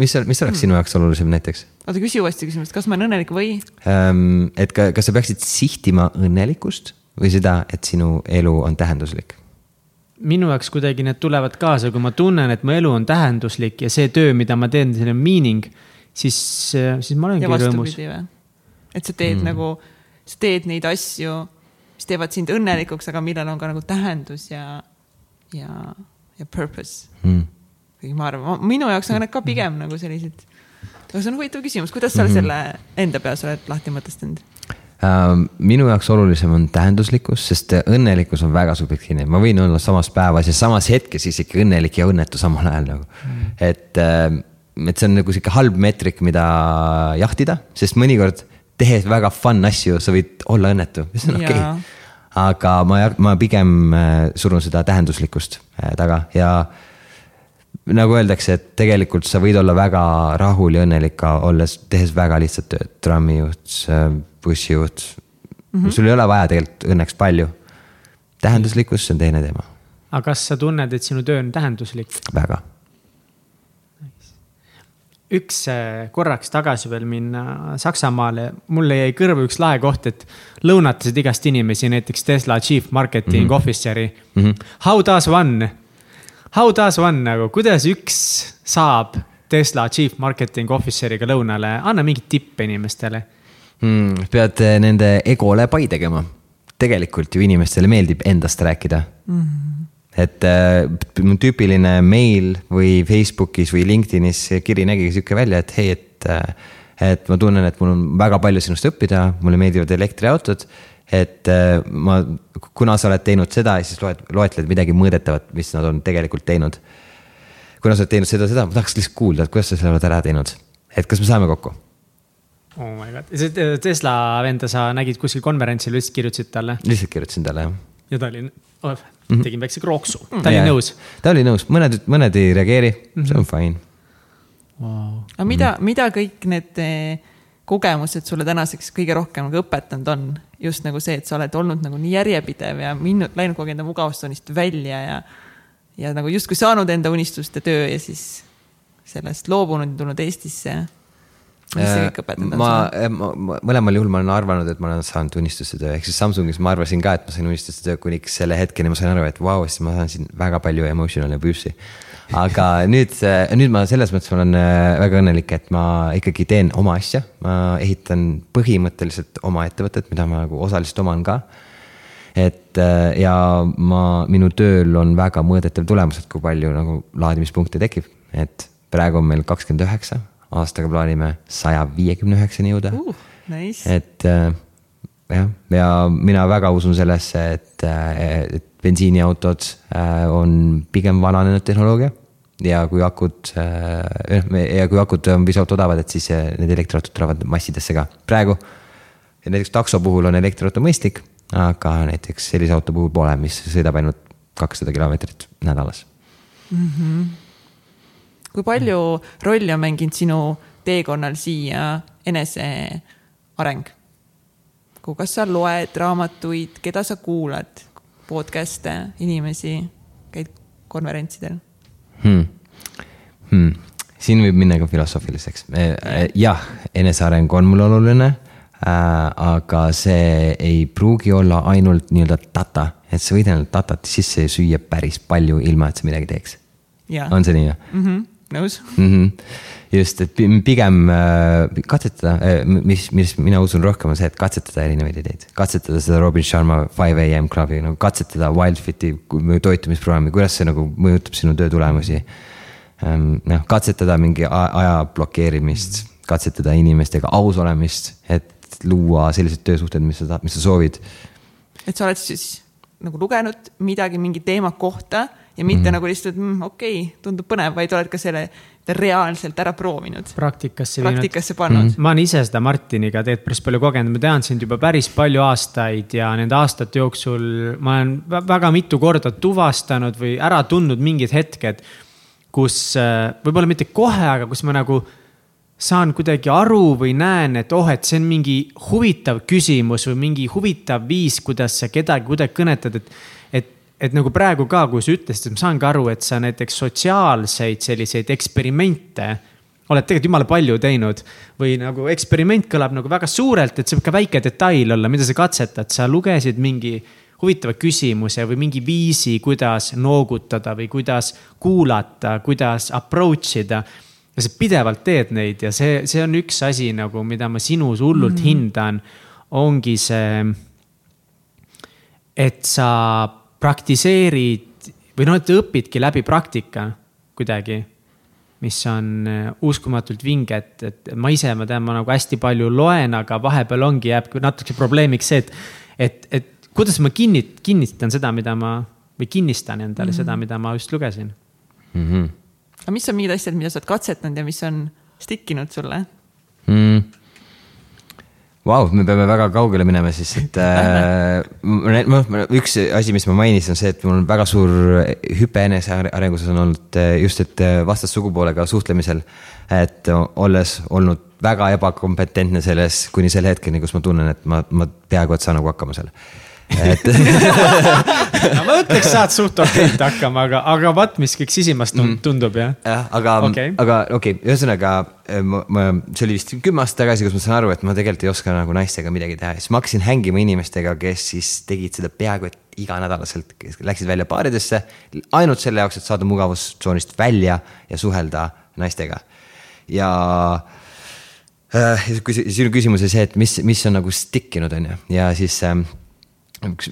[SPEAKER 3] mis, mis oleks hmm. sinu jaoks olulisem näiteks?
[SPEAKER 1] oota, küsi uuesti küsimust, kas ma olen õnnelik või
[SPEAKER 3] ähm,? et ka, kas sa peaksid sihtima õnnelikkust või seda, et sinu elu on tähenduslik?
[SPEAKER 2] Minu jaoks kuidagi need tulevad kaasa, kui ma tunnen, et mu elu on tähenduslik ja see töö, mida ma teen, see on meaning, siis, siis ma olengi rõõmus.
[SPEAKER 1] et sa teed mm. nagu, sa teed neid asju, mis teevad sind õnnelikuks, aga millel on ka nagu tähendus ja, ja, ja purpose mm.. kuigi ma arvan, minu jaoks on need ka pigem nagu sellised, aga see on huvitav küsimus, kuidas sa mm -hmm. selle enda peas oled lahti mõtestanud?
[SPEAKER 3] Ähm, minu jaoks olulisem on tähenduslikkus, sest õnnelikkus on väga subjektiivne, ma võin olla samas päevas ja samas hetkes isegi õnnelik ja õnnetu samal ajal nagu. Mm.. et, ähm, et see on nagu sihuke halb meetrik, mida jahtida, sest mõnikord tehes väga fun asju, sa võid olla õnnetu, mis on okei. Okay.. aga ma, ma pigem äh, surun seda tähenduslikkust äh, taga. Ja nagu öeldakse, et tegelikult sa võid olla väga rahul ja õnnelik ka olles, tehes väga lihtsat tööd, trammijuht bussijuht mm. -hmm. sul ei ole vaja tegelikult õnneks palju. tähenduslikkus, see on teine teema.
[SPEAKER 2] aga kas sa tunned, et sinu töö on tähenduslik?
[SPEAKER 3] väga.
[SPEAKER 2] üks äh, korraks tagasi veel minna Saksamaale, mulle jäi kõrvu üks lahe koht, et lõunatasid igast inimesi, näiteks Tesla chief marketing mm -hmm. officer'i mm. -hmm. How does one, how does one nagu, kuidas üks saab Tesla chief marketing officer'iga lõunale, anna mingit tippe inimestele
[SPEAKER 3] mm,? pead eh, nende egole pai tegema. tegelikult ju inimestele meeldib endast rääkida mm. -hmm. et äh, tüüpiline meil või Facebookis või LinkedInis kiri nägigi sihuke välja, et hei, et äh,. et ma tunnen, et mul on väga palju sinust õppida, mulle meeldivad elektriautod et äh, ma, kuna sa oled teinud seda, siis loed, loetled midagi mõõdetavat, mis nad on tegelikult teinud. kuna sa oled teinud seda, seda, ma tahaks lihtsalt kuulda, et kuidas sa selle oled ära teinud, et kas me saame kokku
[SPEAKER 2] oh my god, see Tesla venda sa nägid kuskil konverentsil, lihtsalt kirjutasid talle?
[SPEAKER 3] lihtsalt kirjutasin talle, jah.
[SPEAKER 2] ja ta oli oh,, mm -hmm. tegin väikse krooksu, ta oli yeah. nõus.
[SPEAKER 3] ta oli nõus, mõned, mõned ei reageeri mm, -hmm. see on fine
[SPEAKER 1] wow.. aga mida mm, -hmm. mida kõik need eh, kogemused sulle tänaseks kõige rohkem nagu õpetanud on? just nagu see, et sa oled olnud nagu nii järjepidev ja minnud, läinud kogu aeg enda mugavustsoonist välja ja, ja nagu justkui saanud enda unistuste töö ja siis sellest loobunud ja tulnud Eestisse mis see kõik õpetanud
[SPEAKER 3] on ma, ma, ma, mõlemal juhul ma olen arvanud, et ma olen saanud unistuste töö, ehk siis Samsungis ma arvasin ka, et ma sain unistuste töö kuniks selle hetkeni ma sain aru, et vau wow,, siis ma saan siin väga palju emotional abuse'i. Aga nüüd, nüüd ma selles mõttes olen äh, väga õnnelik, et ma ikkagi teen oma asja, ma ehitan põhimõtteliselt oma ettevõtet, mida ma nagu osaliselt oman ka et äh, ja ma, minu tööl on väga mõõdetav tulemus, et kui palju nagu laadimispunkte tekib, et praegu on meil kakskümmend üheksa aastaga plaanime saja viiekümne üheksani jõuda
[SPEAKER 1] uh,. Nice.
[SPEAKER 3] et äh, jah, ja mina väga usun sellesse, et, et bensiiniautod äh, on pigem vananenud tehnoloogia. ja kui akud, ja kui akud on piisavalt odavad, et siis need elektriautod tulevad massidesse ka. praegu näiteks takso puhul on elektriauto mõistlik, aga näiteks sellise auto puhul pole, mis sõidab ainult kakssada kilomeetrit nädalas mm.
[SPEAKER 1] -hmm kui palju rolli on mänginud sinu teekonnal siia eneseareng? kas sa loed raamatuid, keda sa kuulad, podcast'e, inimesi, käid konverentsidel
[SPEAKER 3] hmm.? Hmm. siin võib minna ka filosoofiliseks. jah, eneseareng on mulle oluline äh,. aga see ei pruugi olla ainult nii-öelda data, et sa võid endale datat sisse süüa päris palju, ilma et sa midagi teeks. on see nii või
[SPEAKER 1] mm? -hmm nõus
[SPEAKER 3] mm. -hmm. just, et pigem äh, katsetada, äh, mis, mis mina usun rohkem, on see, et katsetada erinevaid ideid. katsetada seda Robin Sharma Five am klubi, nagu katsetada Wildfiti toitumisprogrammi, kuidas see nagu mõjutab sinu töö tulemusi. ähm, noh, katsetada mingi aja blokeerimist, katsetada inimestega aus olemist, et luua sellised töösuhted, mis sa tahad, mis sa soovid.
[SPEAKER 1] et sa oled siis nagu lugenud midagi mingi teema kohta ja mitte mm. nagu lihtsalt mm, okei okay,, tundub põnev, vaid oled ka selle reaalselt ära proovinud.
[SPEAKER 2] praktikasse
[SPEAKER 1] praktikasse pannud mm..
[SPEAKER 2] ma olen ise seda Martiniga tegelikult päris palju kogenud, ma tean sind juba päris palju aastaid ja nende aastate jooksul ma olen väga mitu korda tuvastanud või ära tundnud mingid hetked, kus äh, võib-olla mitte kohe, aga kus ma nagu saan kuidagi aru või näen, et oh, et see on mingi huvitav küsimus või mingi huvitav viis, kuidas sa kedagi kuidagi kõnetad, et et nagu praegu ka, kui sa ütlesid, ma saan ka aru, et sa näiteks sotsiaalseid selliseid eksperimente oled tegelikult jumala palju teinud. või nagu eksperiment kõlab nagu väga suurelt, et see võib ka väike detail olla, mida sa katsetad, sa lugesid mingi huvitava küsimuse või mingi viisi, kuidas noogutada või kuidas kuulata, kuidas approach ida. ja sa pidevalt teed neid ja see, see on üks asi nagu, mida ma sinus hullult mm hindan, ongi see, et sa praktiseerid või noh, et õpidki läbi praktika kuidagi, mis on äh, uskumatult vinge, et, et ma ise, ma tean, ma nagu hästi palju loen, aga vahepeal ongi, jääb natuke probleemiks see, et, et, et kuidas ma kinnit-, kinnitan seda, mida ma või kinnistan endale mm -hmm. seda, mida ma just lugesin
[SPEAKER 3] mm. -hmm.
[SPEAKER 1] aga mis on mingid asjad, mida sa oled katsetanud ja mis on stick inud sulle
[SPEAKER 3] mm.? Vau, me peame väga kaugele minema siis, et äh, noh, üks asi, mis ma mainisin, on see, et mul on väga suur hüpe enesearenguses on olnud äh, just, et äh, vastassugupoolega suhtlemisel. et olles olnud väga ebakompetentne selles kuni selle hetkeni, kus ma tunnen, et ma, ma peaaegu et saan nagu hakkama seal et
[SPEAKER 2] no ma ütleks, saad suht okeilt hakkama, aga, aga vaat, mis kõik sisimas mm. tundub jah.
[SPEAKER 3] jah, aga okay., aga okei okay,, ühesõnaga eh, ma, ma, see oli vist kümme aastat tagasi, kus ma sain aru, et ma tegelikult ei oska nagu naistega midagi teha ja siis ma hakkasin hängima inimestega, kes siis tegid seda peaaegu et iganädalaselt, läksid välja baaridesse. ainult selle jaoks, et saada mugavustsoonist välja ja suhelda naistega ja äh, sinu küsimus oli see, et mis, mis on nagu stick inud, on ju, ja siis äh, üks,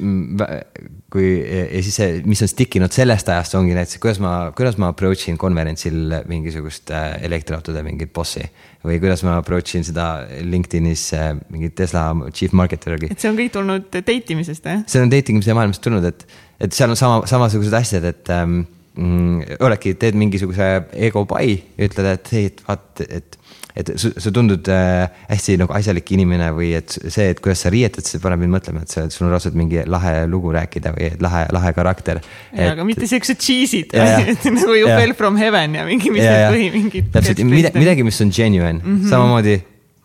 [SPEAKER 3] kui ja siis see, mis on stick inud sellest ajast, ongi näiteks, kuidas ma, kuidas ma approach in konverentsil mingisugust äh, elektriautode mingit bossi. või kuidas ma approach in seda LinkedInis äh, mingit Tesla chief marketer'i.
[SPEAKER 1] et see on kõik tulnud date imisest, jah?
[SPEAKER 3] see on date imise maailmast tulnud, et, et seal on sama, samasugused asjad, et ähm, mm, oledki, teed mingisuguse ego buy ütled, et hei, et vaat, et et sa tundud äh, hästi nagu asjalik inimene või et see, et kuidas sa riietad, see paneb mind mõtlema, et sa, sul on raudselt mingi lahe lugu rääkida või lahe, lahe karakter.
[SPEAKER 1] aga mitte siuksed cheese'id, nagu you fell from heaven ja mingi, mis need põhi, mingid.
[SPEAKER 3] täpselt, midagi, midagi, mis on genuine mm, -hmm. samamoodi,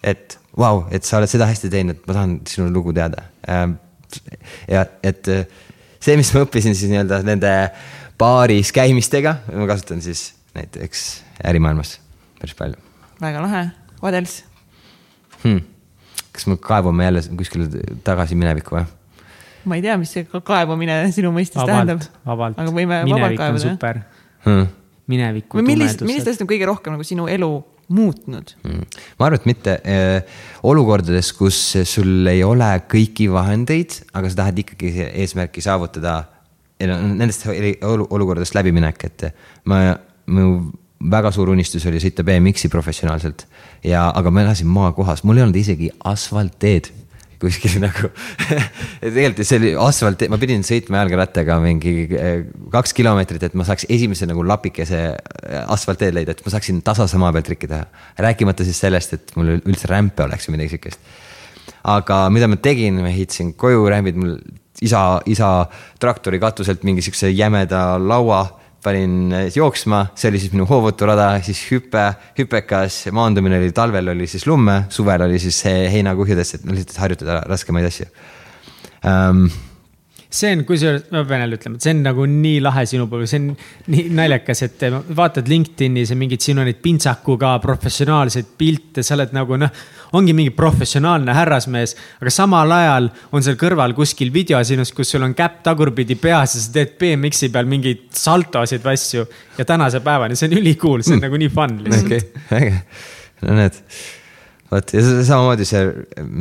[SPEAKER 3] et vau wow,, et sa oled seda hästi teinud, ma tahan sinu lugu teada. Ähm, ja et äh, see, mis ma õppisin siis nii-öelda nende baaris käimistega, ma kasutan siis näiteks ärimaailmas päris palju
[SPEAKER 1] väga lahe, what else
[SPEAKER 3] hmm.? kas me kaevume jälle kuskile tagasi minevikku või?
[SPEAKER 1] ma ei tea, mis see kaevamine sinu mõistes vabalt, tähendab.
[SPEAKER 2] vabalt,
[SPEAKER 1] aga võime
[SPEAKER 2] minevik on super
[SPEAKER 3] hmm..
[SPEAKER 2] mineviku
[SPEAKER 1] millist, millised asjad on kõige rohkem nagu sinu elu muutnud
[SPEAKER 3] hmm.? ma arvan, et mitte äh, olukordades, kus sul ei ole kõiki vahendeid, aga sa tahad ikkagi eesmärki saavutada. Nendest olukordadest läbiminek, et ma, mu väga suur unistus oli sõita BMX-i professionaalselt. Ja, aga ma elasin maakohas, mul ei olnud isegi asfaltteed kuskil nagu. Tegelikult see oli asfalt, ma pidin sõitma jalgrattaga mingi eh, kaks kilomeetrit, et ma saaks esimese nagu lapikese eh, asfaltteed leida, et ma saaksin tasase maa peal trikki teha. rääkimata siis sellest, et mul üldse rämpe oleks või midagi siukest. aga mida ma tegin, ma ehitasin koju rämbid, mul isa, isa traktori katuselt mingi siukse jämeda laua panin jooksma, see oli siis minu hoovuturada, siis hüpe, hüpekas, maandumine oli talvel oli siis lumme, suvel oli siis heinakuhjades, et lihtsalt harjutada raskemaid asju. Um,
[SPEAKER 2] see on, kusjuures ma pean jälle ütlema, et see on nagu nii lahe sinu puhul, see on nii naljakas, et vaatad LinkedInis ja mingeid sinu neid pintsakuga professionaalseid pilte, sa oled nagu noh, ongi mingi professionaalne härrasmees. aga samal ajal on seal kõrval kuskil video sinust, kus sul on käpp tagurpidi peas ja sa teed BMX-i peal mingeid saltosid või asju. ja tänase päevani, see on ülikool, see on mm. nagu nii fun lihtsalt.
[SPEAKER 3] okei okay., äge, no näed vot ja see- samamoodi see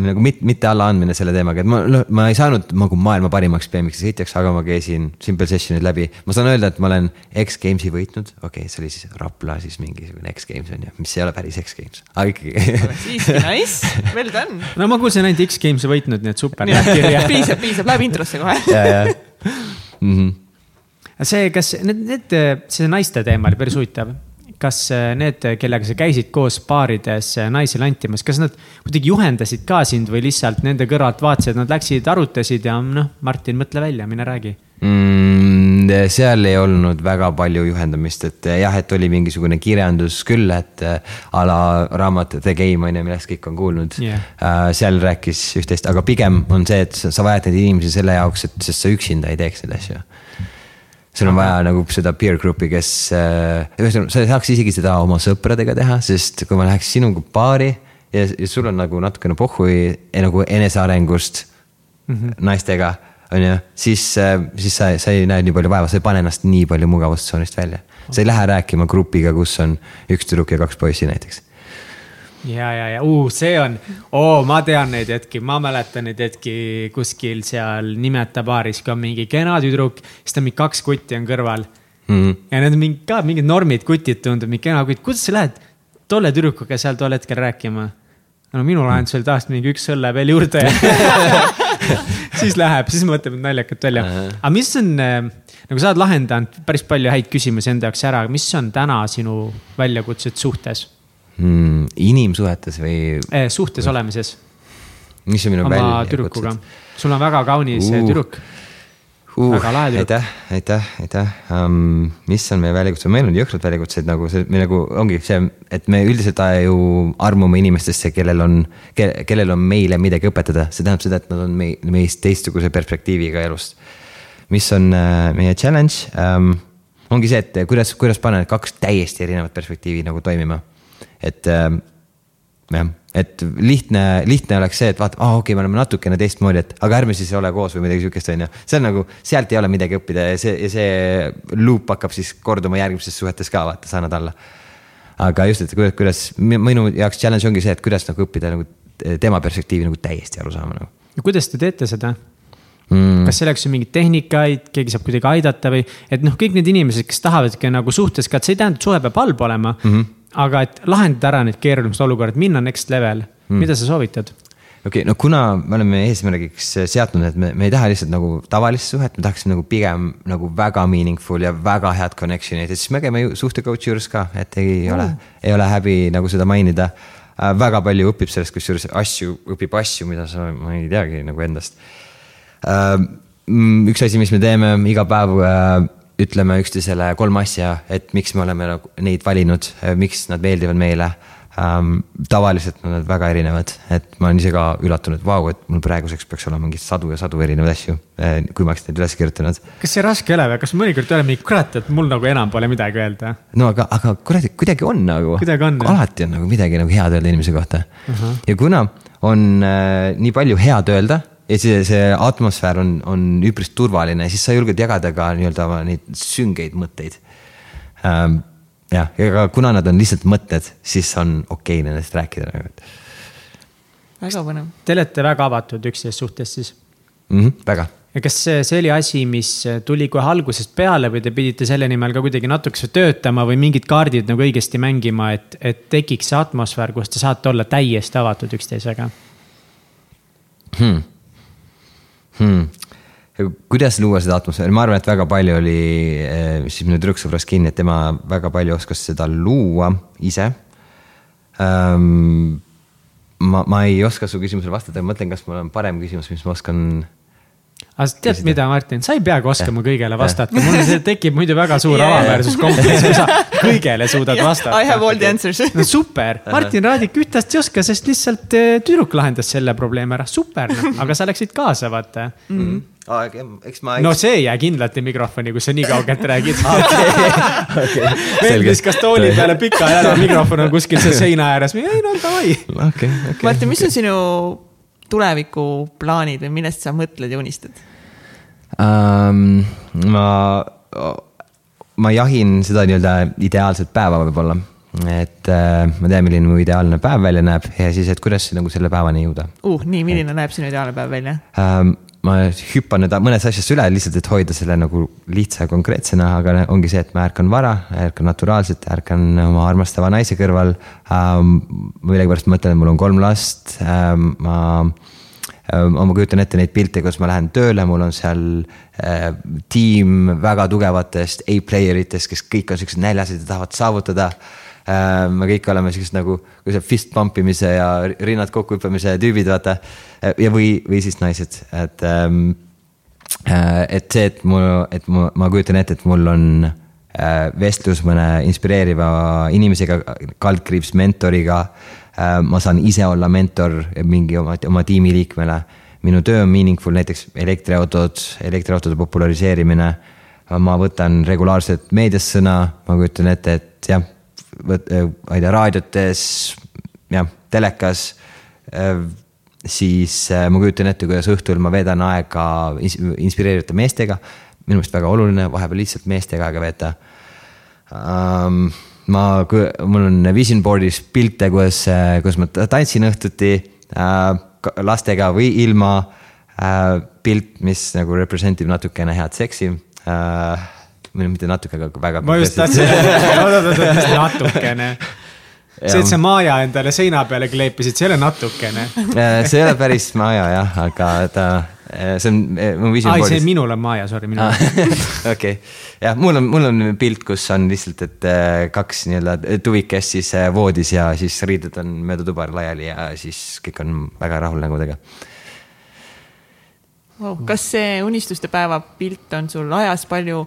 [SPEAKER 3] nagu mitte, mitte allaandmine selle teemaga, et ma, ma ei saanud nagu maailma parimaks BMX-i sõitjaks, aga ma käisin Simple Sessionid läbi. ma saan öelda, et ma olen X-Games'i võitnud, okei okay,, see oli siis Rapla siis mingisugune X-Games on ju, mis ei ole päris X-Games, aga ikkagi
[SPEAKER 1] siiski nice, well done.
[SPEAKER 2] no ma kuulsin ainult X-Games'i võitnud, nii et super,
[SPEAKER 1] piisab, piisab, läheb introsse kohe.
[SPEAKER 3] ja, ja mm. -hmm.
[SPEAKER 2] see, kas need, need, see naiste teema oli päris huvitav. Kas äh, need, kellega sa käisid koos baarides äh, naisi lantimas, kas nad kuidagi juhendasid ka sind või lihtsalt nende kõrvalt vaatasid, nad läksid, arutasid ja noh, Martin, mõtle välja, mine räägi.
[SPEAKER 3] mm,. seal ei olnud väga palju juhendamist, et eh, jah, et oli mingisugune kirjandus küll, et a la raamat The Game on ju, millest kõik on kuulnud yeah.. seal rääkis üht-teist, aga pigem on see, et sa, sa vajad neid inimesi selle jaoks, et, sest sa üksinda ei teeks neid asju sul on vaja nagu seda peer group'i, kes, ühesõnaga sa ei saaks isegi seda oma sõpradega teha, sest kui ma läheks sinuga baari ja, ja sul on nagu natukene pohhui nagu enesearengust mm -hmm. naistega, on ju, siis, siis sa, sa ei näe nii palju vaeva, sa ei pane ennast nii palju mugavustsoonist välja. sa ei lähe rääkima grupiga, kus on üks tüdruk ja kaks poissi näiteks.
[SPEAKER 2] ja, ja, ja uh, see on oh,, ma tean neid hetki, ma mäletan neid hetki kuskil seal Nimeta baaris, kui on mingi kena tüdruk, siis ta mingi kaks kutti on kõrval.
[SPEAKER 3] Mm -hmm.
[SPEAKER 2] ja need on mingi ka mingid normid kutid tundub, mingi kena kutt, kuidas sa lähed tolle tüdrukuga seal tol hetkel rääkima? no minul ainult seal tahaks mingi üks õlle veel juurde. Siis läheb, siis mõtleb naljakalt välja. aga mis on, nagu sa oled lahendanud päris palju häid küsimusi enda jaoks ära, mis on täna sinu väljakutsed suhtes
[SPEAKER 3] mm,. inimsuhetes või
[SPEAKER 2] eh,, suhtes olemises
[SPEAKER 3] mis on minu
[SPEAKER 2] oma tüdrukuga? sul on väga kaunis uh.
[SPEAKER 3] Uh.
[SPEAKER 2] tüdruk.
[SPEAKER 3] uh,
[SPEAKER 2] Väga lahe tüdruk.
[SPEAKER 3] aitäh, aitäh, aitäh um,. mis on meie väljakutsed, meil on jõhkrad väljakutsed nagu see, me nagu ongi see, et me üldiselt ju armume inimestesse, kellel on ke,, kellel on meile midagi õpetada, see tähendab seda, et nad on mei-, meist teistsuguse perspektiiviga elust. mis on uh, meie challenge um,, ongi see, et kuidas, kuidas panna need kaks täiesti erinevat perspektiivi nagu toimima, et um, jah, et lihtne, lihtne oleks see, et vaata, aa okei okay,, me oleme natukene teistmoodi, et aga ärme siis ole koos või midagi sihukest, on ju. see on nagu, sealt ei ole midagi õppida ja see, ja see loop hakkab siis korduma järgmistes suhetes ka, vaata, sa annad alla. aga just, et kuidas, kuidas minu jaoks challenge ongi see, et kuidas nagu õppida nagu tema perspektiivi nagu täiesti aru saama nagu
[SPEAKER 2] ja kuidas te teete seda?
[SPEAKER 3] mm..
[SPEAKER 2] kas selleks on mingeid tehnikaid, keegi saab kuidagi aidata või, et noh, kõik need inimesed, kes tahavadki nagu suhtes ka, et see ei tähenda, et suhe peab halb olema mm. -hmm. Aga et lahendada ära need keerulised olukorrad, minna next level mm., mida sa soovitad?
[SPEAKER 3] okei okay,, no kuna me oleme eesmärgiks seadnud, et me, me ei taha lihtsalt nagu tavalist suhet, me tahaksime nagu pigem nagu väga meaningful ja väga head connection'id, et siis me käime ju suhte coach'i juures ka, et ei oh. ole, ei ole häbi nagu seda mainida äh,. väga palju õpib sellest, kusjuures asju, õpib asju, mida sa, ma ei teagi nagu endast äh,. üks asi, mis me teeme iga päev äh, ütleme üksteisele kolm asja, et miks me oleme nagu neid valinud, miks nad meeldivad meile ähm,. tavaliselt on nad väga erinevad, et ma olen ise ka üllatunud, vau, et mul praeguseks peaks olema mingi sadu ja sadu erinevaid asju, kui ma oleks neid üles kirjutanud.
[SPEAKER 2] kas see raske ei ole või, kas mõnikord ei ole mingi kurat, et mul nagu enam pole midagi öelda?
[SPEAKER 3] no aga, aga kuradi, kuidagi on nagu. Alati on nagu midagi nagu head öelda inimese kohta uh. -huh. ja kuna on äh, nii palju head öelda ja see, see atmosfäär on, on üpris turvaline, siis sa julged jagada ka nii-öelda neid süngeid mõtteid ähm,. jah, ja kuna nad on lihtsalt mõtted, siis on okei okay nendest rääkida nagu, et
[SPEAKER 1] väga põnev.
[SPEAKER 2] Te olete väga avatud üksteist suhtes siis
[SPEAKER 3] mm -hmm, väga
[SPEAKER 2] ja kas see, see oli asi, mis tuli kohe algusest peale või te pidite selle nimel ka kuidagi natukese töötama või mingid kaardid nagu õigesti mängima, et, et tekiks see atmosfäär, kus te saate olla täiesti avatud üksteisega?
[SPEAKER 3] hmm.? Hmm. kuidas luua seda atmosfääri, ma arvan, et väga palju oli eh, siis minu tüdruksõbras kinni, et tema väga palju oskas seda luua ise ähm,. ma, ma ei oska su küsimusele vastata, ma mõtlen, kas mul on parem küsimus, mis ma oskan
[SPEAKER 2] aga sa tead, mida, Martin, sa ei peagi oskama kõigele vastata, mul see tekib muidu väga suur
[SPEAKER 1] jaa.
[SPEAKER 2] alaväärsuskompleks, kui sa kõigele suudad vastata.
[SPEAKER 1] I have all the answers.
[SPEAKER 2] no super, Martin Raadik üht asja ei oska, sest lihtsalt eh, tüdruk lahendas selle probleemi ära, super, aga sa läksid kaasa, vaata.
[SPEAKER 3] mm.. eks ma
[SPEAKER 2] no see ei jää kindlalt mikrofoni, kui sa nii kaugelt räägid.
[SPEAKER 3] okay.
[SPEAKER 2] vend viskas tooli peale pika jala, mikrofon on kuskil seal seina ääres, ei no davai.
[SPEAKER 3] okei, okei.
[SPEAKER 1] Martin, mis on sinu tulevikuplaanid või millest sa mõtled ja unistad?
[SPEAKER 3] um,? ma, ma jahin seda nii-öelda ideaalset päeva võib-olla et äh, ma tean, milline mu ideaalne päev välja näeb ja siis, et kuidas nagu selle päevani jõuda
[SPEAKER 1] uh, nii, milline näeb sinu ideaalne päev välja
[SPEAKER 3] ähm,? Ma hüppan nüüd mõnest asjast üle lihtsalt, et hoida selle nagu lihtsa ja konkreetsena, aga ongi see, et ma ärkan vara, ärkan naturaalselt, ärkan oma armastava naise kõrval ähm,. millegipärast mõtlen, et mul on kolm last ähm,, ma ähm, ma kujutan ette neid pilte, kus ma lähen tööle, mul on seal äh, tiim väga tugevatest A-player itest, kes kõik on siuksed näljased ja tahavad saavutada äh,. Me kõik oleme siuksed nagu, kui see fist pump imise ja rinnad kokku hüppamise tüübid, vaata. ja, või, või siis naised, et ähm,. et see, et mu, et mu, ma kujutan ette, et mul on äh, vestlus mõne inspireeriva inimesega, kaldkriips mentoriga äh,. ma saan ise olla mentor mingi oma, oma tiimiliikmele. minu töö on meaningful, näiteks elektriautod, elektriautode populariseerimine. ma võtan regulaarselt meedias sõna, ma kujutan ette, et jah ma ei tea, raadiotes, jah, telekas siis ma kujutan ette, kuidas õhtul ma veedan aega inspireerivate meestega. minu meelest väga oluline vahepeal lihtsalt meestega aega veeta um,. ma, mul on vision board'is pilte, kus, kus ma tantsin õhtuti uh, lastega või ilma uh,. pilt, mis nagu represent ib natukene head seksi uh, või mitte natuke, aga väga.
[SPEAKER 2] ma just tahtsin öelda, natukene see, et sa Maja endale seina peale kleepisid, see ei ole natukene.
[SPEAKER 3] Äh, see ei ole päris Maja jah, aga ta, äh, see on äh, mu vision
[SPEAKER 2] board'is. see minul on Maja, sorry, minul
[SPEAKER 3] on. okei, jah, mul on, mul on pilt, kus on lihtsalt, et kaks nii-öelda tuvikest siis voodis ja siis riided on mööda tuba laiali ja siis kõik on väga rahul nägudega
[SPEAKER 1] wow.. kas see unistuste päeva pilt on sul ajas palju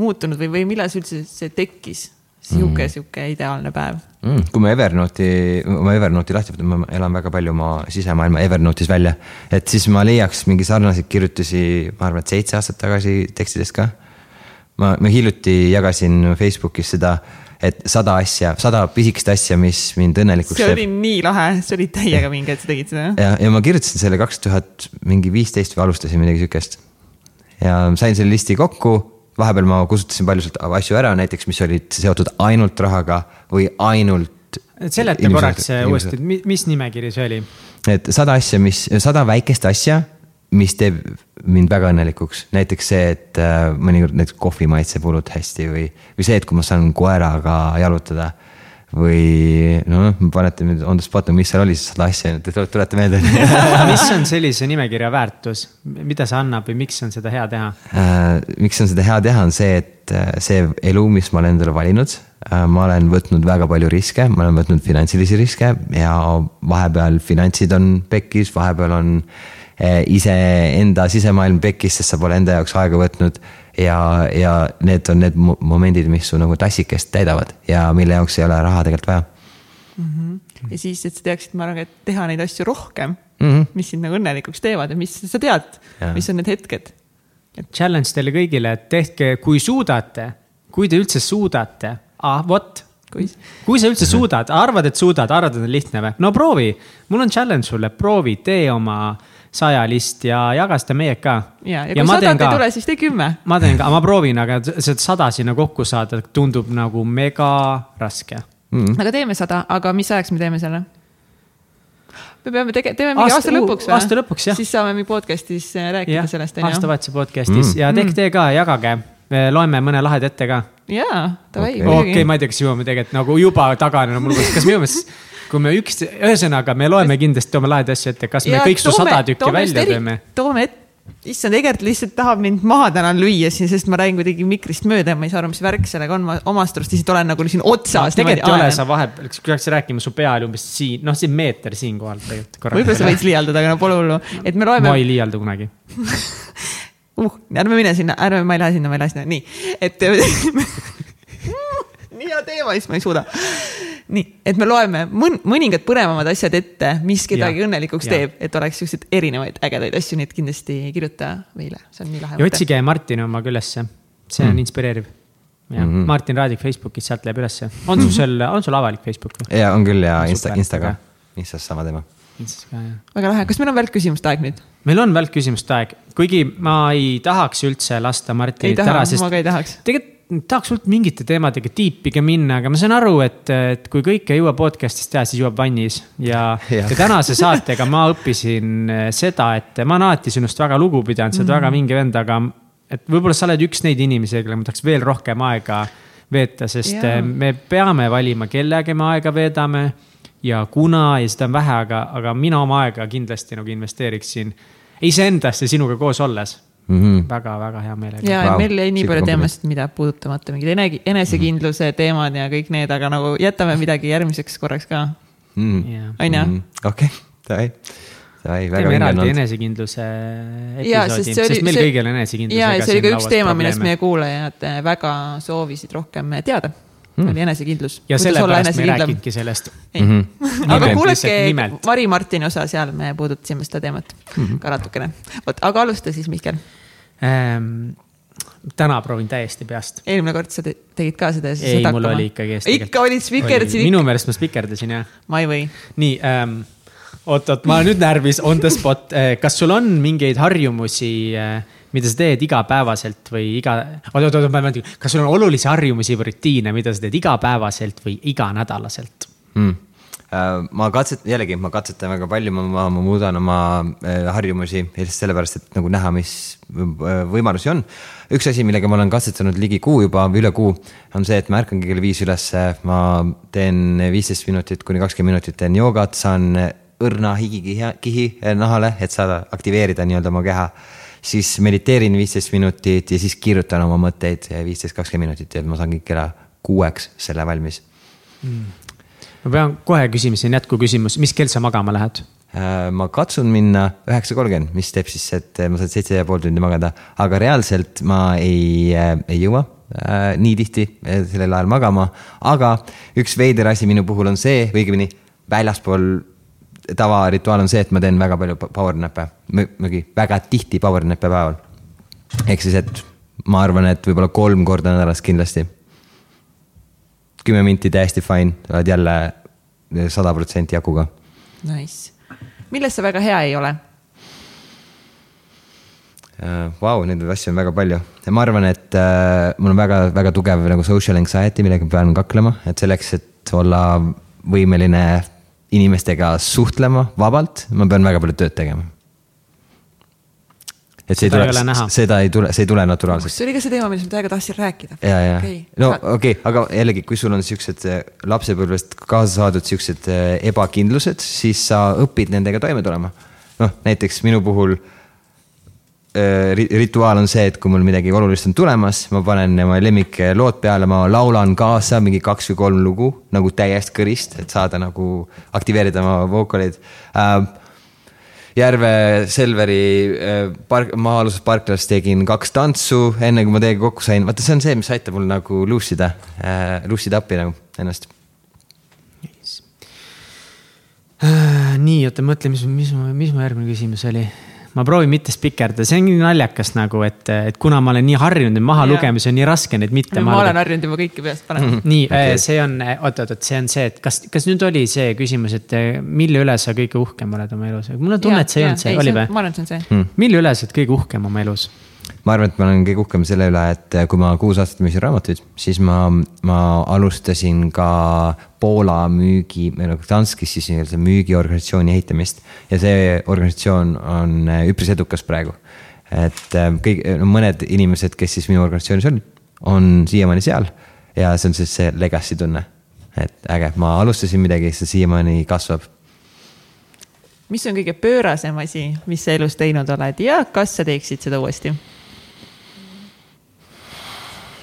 [SPEAKER 1] muutunud või, või millal see üldse see tekkis? sihuke mm., sihuke ideaalne päev
[SPEAKER 3] mm,. kui ma Evernote'i, oma Evernote'i lahti võtan, ma elan väga palju oma sisemaailma Evernote'is välja. et siis ma leiaks mingi sarnaseid kirjutusi, ma arvan, et seitse aastat tagasi tekstidest ka. ma, ma hiljuti jagasin Facebookis seda, et sada asja, sada pisikest asja, mis mind õnnelikuks
[SPEAKER 1] teeb. see oli nii lahe, see oli täiega vinge, et sa tegid seda.
[SPEAKER 3] ja, ja ma kirjutasin selle kaks tuhat mingi viisteist või alustasin midagi sihukest. ja sain selle listi kokku vahepeal ma kustutasin palju sealt asju ära, näiteks, mis olid seotud ainult rahaga või ainult.
[SPEAKER 2] seleta korraks uuesti, mis nimekiri see oli?
[SPEAKER 3] et sada asja, mis, sada väikest asja, mis teeb mind väga õnnelikuks, näiteks see, et äh, mõnikord näiteks kohvi maitseb hullult hästi või, või see, et kui ma saan koeraga jalutada või noh, panete nüüd on the spot, mis seal oli, siis sada asja, tuleta meelde
[SPEAKER 2] mis on sellise nimekirja väärtus, mida see annab või miks on seda hea teha
[SPEAKER 3] äh,? miks on seda hea teha, on see, et äh, see elu, mis ma olen endale valinud äh,. ma olen võtnud väga palju riske, ma olen võtnud finantsilisi riske ja vahepeal finantsid on pekkis, vahepeal on äh, iseenda sisemaailm pekkis, sest sa pole enda jaoks aega võtnud ja, ja need on need momendid, mis su nagu tassikest täidavad ja mille jaoks ei ole raha tegelikult vaja
[SPEAKER 1] mm. -hmm. ja siis, et sa teaksid, ma arvan, et teha neid asju rohkem mm, -hmm. mis sind nagu õnnelikuks teevad ja mis sa tead, mis on need hetked.
[SPEAKER 2] Challenge teile kõigile, et tehke, kui suudate, kui te üldse suudate, ah vot kui, kui sa üldse suudad, arvad, et suudad, arvad, et on lihtne või? no proovi, mul on challenge sulle, proovi, tee oma sajalist ja jaga seda meiega ka.
[SPEAKER 1] ja, ja kui sadat ei tule, siis tee kümme.
[SPEAKER 2] ma teen ka, ma proovin, aga see sada sinna kokku saada tundub nagu mega raske
[SPEAKER 1] mm.. aga teeme sada, aga mis ajaks me teeme selle? me peame tege-, teeme mingi aasta, aasta lõpuks või?
[SPEAKER 2] aasta lõpuks, jah.
[SPEAKER 1] siis saame mingi podcast'is äh, rääkida ja, sellest,
[SPEAKER 2] on ju. aastavahetuse podcast'is mm. ja tehke mm. te ka, jagage. loeme mõne laheda ette ka.
[SPEAKER 1] jaa, davai.
[SPEAKER 2] okei ma ei tea, kas jõuame tegelikult nagu juba taganenud mulgus, kas me jõuame siis kui me üks, ühesõnaga, me loeme kindlasti, toome lahedaid asju ette, kas me ja, kõik su sada tükki välja teeme?
[SPEAKER 1] toome ette issand, Egert lihtsalt tahab mind maha täna lüüa siin, sest ma räägin kuidagi mikrist mööda ja ma ei saa aru, mis värk sellega on, ma omast arust lihtsalt olen nagu siin otsas
[SPEAKER 2] no,. tegelikult ei ole, sa vahepeal, peaks rääkima, su pea oli umbes siin, noh, siin meeter siinkohal tegelikult.
[SPEAKER 1] võib-olla sa võid liialdada, aga no pole hullu, et me loeme.
[SPEAKER 2] ma ei liialda kunagi
[SPEAKER 1] uh, ärme mine sinna, ärme, ma ei lähe sinna, ma ei lähe sinna, nii, et nii hea teema, siis ma ei suuda nii, et me loeme mõn, mõningad põnevamad asjad ette, mis kedagi ja, õnnelikuks ja. teeb, et oleks siukseid erinevaid ägedaid asju, nii et kindlasti kirjuta meile, see on nii lahe.
[SPEAKER 2] ja otsige Martini omaga ülesse, see on mm. inspireeriv. ja mm -hmm. Martin Raadik Facebookis, sealt läheb ülesse. on sul seal, on sul avalik Facebook?
[SPEAKER 3] ja on küll ja Insta, Instaga, Instas sama teema.
[SPEAKER 2] Instas ka jah.
[SPEAKER 1] väga lahe, kas meil on välkküsimuste aeg nüüd?
[SPEAKER 2] meil on välkküsimuste aeg, kuigi ma ei tahaks üldse lasta Martinit ära,
[SPEAKER 1] sest. ma ka ei tahaks.
[SPEAKER 2] tegelikult tahaks hullult mingite teemadega tiipige minna, aga ma saan aru, et, et kui kõike ei jõua podcast'is teha, siis jõuab vannis. ja, ja. ja tänase saatega ma õppisin eh, seda, et ma olen alati sinust väga lugu pidanud, sa oled mm -hmm. väga vinge vend, aga et võib-olla sa oled üks neid inimesi, kellega ma tahaks veel rohkem aega veeta, sest ja. Eh, me peame valima, kellega me aega veedame ja kuna ja seda on vähe, aga, aga mina oma aega kindlasti nagu investeeriksin iseendasse sinuga koos olles mm -hmm. väga, väga hea meelega.
[SPEAKER 1] ja wow, meil jäi nii palju teemasid, mida puudutamata, mingid enesekindluse mm -hmm. teemad ja kõik need, aga nagu jätame midagi järgmiseks korraks ka.
[SPEAKER 3] -hmm.. on ju? okei, davai
[SPEAKER 2] sai väga vinge olnud. enesekindluse episoodi, sest, sest meil see, kõigil on enesekindlus.
[SPEAKER 1] ja, ja see oli ka üks teema, millest meie kuulajad väga soovisid rohkem teada mm. oli enesekindlus.
[SPEAKER 2] ja sellepärast me ei rääkinudki sellest.
[SPEAKER 1] Mm -hmm. aga kuulake Mari Martini osa, seal me puudutasime seda teemat mm -hmm. ka natukene. vot, aga alusta siis, Mihkel
[SPEAKER 2] ähm, täna proovin täiesti peast.
[SPEAKER 1] eelmine kord sa tegid ka seda ja
[SPEAKER 2] siis ei, mul oli ikkagi eesti
[SPEAKER 1] keel. ikka olid spikerdasid.
[SPEAKER 2] minu meelest ma spikerdasin jah.
[SPEAKER 1] ma ei või.
[SPEAKER 2] nii ähm,, oot-oot, ma olen nüüd närvis, on the spot, äh, kas sul on mingeid harjumusi äh, mida sa teed igapäevaselt või iga, oot, oot, oot, ma mõtlen, kas sul on olulisi harjumusi või rutiine, mida sa teed igapäevaselt või iganädalaselt
[SPEAKER 3] mm.? Ma katset-, jällegi ma katsetan väga palju, ma, ma, ma muudan oma äh, harjumusi lihtsalt sellepärast, et nagu näha, mis äh, võimalusi on. üks asi, millega ma olen katsetanud ligi kuu juba, üle kuu, on see, et ma ärkangi kell viis ülesse, ma teen viisteist minutit kuni kakskümmend minutit teen joogat, saan õrna higikihi nahale, et saada aktiveerida nii-öelda oma keha. Siis mediteerin viisteist minutit ja siis kirjutan oma mõtteid viisteist, kakskümmend minutit ja ma saan kõik kella kuueks selle valmis.
[SPEAKER 2] Mm.. Ma pean kohe küsima, siin jätkuküsimus, mis kell sa magama lähed?
[SPEAKER 3] Äh, ma katsun minna üheksa kolmkümmend, mis teeb siis, et ma saan seitse ja pool tundi magada, aga reaalselt ma ei, äh, ei jõua äh, nii tihti sellel ajal magama. aga üks veider asi minu puhul on see, õigemini väljaspool tavarituaal on see, et ma teen väga palju power nap'e, muidugi väga tihti power nap'e päeval. ehk siis, et ma arvan, et võib-olla kolm korda nädalas kindlasti. Kümme minti täiesti fine, oled jälle sada protsenti jaguga.
[SPEAKER 1] Nice, milles sa väga hea ei ole?
[SPEAKER 3] Vau uh,, wow, neid asju on väga palju. ma arvan, et uh, mul on väga-väga tugev nagu social anxiety, millega ma pean kaklema, et selleks, et olla võimeline inimestega suhtlema vabalt, ma pean väga palju tööd tegema. Et see seda ei tule, seda ei tule, see ei tule naturaalselt.
[SPEAKER 1] see oli ka see teema, millest ma täiega tahtsin rääkida.
[SPEAKER 3] ja, ja okay., no okei okay,, aga jällegi, kui sul on siuksed äh, lapsepõlvest kaasa saadud siuksed äh, ebakindlused, siis sa õpid nendega toime tulema. noh, näiteks minu puhul Äh, rituaal on see, et kui mul midagi olulist on tulemas, ma panen oma lemmiklood peale, ma laulan kaasa mingi kaks või kolm lugu nagu täiest kõrist, et saada nagu aktiveerida oma vookaleid äh,. Järve Selveri äh, park, maa-aluses parklas tegin kaks tantsu, enne kui ma teiega kokku sain, vaata, see on see, mis aitab mul nagu lussida äh,, lussida appi nagu ennast.
[SPEAKER 2] Äh, nii, oota, mõtle, mis, mis, mis mu järgmine küsimus oli ma proovin mitte spikerdada, see on nii naljakas nagu, et, et kuna ma olen nii harjunud neid maha lugema, siis on nii raske neid mitte.
[SPEAKER 1] ma olen harjunud juba kõiki peast panema.
[SPEAKER 2] nii okay., see on, oot-oot-oot, see on see, et kas, kas nüüd oli see küsimus, et mille üle sa kõige uhkem oled oma elus? mul on tunne, et see ei olnud see, oli või?
[SPEAKER 1] ma arvan, et see on see
[SPEAKER 2] hmm.. mille üle sa oled kõige uhkem oma elus?
[SPEAKER 3] Ma arvan, et ma olen kõige uhkem selle üle, et kui ma kuus aastat müüsin raamatuid, siis ma, ma alustasin ka Poola müügi, meil on Danskis siis nii-öelda müügiorganisatsiooni ehitamist. ja see organisatsioon on äh, üpris edukas praegu. et äh, kõik, no mõned inimesed, kes siis minu organisatsioonis on, on siiamaani seal ja see on siis see legacy tunne. et äge, ma alustasin midagi, see siiamaani kasvab
[SPEAKER 1] mis on kõige pöörasem asi, mis sa elus teinud oled ja kas sa teeksid seda uuesti?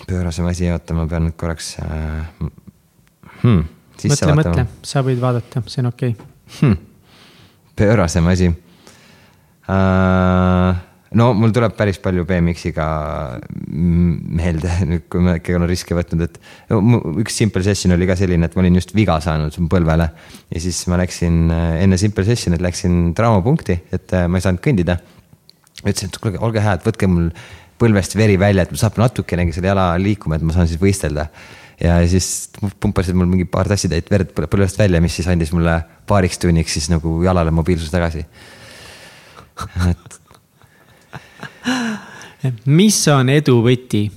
[SPEAKER 3] Pöörasem asi, oota, ma pean nüüd korraks äh, hmm,
[SPEAKER 2] mõtle, mõtle, sa võid vaadata, see on okei okay. hmm..
[SPEAKER 3] pöörasem asi uh, no mul tuleb päris palju BMX-iga meelde, nüüd kui ma ikkagi olen riske võtnud, et üks simple session oli ka selline, et ma olin just viga saanud põlvele. ja siis ma läksin äh, enne simple session'it läksin traumapunkti, et äh, ma ei saanud kõndida. ütlesin, et kuulge, olge hea, et võtke mul põlvest veri välja, et saab natukenegi selle jala liikuma, et ma saan siis võistelda. ja siis pumpasid mul mingi paar tassitäit verd põlvest välja, mis siis andis mulle paariks tunniks siis nagu jalale mobiilsuse tagasi. et.
[SPEAKER 2] mis on edu võti?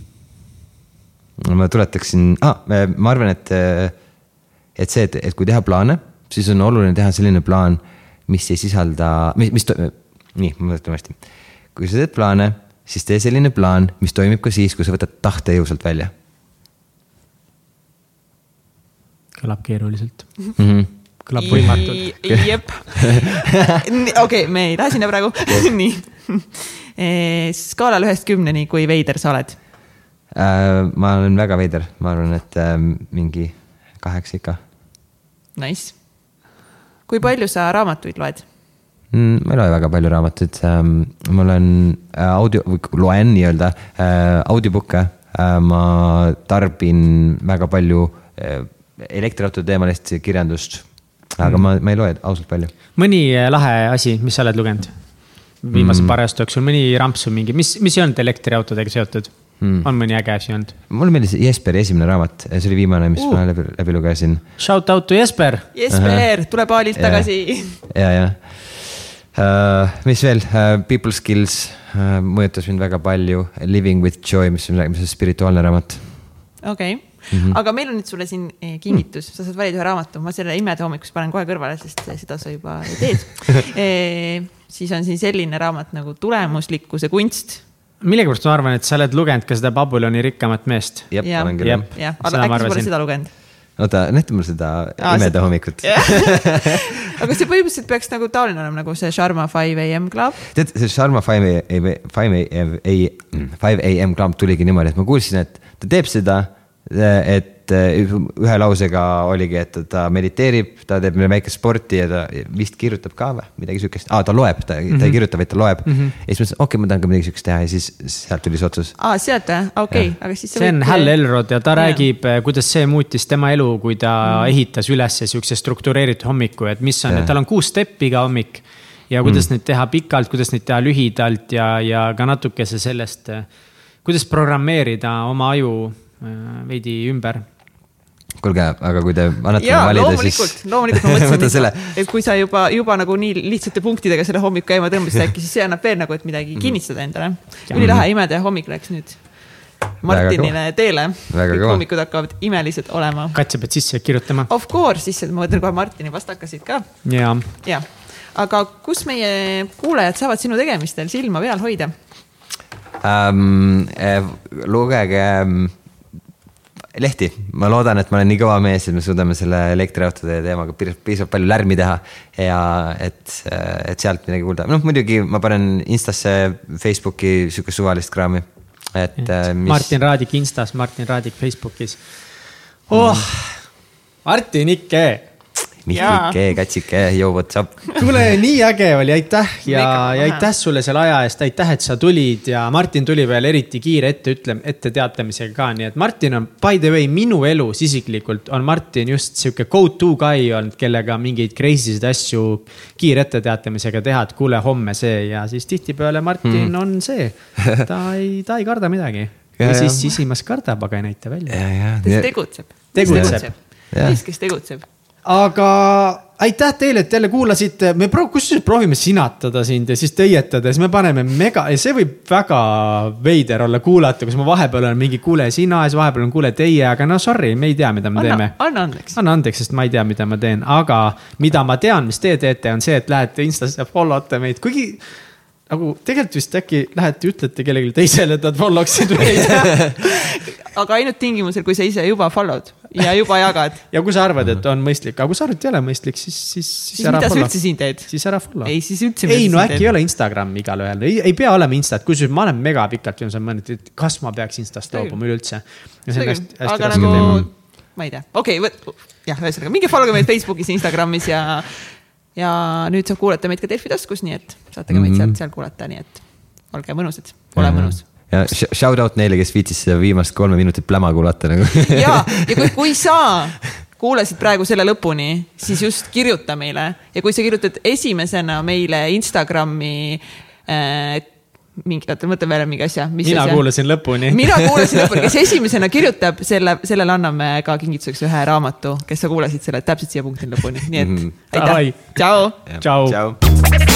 [SPEAKER 3] ma tuletaksin ah,, ma arvan, et, et see, et, et kui teha plaane, siis on oluline teha selline plaan, mis ei sisalda, mis, mis, nii, ma mõtlen hästi. kui sa teed plaane, siis tee selline plaan, mis toimib ka siis, kui sa võtad tahte jõusalt välja
[SPEAKER 2] kõlab keeruliselt,
[SPEAKER 3] mm. -hmm.
[SPEAKER 2] kõlab võimatult.
[SPEAKER 1] jep. okei, me ei lähe sinna praegu. nii. skaalal ühest kümneni, kui veider sa oled?
[SPEAKER 3] Äh, ma olen väga veider, ma arvan, et äh, mingi kaheksa ikka
[SPEAKER 1] Nice. kui palju sa raamatuid loed?
[SPEAKER 3] mm,. ma ei loe väga palju raamatuid ähm,, ma olen äh, audio, loen nii-öelda äh, audiobook'e äh,, ma tarbin väga palju elektriautode teemalist kirjandust, aga mm. ma, ma ei loe ausalt palju.
[SPEAKER 2] mõni lahe asi, mis sa oled lugenud viimase mm. paari aasta jooksul, mõni ramps või mingi, mis, mis ei olnud elektriautodega seotud mm.? on mõni äge asi olnud?
[SPEAKER 3] mulle meeldis Jesperi esimene raamat, see oli viimane, mis uh. ma läbi, läbi lugesin
[SPEAKER 2] Shout out to Jesper.
[SPEAKER 1] Jesper, tule paalilt tagasi.
[SPEAKER 3] ja, ja. Mis veel uh,, People Skills uh, mõjutas mind väga palju, Living with Joy, mis on, on spirituaalne raamat.
[SPEAKER 1] okei, aga meil on nüüd sulle siin eh, kingitus, sa saad valida ühe raamatu, ma selle imede hommikust panen kohe kõrvale, sest seda sa juba teed. siis on siin selline raamat nagu Tulemuslikkuse kunst.
[SPEAKER 2] millegipärast ma arvan, et sa oled lugenud ka seda Babyloni rikkamat meest.
[SPEAKER 3] jah, olen küll jah.
[SPEAKER 1] äkki sa pole seda lugenud?
[SPEAKER 3] oota, näita mulle seda imede
[SPEAKER 1] see-
[SPEAKER 3] hommikut.
[SPEAKER 1] aga see põhimõtteliselt peaks nagu taoline olema nagu see Sharma Five AM Club.
[SPEAKER 3] tead, see Sharma Five A, Five A, Five AM Club tuligi niimoodi, et ma kuulsin, et ta teeb seda, et ühe lausega oligi, et ta mediteerib, ta teeb meile väikest sporti ja ta vist kirjutab ka või midagi siukest ah,, ta loeb, ta mm, -hmm. ta ei kirjuta, vaid ta loeb mm. -hmm. ja siis mõtlesin, okei okay,, ma tahan ka midagi siukest teha ja siis sealt tuli see otsus.
[SPEAKER 1] aa, sealt või? okei aga siis.
[SPEAKER 2] see on Hal. Elrod ja ta
[SPEAKER 1] Jaa.
[SPEAKER 2] räägib, kuidas see muutis tema elu, kui ta mm. ehitas üles siukse struktureeritud hommiku, et mis on tal on kuus steppi iga hommik. ja kuidas mm. neid teha pikalt, kuidas neid teha lühidalt ja, ja ka natukese sellest, kuidas programmeerida oma aju veidi ümber.
[SPEAKER 3] kuulge, aga kui te annate
[SPEAKER 1] jaa,
[SPEAKER 3] mulle valida, siis,.
[SPEAKER 1] loomulikult ma mõtlesin
[SPEAKER 3] selle,
[SPEAKER 1] et kui sa juba, juba nagu nii lihtsate punktidega selle hommiku käima tõmbasid, äkki siis see annab veel nagu, et midagi
[SPEAKER 3] Mhm.
[SPEAKER 1] kinnistada endale. ülilahe imede hommik läks nüüd Martinile teele. Kõik hommikud hakkavad imelised olema.
[SPEAKER 2] katse pead sisse kirjutama
[SPEAKER 1] Of course, siis ma mõtlen kohe Martini vastakasid ka.
[SPEAKER 2] ja
[SPEAKER 1] jah, aga kus meie kuulajad saavad sinu tegemistel silma peal hoida?
[SPEAKER 3] ähm,. lugege ähm, lehti, ma loodan, et ma olen nii kõva mees, et me suudame selle elektriautode teemaga piis- piisavalt palju lärmi teha ja et, et sealt midagi kuulda, noh muidugi ma panen Instasse, Facebooki siukest suvalist kraami, et äh, mis...
[SPEAKER 2] Martin Raadik Instas, Martin Raadik Facebookis oh,. Martin Ikke.
[SPEAKER 3] Mihklike, Katsike, yo what's up.
[SPEAKER 2] kuule, nii äge oli, aitäh ja, ja aitäh sulle selle aja eest, aitäh, et sa tulid ja Martin tuli veel eriti kiire ette ütle, etteteatamisega ka, nii et Martin on by the way minu elus isiklikult on Martin just sihuke go to guy olnud, kellega mingeid crazy sid asju kiire etteteatamisega teha, et kuule homme see ja siis tihtipeale Martin mm. on see, ta ei, ta ei karda midagi.
[SPEAKER 3] Ja,
[SPEAKER 2] ja siis sisimas kardab, aga ei näita välja.
[SPEAKER 3] ja, ja,
[SPEAKER 1] ta tegutseb.
[SPEAKER 2] Tegutseb.
[SPEAKER 3] Jah.
[SPEAKER 1] mees, kes tegutseb.
[SPEAKER 2] Aga aitäh teile, et jälle kuulasite, me proovi-, kusjuures proovime sinatada sind ja siis tõietada, siis me paneme mega ja see võib väga veider olla kuulata, kus ma vahepeal olen mingi kuule sina ja siis vahepeal on kuule teie, aga no sorry, me ei tea, mida me
[SPEAKER 1] anna
[SPEAKER 2] teeme.,
[SPEAKER 1] anna andeks.
[SPEAKER 2] anna andeks, sest ma ei tea, mida ma teen, aga mida ma tean, mis te teete, on see, et lähete Instasse ja follow te meid, kuigi nagu tegelikult vist äkki lähete ütlete kellelegi teisele, et nad follow ksid meid.
[SPEAKER 1] aga ainult tingimusel, kui sa ise juba follow'd ja juba jagad.
[SPEAKER 2] ja kui sa arvad, et on mõistlik, aga kui sa arvad, et ei ole mõistlik, siis, siis, siis
[SPEAKER 1] siis mida sa
[SPEAKER 2] follow
[SPEAKER 1] üldse. siin teed?
[SPEAKER 2] siis ära follow.
[SPEAKER 1] ei, siis üldse.
[SPEAKER 2] ei no äkki ei ole Instagram igalühel, ei, ei pea olema Instat, kusjuures ma olen mega pikalt viimasel ajal mõelnud, et kas ma peaks Instast loobuma üleüldse.
[SPEAKER 1] aga nagu ma ei tea, okei okay,, jah, ühesõnaga minge follow meid Facebookis, Instagramis ja, ja nüüd saab kuulata meid ka Delfi taskus, nii et saate ka meid sealt, seal kuulata, nii et olge mõnusad, ole mõnus.
[SPEAKER 3] Ja sh- shout out neile, kes viitsis seda viimast kolme minutit pläma kuulata nagu.
[SPEAKER 1] ja, ja kui, kui sa kuulasid praegu selle lõpuni, siis just kirjuta meile ja kui sa kirjutad esimesena meile Instagrami äh, mingi, oota, mõtlen veel mingi asja.
[SPEAKER 2] mina kuulasin lõpuni.
[SPEAKER 1] mina kuulasin lõpuni, kes esimesena kirjutab selle, sellele anname ka kingituseks ühe raamatu, kes sa kuulasid selle täpselt siia punktini lõpuni, nii et
[SPEAKER 3] Mhm.
[SPEAKER 1] aitäh
[SPEAKER 2] Davai.,
[SPEAKER 1] tšau.
[SPEAKER 2] tšau.
[SPEAKER 3] tšau.